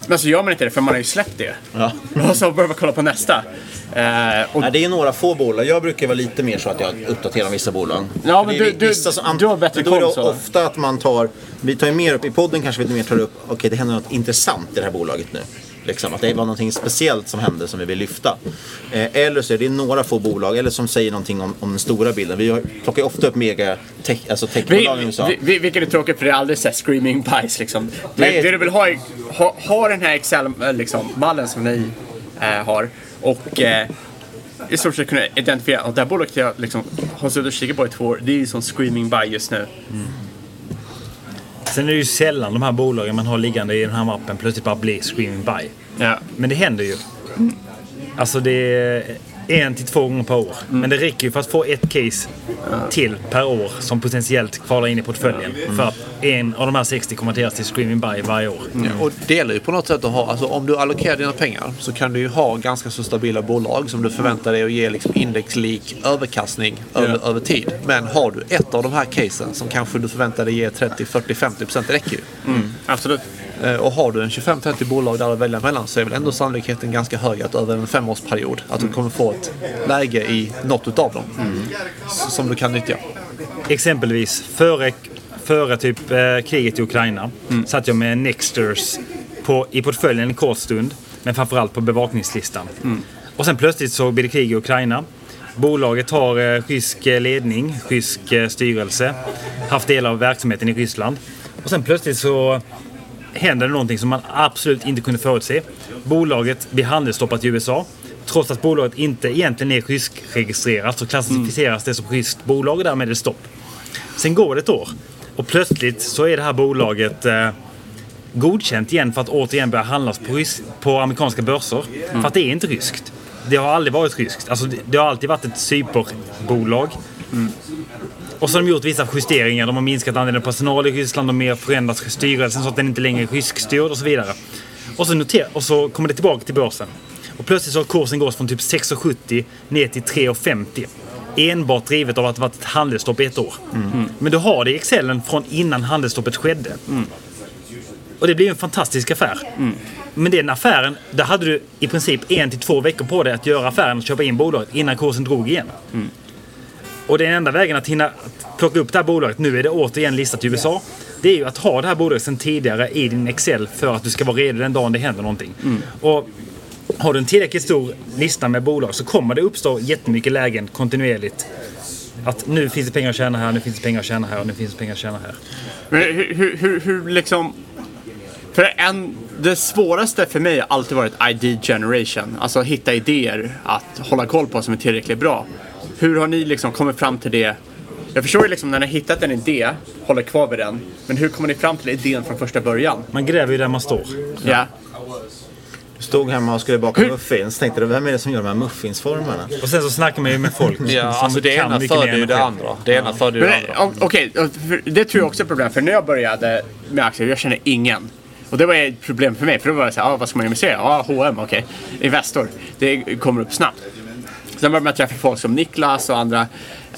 [SPEAKER 8] Men så gör man inte det för man har ju släppt det.
[SPEAKER 5] Ja.
[SPEAKER 8] Och så börjar man kolla på nästa. Eh, och
[SPEAKER 5] Nej, det är några få bolag. Jag brukar vara lite mer så att jag uppdaterar vissa bolag.
[SPEAKER 8] Ja, men du- du-
[SPEAKER 5] som-
[SPEAKER 8] du har bättre
[SPEAKER 5] men då är det
[SPEAKER 8] koll,
[SPEAKER 5] ofta att man tar, vi tar ju mer upp, i podden kanske vi lite mer tar upp, okej det händer något intressant i det här bolaget nu. Liksom, att det var någonting speciellt som hände som vi vill lyfta. Eh, eller så är det några få bolag, eller som säger någonting om, om den stora bilden. Vi har- plockar ju ofta upp mega tech, alltså
[SPEAKER 8] vi,
[SPEAKER 5] techbolagen i USA.
[SPEAKER 8] vi, vi, vilket är tråkigt för det är aldrig så screaming pies liksom.
[SPEAKER 5] Nej.
[SPEAKER 8] Det, du vill ha är ha, ha den här Excel-mallen liksom, mallen som ni eh, har. Och eh, i stort sett kunna identifiera. Och det här bolaget jag liksom, har suttit och kikat på i två år. Det är ju som screaming buy just nu.
[SPEAKER 7] Sen är det ju sällan de här bolagen man har liggande i den här mappen plötsligt bara blir screaming buy.
[SPEAKER 8] Ja.
[SPEAKER 7] Men det händer ju. Alltså det är en till två gånger per år. Men det räcker ju för att få ett case till per år som potentiellt kvalar in i portföljen. För att en av de här 60 konverteras till screaming buy varje år.
[SPEAKER 6] Ja, och det gäller ju på något sätt att ha, alltså om du allokerar dina pengar så kan du ju ha ganska så stabila bolag som du förväntar dig att ge liksom indexlik överkastning över, över tid. Men har du ett av de här casen som kanske du förväntar dig ge 30, 40, 50 procent, det räcker ju.
[SPEAKER 8] Mm, absolut.
[SPEAKER 6] Eh, Och har du en 25-30 bolag där att välja mellan så är väl ändå sannolikheten ganska hög att över en femårsperiod att du kommer få ett läge i något utav dem s- som du kan nyttja.
[SPEAKER 7] Exempelvis före, före typ eh, kriget i Ukraina satt jag med Nexters på, i portföljen en kort stund. Men framförallt på bevakningslistan. Och sen plötsligt så blir det krig i Ukraina. Bolaget har eh, rysk eh, ledning, rysk eh, styrelse. Haft delar av verksamheten i Ryssland. Och sen plötsligt så händer det någonting som man absolut inte kunde förutse. Bolaget blir handelsstoppat i USA. Trots att bolaget inte egentligen är ryskregistrerat så klassificeras det som ryskt bolag och därmed är det stopp. Sen går det ett år och plötsligt så är det här bolaget eh, godkänt igen för att återigen börja handlas på, rys- på amerikanska börser. För att det är inte ryskt. Det har aldrig varit ryskt. Alltså det, det har alltid varit ett Cypernbolag Och så har de gjort vissa justeringar. De har minskat andelen personal i Ryssland, de har förändrat styrelsen så att den inte längre är ryskstyrd och så vidare. Och så, noter, och så kommer det tillbaka till börsen. Och plötsligt så har kursen gått från typ 6,70 ner till 3,50. Enbart drivet av att det varit ett handelsstopp i ett år. Men du har det i Excelen från innan handelsstoppet skedde. Och det blir en fantastisk affär. Men den affären, där hade du i princip en till två veckor på dig att göra affären och köpa in bolaget innan kursen drog igen. Och den enda vägen att hinna plocka upp det här bolaget, nu är det återigen listat i USA, det är ju att ha det här bolaget sedan tidigare i din Excel för att du ska vara redo den dagen det händer någonting. Och har du en tillräckligt stor lista med bolag så kommer det uppstå jättemycket lägen kontinuerligt. Att nu finns det pengar att tjäna här, nu finns det pengar att tjäna här och nu finns det pengar att tjäna här.
[SPEAKER 8] Men hur, hur, hur liksom... För en, det svåraste för mig har alltid varit ID generation. Alltså hitta idéer att hålla koll på som är tillräckligt bra. Hur har ni liksom kommit fram till det? Jag förstår ju liksom när ni har hittat en idé, håller kvar vid den. Men hur kommer ni fram till idén från första början?
[SPEAKER 7] Man gräver ju där man står.
[SPEAKER 8] Ja.
[SPEAKER 5] Stod hemma och skulle baka muffins. Tänkte du, vem är det som gör de här muffinsformarna?
[SPEAKER 7] Och sen så snackar man ju med folk
[SPEAKER 6] Ja,
[SPEAKER 7] som
[SPEAKER 6] alltså det
[SPEAKER 7] kan
[SPEAKER 6] ena
[SPEAKER 7] mycket mer än
[SPEAKER 6] det andra. Det ena föder ju det andra.
[SPEAKER 8] Okej, för det tror jag också är ett problem. För när jag började med aktier, jag känner ingen. Och det var ett problem för mig. För då var jag såhär, ah, vad ska man investera? Ja, H&M, okej. Investor. Det kommer upp snabbt. Sen började man träffa folk som Niklas och andra.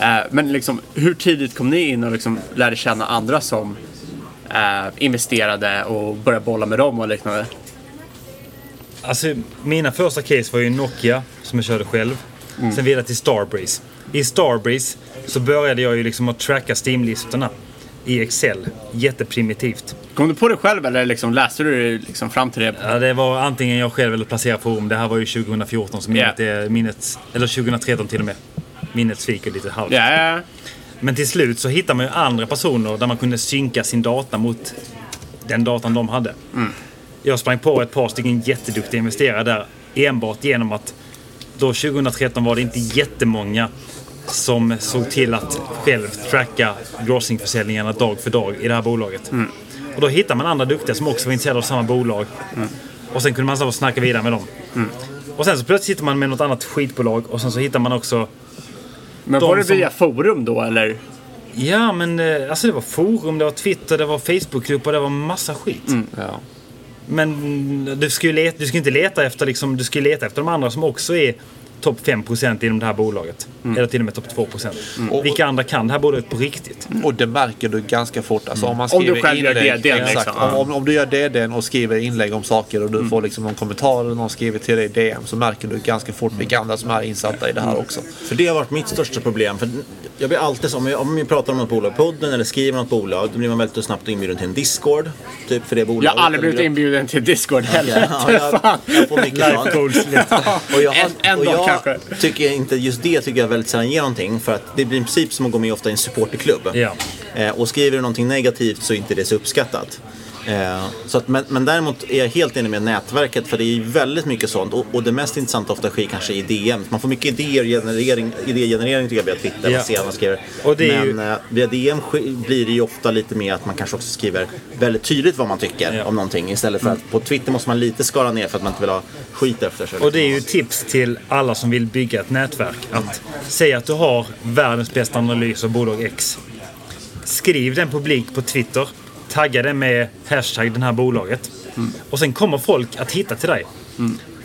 [SPEAKER 8] Eh, men liksom, hur tidigt kom ni in och liksom lärde känna andra som eh, investerade och började bolla med dem och liknande?
[SPEAKER 7] Alltså, mina första case var ju Nokia som jag körde själv. Sen vidare till Starbreeze. I Starbreeze så började jag ju liksom att tracka Steam-listorna i Excel. Jätteprimitivt.
[SPEAKER 8] Kom du på det själv eller liksom läste du det liksom fram till det?
[SPEAKER 7] Ja, det var antingen jag själv eller Placera Forum. Det här var ju 2014 så minnet är minnet, eller 2013 till och med. Minnet sviker lite halvt.
[SPEAKER 8] Ja.
[SPEAKER 7] Men till slut så hittar man ju andra personer där man kunde synka sin data mot den datan de hade. Jag sprang på ett par stycken jätteduktiga investerare där enbart genom att då 2013 var det inte jättemånga som såg till att själv tracka grossingförsäljningarna dag för dag i det här bolaget. Och då hittar man andra duktiga som också var intresserade av samma bolag. Och sen kunde man och snacka vidare med dem. Och sen så plötsligt sitter man med något annat skitbolag och sen så hittar man också
[SPEAKER 8] Men var det
[SPEAKER 7] som-
[SPEAKER 8] via forum då eller?
[SPEAKER 7] Ja, men eh, alltså det var forum, det var Twitter, det var Facebookgrupper, det var massa skit.
[SPEAKER 6] Ja.
[SPEAKER 7] Men du ska ju leta, du ska inte leta efter liksom, du ska ju leta efter de andra som också är topp 5% inom det här bolaget. Eller till och med topp 2%. Vilka andra kan det här bolaget på riktigt?
[SPEAKER 6] Och det märker du ganska fort. Alltså, om, man
[SPEAKER 8] Om du
[SPEAKER 6] skriver
[SPEAKER 8] själv gör
[SPEAKER 6] inlägg,
[SPEAKER 8] DDn,
[SPEAKER 6] exakt,
[SPEAKER 8] liksom.
[SPEAKER 6] om, om, du gör DDn och skriver inlägg om saker och du får liksom någon kommentar eller någon skriver till dig i DM så märker du ganska fort vilka andra som är insatta i det här också.
[SPEAKER 5] För det har varit mitt största problem. För jag blir alltid så, om jag, om jag pratar om något bolag i podden eller skriver något bolag, då blir man väldigt snabbt inbjuden till en Discord. Typ för det bolaget.
[SPEAKER 8] Jag har aldrig blivit inbjuden till Discord heller.
[SPEAKER 5] Ja, jag, jag får mycket sånt.
[SPEAKER 7] lite.
[SPEAKER 5] Och jag, har, och jag
[SPEAKER 8] kanske.
[SPEAKER 5] tycker inte, just det tycker jag väldigt sällan ger någonting. För att det blir i princip som att gå med ofta i en supporterklubb.
[SPEAKER 7] Ja.
[SPEAKER 5] Eh, och skriver du någonting negativt så är inte det så uppskattat. Eh, så att, men, men däremot är jag helt enig med nätverket för det är väldigt mycket sånt. Och, och det mest intressanta ofta sker kanske i DM. Man får mycket idéer, generering, idégenerering tycker jag via Twitter.
[SPEAKER 7] Ja.
[SPEAKER 5] Man ser vad man skriver.
[SPEAKER 7] Och det är ju-
[SPEAKER 5] men eh, via DM blir det ju ofta lite mer att man kanske också skriver väldigt tydligt vad man tycker
[SPEAKER 7] Ja.
[SPEAKER 5] om någonting. Istället för att på Twitter måste man lite skala ner för att man inte vill ha skit efter sig.
[SPEAKER 7] Och det är ju tips till alla som vill bygga ett nätverk. Att säga att du har världens bästa analys av bolag X. Skriv den publik på Twitter. Tagga den med hashtag den här bolaget. Och sen kommer folk att hitta till dig.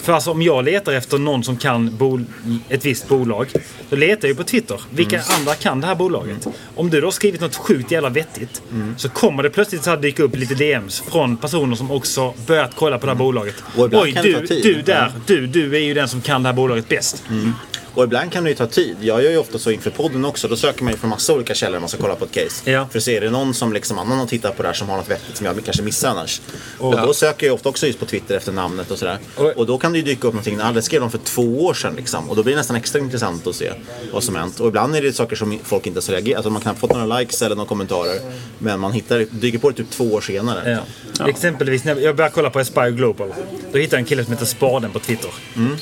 [SPEAKER 7] För alltså om jag letar efter någon som kan bol- ett visst bolag. Då letar jag på Twitter. Vilka andra kan det här bolaget? Om du då har skrivit något sjukt jävla vettigt. Så kommer det plötsligt så här dyka upp lite DMs från personer som också börjat kolla på det här bolaget.
[SPEAKER 5] Och ibland
[SPEAKER 7] Oj,
[SPEAKER 5] det
[SPEAKER 7] du, du där. Du, du är ju den som kan det här bolaget bäst.
[SPEAKER 5] Och ibland kan det ju ta tid. Jag gör ju ofta så inför podden också. Då söker man ju från massa olika källor när man ska kolla på ett case.
[SPEAKER 7] Ja.
[SPEAKER 5] För se, är det någon som liksom annan har tittat på det här som har något vettigt som jag kanske missar annars. Och
[SPEAKER 7] Ja.
[SPEAKER 5] då söker jag ofta också just på Twitter efter namnet och sådär.
[SPEAKER 7] Och-
[SPEAKER 5] Och då kan det ju dyka upp någonting. Ja, det skrev de för två år sedan liksom. Och då blir det nästan extra intressant att se vad som hänt. Och ibland är det saker som folk inte ens reagerar. Alltså man kan ha fått några likes eller några kommentarer. Men man hittar, dyker på det typ två år senare.
[SPEAKER 7] Ja. Exempelvis när jag började kolla på Aspire Global. Då hittade jag en kille som heter Spaden på Twitter.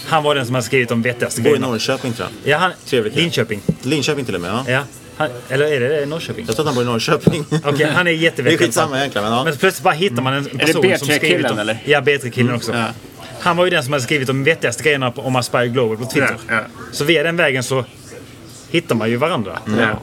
[SPEAKER 7] Han var den som hade skrivit de vettigaste grejerna.
[SPEAKER 5] Norrköping tror jag.
[SPEAKER 7] Ja, han,
[SPEAKER 5] Trevlig kille.
[SPEAKER 7] Linköping.
[SPEAKER 5] Linköping till och med, ja.
[SPEAKER 7] Ja. Han, eller är det Norrköping?
[SPEAKER 5] Jag tror att han bor i Norrköping.
[SPEAKER 7] Okej, han är jättevettig.
[SPEAKER 5] Det är skitsamma egentligen. Men, ja.
[SPEAKER 7] Men plötsligt bara hittar man en
[SPEAKER 8] det
[SPEAKER 7] person som skrivit
[SPEAKER 8] B3-killen,
[SPEAKER 7] om...
[SPEAKER 8] eller?
[SPEAKER 7] Ja, B3-killen också.
[SPEAKER 8] Ja.
[SPEAKER 7] Han var ju den som hade skrivit de vettigaste grejerna på- om Aspire Global på Twitter.
[SPEAKER 8] Ja, ja.
[SPEAKER 7] Så via den vägen så hittar man ju varandra.
[SPEAKER 5] Ja.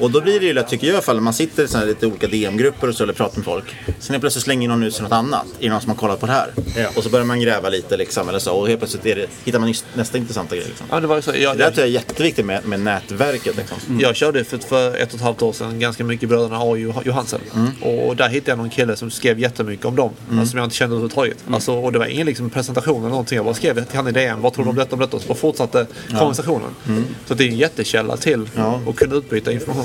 [SPEAKER 5] Och då blir det ju lätt, tycker jag i alla fall, man sitter i såna här lite olika DM-grupper och så eller pratar med folk. Sen helt plötsligt slänger någon ut sig något annat. Är det någon som har kollat på det här? Och så börjar man gräva lite liksom, eller så. Och helt plötsligt är det, hittar man nästa intressanta grej. Liksom.
[SPEAKER 6] Ja, det var så. Jag,
[SPEAKER 5] det där tror jag är jätteviktigt med, med nätverket. Liksom.
[SPEAKER 6] Jag körde för, för ett och ett halvt år sedan ganska mycket Bröderna A Johansen. Och där hittade jag någon kille som skrev jättemycket om dem. Alltså, som jag inte kände överhuvudtaget. Alltså, och det var ingen liksom, presentation eller någonting. Jag bara skrev till han i DM. Vad tror du om detta om detta? Och fortsatte
[SPEAKER 5] Ja.
[SPEAKER 6] konversationen.
[SPEAKER 5] Mm.
[SPEAKER 6] Så det är en jättekälla till att kunna utbyta information.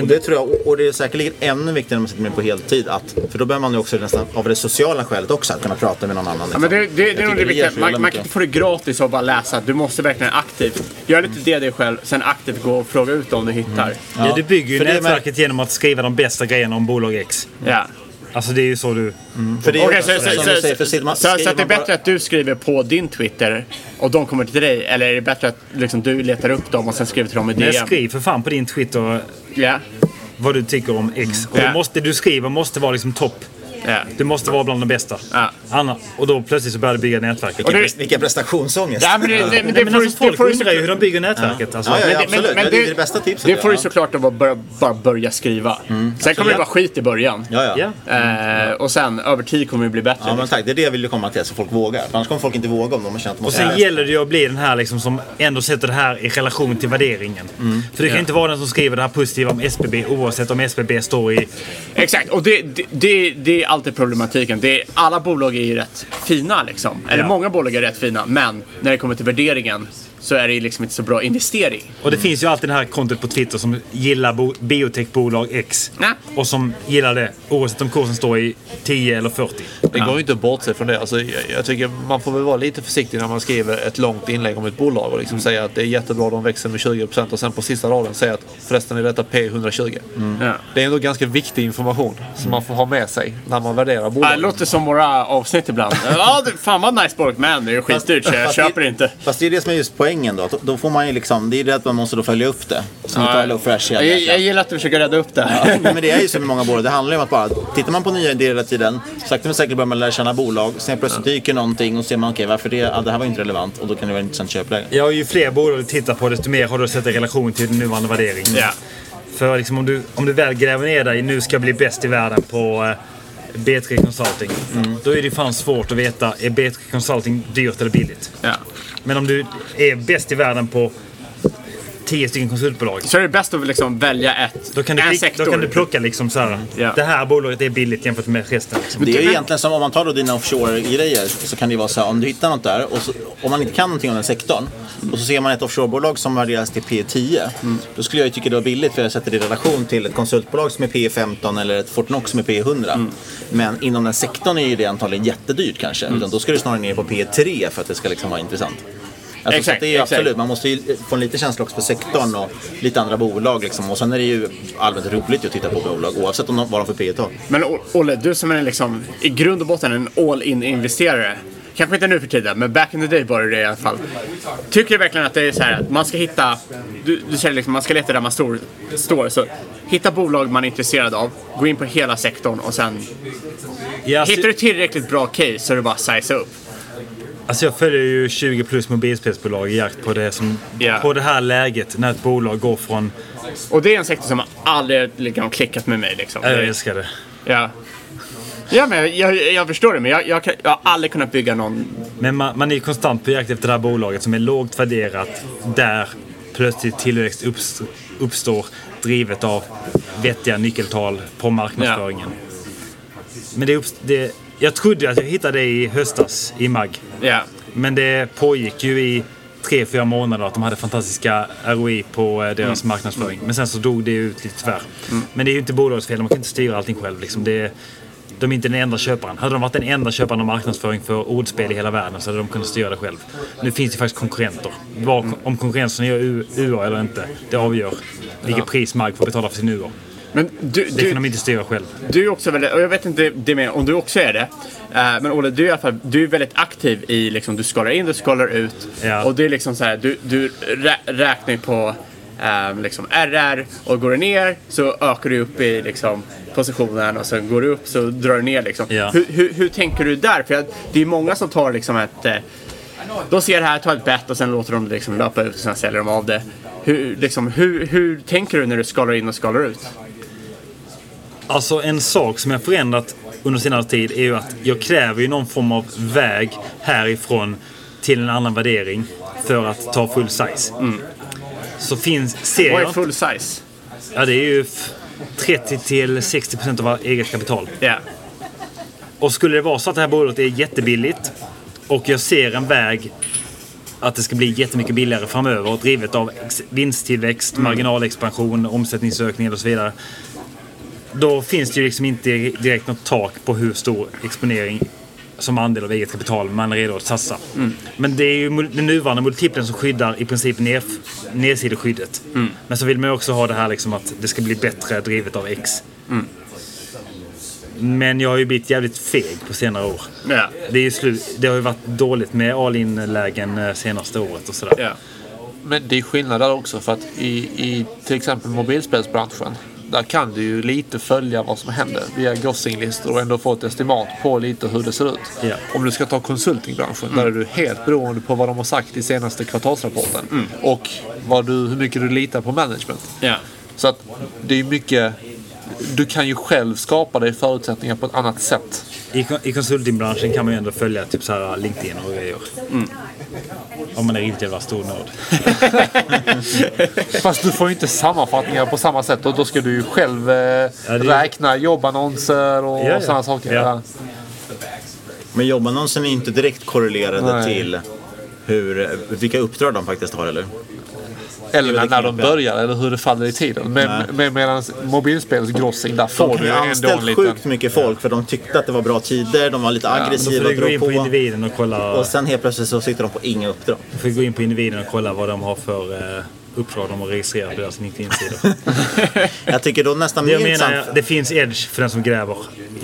[SPEAKER 5] Och det tror jag, och det är säkerligen ännu viktigare när man sitter med på heltid. Att, för då behöver man ju också nästan av det sociala skälet också att kunna prata med någon annan.
[SPEAKER 8] Ja, men det, det, det
[SPEAKER 5] Jag
[SPEAKER 8] är nog det viktiga. Man, man kan inte få det gratis av att bara läsa. Du måste verkligen aktivt göra lite det dig själv, sen aktivt gå och fråga ut om du hittar.
[SPEAKER 7] Ja, du bygger ju
[SPEAKER 8] För det
[SPEAKER 7] nätverket genom att skriva de bästa grejerna om bolag X.
[SPEAKER 8] Ja.
[SPEAKER 7] Alltså det är ju så du...
[SPEAKER 5] För det är också
[SPEAKER 8] så, så, så,
[SPEAKER 5] säger,
[SPEAKER 8] så,
[SPEAKER 5] sitter man-
[SPEAKER 8] så, så
[SPEAKER 5] skriver
[SPEAKER 8] att det är
[SPEAKER 5] man bara-
[SPEAKER 8] bättre att du skriver på din Twitter och de kommer till dig? Eller är det bättre att liksom, du letar upp dem och sen skriver till dem i
[SPEAKER 7] Men
[SPEAKER 8] DM?
[SPEAKER 7] skriv för fan på din Twitter
[SPEAKER 8] Ja.
[SPEAKER 7] vad du tycker om X. Och
[SPEAKER 8] Ja.
[SPEAKER 7] det måste, du skriver måste vara liksom topp. Du måste vara bland de bästa. Anna, och då plötsligt så börjar du bygga nätverket.
[SPEAKER 5] Vilken, vilken prestationsångest.
[SPEAKER 8] Ja, men det, det, men det,
[SPEAKER 7] Nej, men
[SPEAKER 8] får,
[SPEAKER 7] alltså,
[SPEAKER 8] det
[SPEAKER 7] folk undrar ju hur de bygger nätverket. Alltså.
[SPEAKER 5] Ja, ja, ja,
[SPEAKER 8] Men det-
[SPEAKER 5] absolut.
[SPEAKER 8] men
[SPEAKER 5] Men, det är det bästa tipset.
[SPEAKER 8] Det får du
[SPEAKER 5] ja.
[SPEAKER 8] såklart att bara, bara börja skriva. Sen kommer det vara skit i början.
[SPEAKER 5] Ja, ja.
[SPEAKER 8] Eh, och sen över tid kommer det bli bättre.
[SPEAKER 5] Ja, men tack. Det är det jag vill komma till, så folk vågar. För annars kommer folk inte våga om de har känt att
[SPEAKER 7] Och sen gäller det ju att bli den här liksom som ändå sätter det här i relation till värderingen. För det kan
[SPEAKER 8] Ja.
[SPEAKER 7] inte vara den som skriver det här positiva om SBB oavsett om SBB står i...
[SPEAKER 8] Exakt, och det, det, det, det är alltid problematiken. Det är, alla bolag är ju rätt fina liksom. Eller
[SPEAKER 7] Ja.
[SPEAKER 8] många bolag är rätt fina. Men när det kommer till värderingen så är det liksom inte så bra investering.
[SPEAKER 7] Och det finns ju alltid det här kontot på Twitter som gillar bo- biotechbolag X. Och som gillar det oavsett om kursen står i 10 eller 40.
[SPEAKER 6] Det går ju inte att bortse från det. Alltså, jag, jag tycker man får väl vara lite försiktig när man skriver ett långt inlägg om ett bolag och liksom säga att det är jättebra, de växer med 20% och sen på sista raden säga att förresten är detta P120.
[SPEAKER 8] Ja.
[SPEAKER 6] Det är ändå ganska viktig information som man får ha med sig när man värderar bolag.
[SPEAKER 8] det låter som våra avsnitt ibland. ja, fan vad nice bolag, men det är ju skitdyrt så jag
[SPEAKER 5] Fast
[SPEAKER 8] köper
[SPEAKER 5] det,
[SPEAKER 8] inte.
[SPEAKER 5] Fast det är det som är just poängen då. Att Då får man ju liksom, det är det att man måste då följa upp det. Som
[SPEAKER 8] Ja,
[SPEAKER 5] Hello Fresh
[SPEAKER 8] jag, jag gillar att du försöker rädda upp det.
[SPEAKER 5] Ja, men det är ju så med många bolag. Det handlar ju om att bara, tittar man på nya idéer hela tiden, sakta men säkert börjar man lära känna bolag. Sen plötsligt dyker någonting och ser man, okej varför det? Ja, det här var inte relevant och då kan det vara intressant köpläge.
[SPEAKER 7] Ja, och ju fler bolag du tittar på desto mer har du sätta i relation till nuvarande värdering.
[SPEAKER 8] Ja.
[SPEAKER 7] För liksom, om, du, om du väl gräver ner dig, nu ska jag bli bäst i världen på eh, B3 Consulting. Då är det fan svårt att veta, är B3 Consulting dyrt eller billigt?
[SPEAKER 8] Ja.
[SPEAKER 7] Men om du är bäst i världen på 10 stycken konsultbolag.
[SPEAKER 8] Så är det bäst att liksom välja ett,
[SPEAKER 7] Då kan du,
[SPEAKER 8] en sektor.
[SPEAKER 7] då kan du plocka liksom så här.
[SPEAKER 8] Ja.
[SPEAKER 7] Det här bolaget är billigt jämfört med resten. Liksom.
[SPEAKER 5] Det är ju egentligen som om man tar då dina offshore-grejer så kan det vara så här om du hittar något där och så, om man inte kan någonting om den sektorn och så ser man ett offshorebolag som värderas till P10 då skulle jag ju tycka det var billigt för jag sätter det i relation till ett konsultbolag som är P15 eller ett Fortnox som är P100. Men inom den sektorn är ju det antagligen jättedyrt kanske. Utan då ska du snarare ner på P3 för att det ska liksom vara intressant. Alltså,
[SPEAKER 8] Exakt,
[SPEAKER 5] det är absolut, man måste ju få en liten känsla också för sektorn och lite andra bolag. Liksom. Och sen är det ju allmänt roligt att titta på bolag oavsett om de, vad de för P tal.
[SPEAKER 8] Men Olle, du som är liksom, i grund och botten en all-in-investerare. Kanske inte nu för tiden, men back in the day var det det i alla fall. Tycker du verkligen att det är så här att man ska hitta, du, du säger liksom man ska leta där man står, står. Så hitta bolag man är intresserad av, gå in på hela sektorn och sen
[SPEAKER 7] alltså-
[SPEAKER 8] hittar du tillräckligt bra case så är det bara att size upp.
[SPEAKER 7] Alltså jag följer ju 20 plus mobilspelsbolag i jakt på det, som,
[SPEAKER 8] Ja.
[SPEAKER 7] på det här läget när ett bolag går från...
[SPEAKER 8] Och det är en sektor som aldrig liksom, klickat med mig. Liksom.
[SPEAKER 7] Jag älskar det.
[SPEAKER 8] Ja. Ja, men jag, jag, förstår det, men jag, jag, kan, jag har aldrig kunnat bygga någon...
[SPEAKER 7] Men man, man är konstant på jakt efter det här bolaget som är lågt värderat. Där plötsligt tillväxt uppst- uppstår drivet av vettiga nyckeltal på marknadsföringen. Men det, det Jag trodde att jag hittade det i höstas i MAG.
[SPEAKER 8] Ja.
[SPEAKER 7] Men det pågick ju i tre, fyra månader att de hade fantastiska ROI på eh, deras
[SPEAKER 8] Mm.
[SPEAKER 7] marknadsföring. Men sen så dog det ut lite tyvärr. Men det är ju inte bolagets fel, man kan inte styra allting själv. Liksom. Det de är inte den enda köparen. Hade de varit den enda köparen av marknadsföring för ordspel i hela världen så hade de kunnat styra det själv. Nu finns det faktiskt konkurrenter. Vad, om konkurrensen gör UA eller inte, det avgör vilket pris MAG får betala för sin UA.
[SPEAKER 8] Men du,
[SPEAKER 7] det kan de inte styra själv.
[SPEAKER 8] Du är också väldigt, och jag vet inte det med, om du också är det. Eh, men Olle, du är i alla fall du är väldigt aktiv i liksom, du skalar in, du skalar ut.
[SPEAKER 7] Ja.
[SPEAKER 8] Och det är liksom så här, du, du rä, räknar på eh, liksom RR och går du ner så ökar du upp i liksom, positionen och sen går du upp så drar du ner liksom.
[SPEAKER 7] Ja.
[SPEAKER 8] Hur, hur, hur tänker du där? För att det är många som tar liksom ett eh, de ser det här, tar ett bett och sen låter de det liksom löpa ut och sen säljer de av det. Hur, liksom, hur, hur tänker du när du skalar in och skalar ut?
[SPEAKER 7] Alltså en sak som jag förändrat under senare tid är ju att jag kräver ju någon form av väg härifrån till en annan värdering för att ta full size. Så finns, ser
[SPEAKER 8] Mm. Vad är full size?
[SPEAKER 7] Ja, det är ju f- 30 till 60 procent av eget kapital.
[SPEAKER 8] Ja.
[SPEAKER 7] Och skulle det vara så att det här bolaget är jättebilligt och jag ser en väg att det ska bli jättemycket billigare framöver drivet av vinsttillväxt,
[SPEAKER 8] Mm.
[SPEAKER 7] marginalexpansion, omsättningsökningar och så vidare. Då finns det ju liksom inte direkt något tak på hur stor exponering som andel av eget kapital man är redo att satsa.
[SPEAKER 8] Mm.
[SPEAKER 7] Men det är ju den nuvarande multipeln som skyddar i princip ner, nedsideskyddet.
[SPEAKER 8] Mm.
[SPEAKER 7] Men så vill man ju också ha det här liksom att det ska bli bättre drivet av X.
[SPEAKER 8] Mm.
[SPEAKER 7] Men jag har ju blivit jävligt feg på senare år.
[SPEAKER 8] Ja.
[SPEAKER 7] Det, är ju slut, det har ju varit dåligt med all-in-lägen eh, senaste året och sådär.
[SPEAKER 8] Ja.
[SPEAKER 6] Men det är skillnad där också för att i, i till exempel mobilspelsbranschen där kan du ju lite följa vad som händer via grossinglistor och ändå få ett estimat på lite hur det ser ut.
[SPEAKER 7] Ja.
[SPEAKER 6] Om du ska ta konsultingbranschen där är du helt beroende på vad de har sagt i senaste kvartalsrapporten. Och vad du, hur mycket du litar på management.
[SPEAKER 8] Ja.
[SPEAKER 6] Så att det är mycket... Du kan ju själv skapa dig förutsättningar på ett annat sätt.
[SPEAKER 7] I, I konsultingbranschen kan man ju ändå följa typ så här LinkedIn och grejer.
[SPEAKER 8] Mm.
[SPEAKER 7] Om man är riktigt jävla stor nörd.
[SPEAKER 6] Fast du får ju inte sammanfattningar på samma sätt och då ska du ju själv eh,
[SPEAKER 7] det-
[SPEAKER 6] räkna jobbannonser och
[SPEAKER 5] Ja, ja.
[SPEAKER 6] sådana saker.
[SPEAKER 5] Ja.
[SPEAKER 6] Ja.
[SPEAKER 5] Men jobbannonsen är inte direkt korrelerade
[SPEAKER 6] Nej.
[SPEAKER 5] till hur, vilka uppdrag de faktiskt har, eller?
[SPEAKER 6] Eller när, när de börjar eller hur det faller i tiden. Men,
[SPEAKER 5] Nej.
[SPEAKER 6] men medan mobilspelsgrossing, där
[SPEAKER 5] De
[SPEAKER 6] får du
[SPEAKER 5] ju
[SPEAKER 6] ändå en
[SPEAKER 5] anställt
[SPEAKER 6] liten...
[SPEAKER 5] sjukt mycket folk för de tyckte att det var bra tider, de var lite
[SPEAKER 7] Då
[SPEAKER 5] aggressiva,
[SPEAKER 7] får du gå in på
[SPEAKER 5] på.
[SPEAKER 7] individen och kolla.
[SPEAKER 5] Och sen helt plötsligt så sitter de på inga uppdrag.
[SPEAKER 7] Du får gå in på individen och kolla vad de har för eh, uppdrag de har registrerat på deras LinkedIn-sidor.
[SPEAKER 5] Jag tycker då nästan mer
[SPEAKER 7] jag menar,
[SPEAKER 5] intressant...
[SPEAKER 7] jag, det finns edge för den som gräver.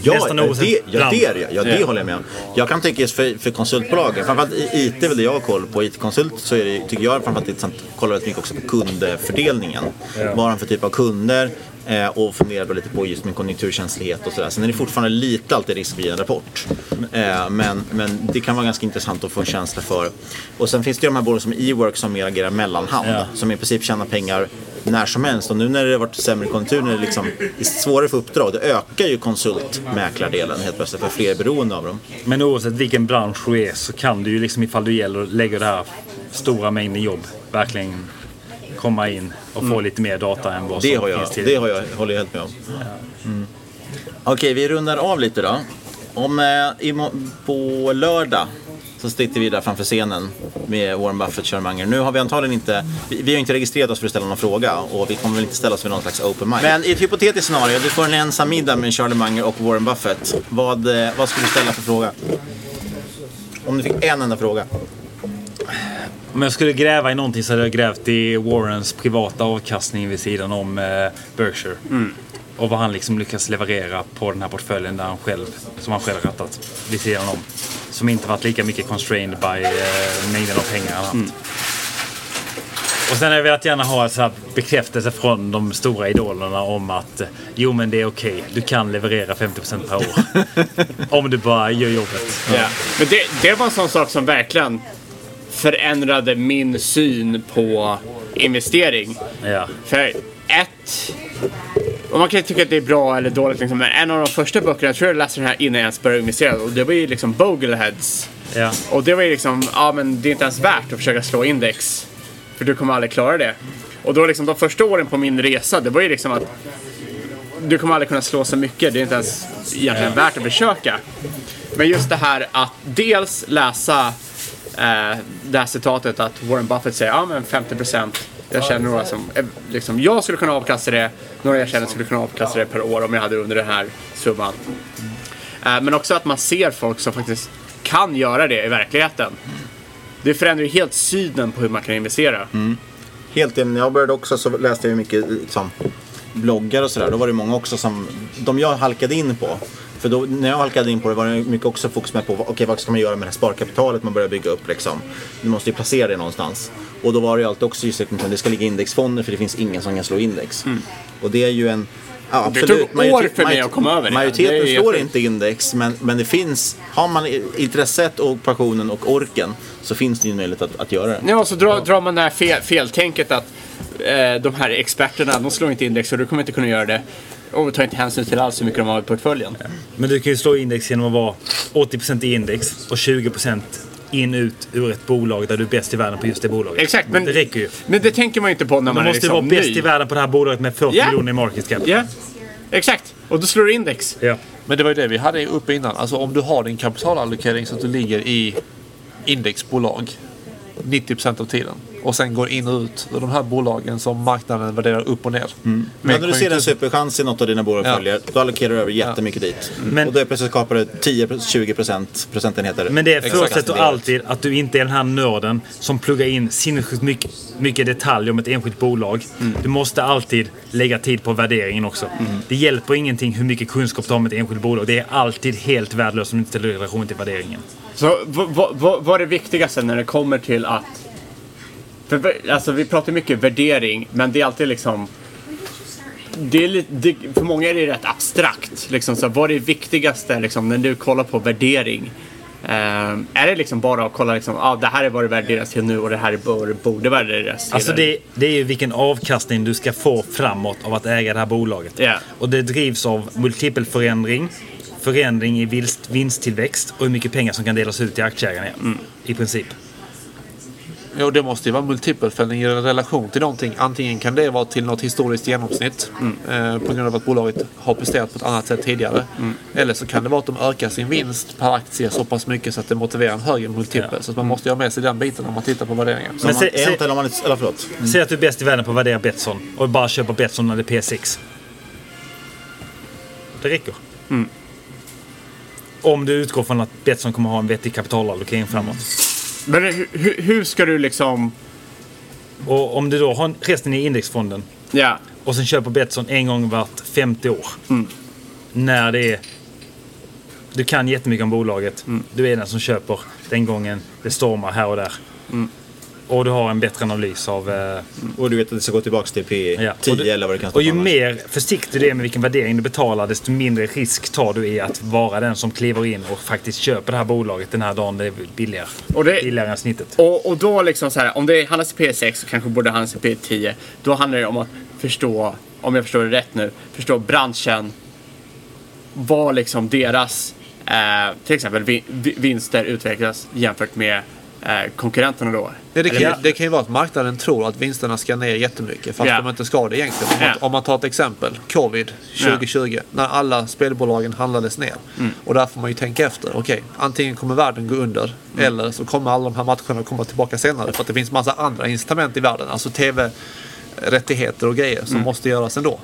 [SPEAKER 5] Ja,
[SPEAKER 7] Nästan
[SPEAKER 5] det, ja, det det. Ja, det håller jag med om. Jag kan tycka just för, för konsultbolagen, framförallt IT är väl det jag har koll på. IT-konsult så är det, tycker jag framförallt intressant att kolla väldigt mycket också på kundfördelningen.
[SPEAKER 7] Ja.
[SPEAKER 5] Vad har de för typ av kunder? Eh, och fundera då lite på just med konjunkturkänslighet och sådär. Sen är det fortfarande lite alltid risk via en rapport. Eh, men, men det kan vara ganska intressant att få en känsla för. Och sen finns det ju de här bolagen som E-work som mer agerar mellanhand.
[SPEAKER 7] Ja.
[SPEAKER 5] Som i princip tjänar pengar när som helst. Och nu när det har varit sämre konjunktur, när det liksom är svårare för uppdrag, det ökar ju konsultmäklardelen helt plötsligt för fler är beroende av dem.
[SPEAKER 7] Men oavsett vilken bransch du är så kan du ju liksom ifall du gäller att lägga det här stora mängden jobb verkligen komma in och få
[SPEAKER 5] Mm.
[SPEAKER 7] lite mer data än vad
[SPEAKER 5] Det
[SPEAKER 7] som
[SPEAKER 5] har jag,
[SPEAKER 7] finns till.
[SPEAKER 5] det har jag, håller jag helt med om. Mm. Okej, vi rundar av lite då. Om, eh, på lördag så sitter vi där framför scenen med Warren Buffett, Charlie Munger. Nu har vi antagligen inte, vi, vi har inte registrerat oss för att ställa någon fråga och vi kommer väl inte ställa oss för någon slags open mic. Men i ett hypotetiskt scenario, du får en ensam middag med Charlie Munger och Warren Buffett. Vad, eh, vad skulle du ställa för fråga? Om du fick en enda fråga.
[SPEAKER 7] Om jag skulle gräva i någonting så hade jag grävt i Warrens privata avkastning vid sidan om eh, Berkshire. Och vad han liksom lyckas leverera på den här portföljen där han själv, som han själv rattat vid sidan om. Som inte varit lika mycket constrained by eh, mängden av pengar han haft. Och sen har jag velat gärna ha så här bekräftelse från de stora idolerna om att eh, jo men det är okej, du kan leverera 50% per år. om du bara gör jobbet.
[SPEAKER 8] Ja. Men det, det var en sån sak som verkligen förändrade min syn på investering.
[SPEAKER 7] Ja.
[SPEAKER 8] För ett... Och man kan tycka att det är bra eller dåligt liksom, men en av de första böckerna, jag tror jag läste den här innan jag ens började investera, och det var ju liksom Bogleheads.
[SPEAKER 7] Ja.
[SPEAKER 8] Och det var ju liksom, ja men det är inte ens värt att försöka slå index. För du kommer aldrig klara det. Och då liksom de första åren på min resa, det var ju liksom att du kommer aldrig kunna slå så mycket, det är inte ens egentligen värt att försöka. Men just det här att dels läsa eh, det här citatet att Warren Buffett säger ja men 50% jag känner några som, liksom, jag skulle kunna avkasta det, några jag känner skulle kunna avkasta det per år om jag hade under den här summan. Eh, men också att man ser folk som faktiskt kan göra det i verkligheten. Det förändrar ju helt synen på hur man kan investera. Mm.
[SPEAKER 5] Helt enig. När jag började också så läste jag mycket liksom, bloggar och sådär. Då var det många också som, de jag halkade in på. För då, när jag halkade in på det var det mycket också fokus med på okej vad ska man göra med det här sparkapitalet man börjar bygga upp liksom. Du måste ju placera det någonstans. Och då var det ju alltid också just att det ska ligga indexfonder för det finns ingen som kan slå index. Och det är ju en Ja,
[SPEAKER 8] Det
[SPEAKER 5] absolut.
[SPEAKER 8] tog år för mig att komma över det.
[SPEAKER 5] Majoriteten
[SPEAKER 8] Det
[SPEAKER 5] slår inte index, men, men det finns, har man intresset och passionen och orken så finns det ju en möjlighet att, att göra det.
[SPEAKER 8] Ja, och så drar, drar man det här fel, feltänket att eh, de här experterna, de slår inte index och du kommer inte kunna göra det. Och tar inte hänsyn till alls hur mycket de har i portföljen.
[SPEAKER 7] Men du kan ju slå index genom att vara 80% i index och 20% in ut ur ett bolag där du är bäst i världen på just det bolaget.
[SPEAKER 8] Exakt, men
[SPEAKER 7] det räcker ju.
[SPEAKER 8] Men det tänker man ju inte på när
[SPEAKER 7] Man
[SPEAKER 8] man är
[SPEAKER 7] måste
[SPEAKER 8] liksom
[SPEAKER 7] vara bäst
[SPEAKER 8] ny.
[SPEAKER 7] i världen på det här bolaget med 40
[SPEAKER 8] Ja.
[SPEAKER 7] miljoner i market cap.
[SPEAKER 8] Ja, exakt. Och då slår du index.
[SPEAKER 7] Ja.
[SPEAKER 6] Men det var ju det vi hade uppe innan. Alltså om du har din kapitalallokering så att du ligger i indexbolag 90% av tiden och sen går in och ut ur de här bolagen som marknaden värderar upp och ner.
[SPEAKER 5] Men när du ser en superchans i något av dina bolag
[SPEAKER 6] Ja.
[SPEAKER 5] följer, då allokerar du över jättemycket dit.
[SPEAKER 7] Men-
[SPEAKER 5] och då är plötsligt skapar du 10-20% procentenheter.
[SPEAKER 7] Men det förutsätter alltid att du inte är den här nörden som pluggar in sinnessjukt mycket, mycket detaljer om ett enskilt bolag. Du måste alltid lägga tid på värderingen också. Det hjälper ingenting hur mycket kunskap du har om ett enskilt bolag. Det är alltid helt värdelöst om du inte ställer relation till värderingen.
[SPEAKER 8] Så vad, vad, vad, vad är det viktigaste när det kommer till att... För, alltså, vi pratar mycket värdering, men det är alltid liksom... Det är lite, det, för många är det rätt abstrakt. Liksom, så vad är det viktigaste liksom, när du kollar på värdering? Eh, är det liksom bara att kolla liksom, ah, det här är vad det värderas till nu och det här är vad det borde värderas till?
[SPEAKER 7] Alltså det, det är ju vilken avkastning du ska få framåt av att äga det här bolaget.
[SPEAKER 8] Ja.
[SPEAKER 7] Och det drivs av multipelförändring, förändring i vinst, vinsttillväxt och hur mycket pengar som kan delas ut till aktieägarna. I princip.
[SPEAKER 6] Jo, det måste ju vara multipelförändring i relation till någonting. Antingen kan det vara till något historiskt genomsnitt eh, på grund av att bolaget har presterat på ett annat sätt tidigare. Eller så kan det vara att de ökar sin vinst per aktie så pass mycket så att det motiverar en högre multipel. Så att man måste ju ha med sig den biten när man tittar på värderingen.
[SPEAKER 5] Så om man, är inte, eller om man, eller förlåt.
[SPEAKER 7] Säg att du är bäst i världen på att värdera Betsson och bara köper Betsson när det är P6. Det räcker. Om du utgår från att Betsson kommer ha en vettig kapitalallokering framåt.
[SPEAKER 8] Men hur, hur, ska du liksom...
[SPEAKER 7] Och om du då har resten i indexfonden
[SPEAKER 8] Ja.
[SPEAKER 7] och sen köper Betsson en gång vart 50 år. När det är... Du kan jättemycket om bolaget. Du är den som köper den gången det stormar här och där. Och du har en bättre analys av... Eh,
[SPEAKER 5] Och du vet att det ska gå tillbaka till P10
[SPEAKER 7] Ja. Du-
[SPEAKER 5] eller vad det kan stå
[SPEAKER 7] Och ju
[SPEAKER 5] annars.
[SPEAKER 7] mer försiktig du är med vilken värdering du betalar, desto mindre risk tar du i att vara den som kliver in och faktiskt köper det här bolaget den här dagen det är billigare.
[SPEAKER 8] Och det-
[SPEAKER 7] Billigare än snittet.
[SPEAKER 8] Och, och då liksom så här, om det handlas i P6 så kanske borde handlas i P10. Då handlar det om att förstå, om jag förstår det rätt nu, förstå branschen. Vad liksom deras, eh, till exempel vi, vi- vinster utvecklas jämfört med konkurrenterna då.
[SPEAKER 6] Ja, det, kan,
[SPEAKER 8] Eller-
[SPEAKER 6] det kan ju vara att marknaden tror att vinsterna ska ner jättemycket fast
[SPEAKER 8] Ja.
[SPEAKER 6] de inte ska det egentligen. Om,
[SPEAKER 8] Ja.
[SPEAKER 6] man, om man tar ett exempel, covid 2020, när alla spelbolagen handlades ner.
[SPEAKER 8] Mm.
[SPEAKER 6] Och där får man ju tänka efter. Okej, antingen kommer världen gå under
[SPEAKER 8] Mm.
[SPEAKER 6] eller så kommer alla de här matcherna komma tillbaka senare för att det finns massa andra incitament i världen. Alltså tv rättigheter och grejer som
[SPEAKER 8] Mm.
[SPEAKER 6] måste göras ändå.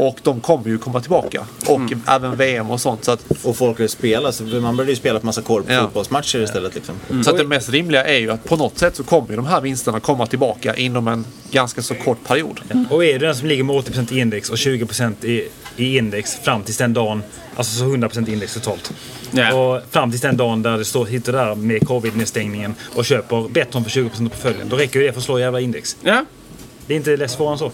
[SPEAKER 6] Och de kommer ju komma tillbaka. Och
[SPEAKER 8] Mm.
[SPEAKER 6] även VM och sånt. Så att,
[SPEAKER 5] och folk vill spela, så man började ju spela på massa korpfotbollsmatcher istället. Liksom.
[SPEAKER 6] Så att det mest rimliga är ju att på något sätt så kommer ju de här vinsterna komma tillbaka inom en ganska så kort period.
[SPEAKER 7] Och är du den som ligger med 80% i index och 20% i, i index fram tills den dagen, alltså så 100% index totalt. Och fram tills den dagen där det står, sitter där med covid-nedstängningen och köper Betton för 20% på följen. Då räcker ju det för att slå jävla index.
[SPEAKER 8] Ja.
[SPEAKER 7] Det är inte svårare än så.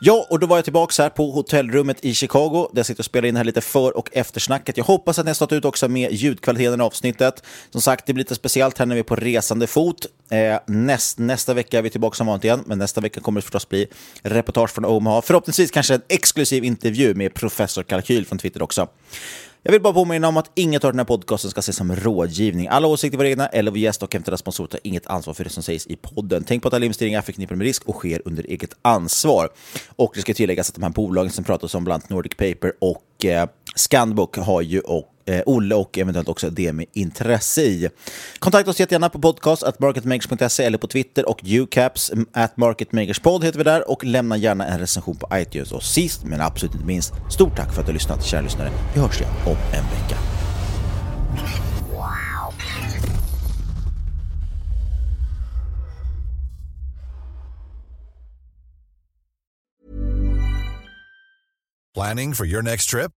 [SPEAKER 5] Ja, och då var jag tillbaka här på hotellrummet i Chicago där jag sitter och spelar in här lite för och eftersnacket. Jag hoppas att ni har stått ut också med ljudkvaliteten i avsnittet. Som sagt, det blir lite speciellt här när vi är på resande fot. Eh, näst, nästa vecka är vi tillbaka som vanligt igen, men nästa vecka kommer det förstås bli reportage från Omaha. Förhoppningsvis kanske en exklusiv intervju med professor Kalkyl från Twitter också. Jag vill bara påminna om att inget av den här podcasten ska ses som rådgivning. Alla åsikter var egna eller vår gäst och hämtade sponsorer tar inget ansvar för det som sägs i podden. Tänk på att alla investeringar är förknippade med risk och sker under eget ansvar. Och det ska tilläggas att de här bolagen som pratas om, bland annat Nordic Paper och eh, Scanbook, har ju och, eh, Olle och eventuellt också det med intresse i. Kontakta oss jättegärna på podcast at marketmakers.se eller på Twitter och ucaps mm, at marketmakerspod heter vi där och lämna gärna en recension på iTunes. Och sist men absolut inte minst, stort tack för att du har lyssnat, kära lyssnare. Vi hörs igen om en vecka.
[SPEAKER 9] Planning for your next trip?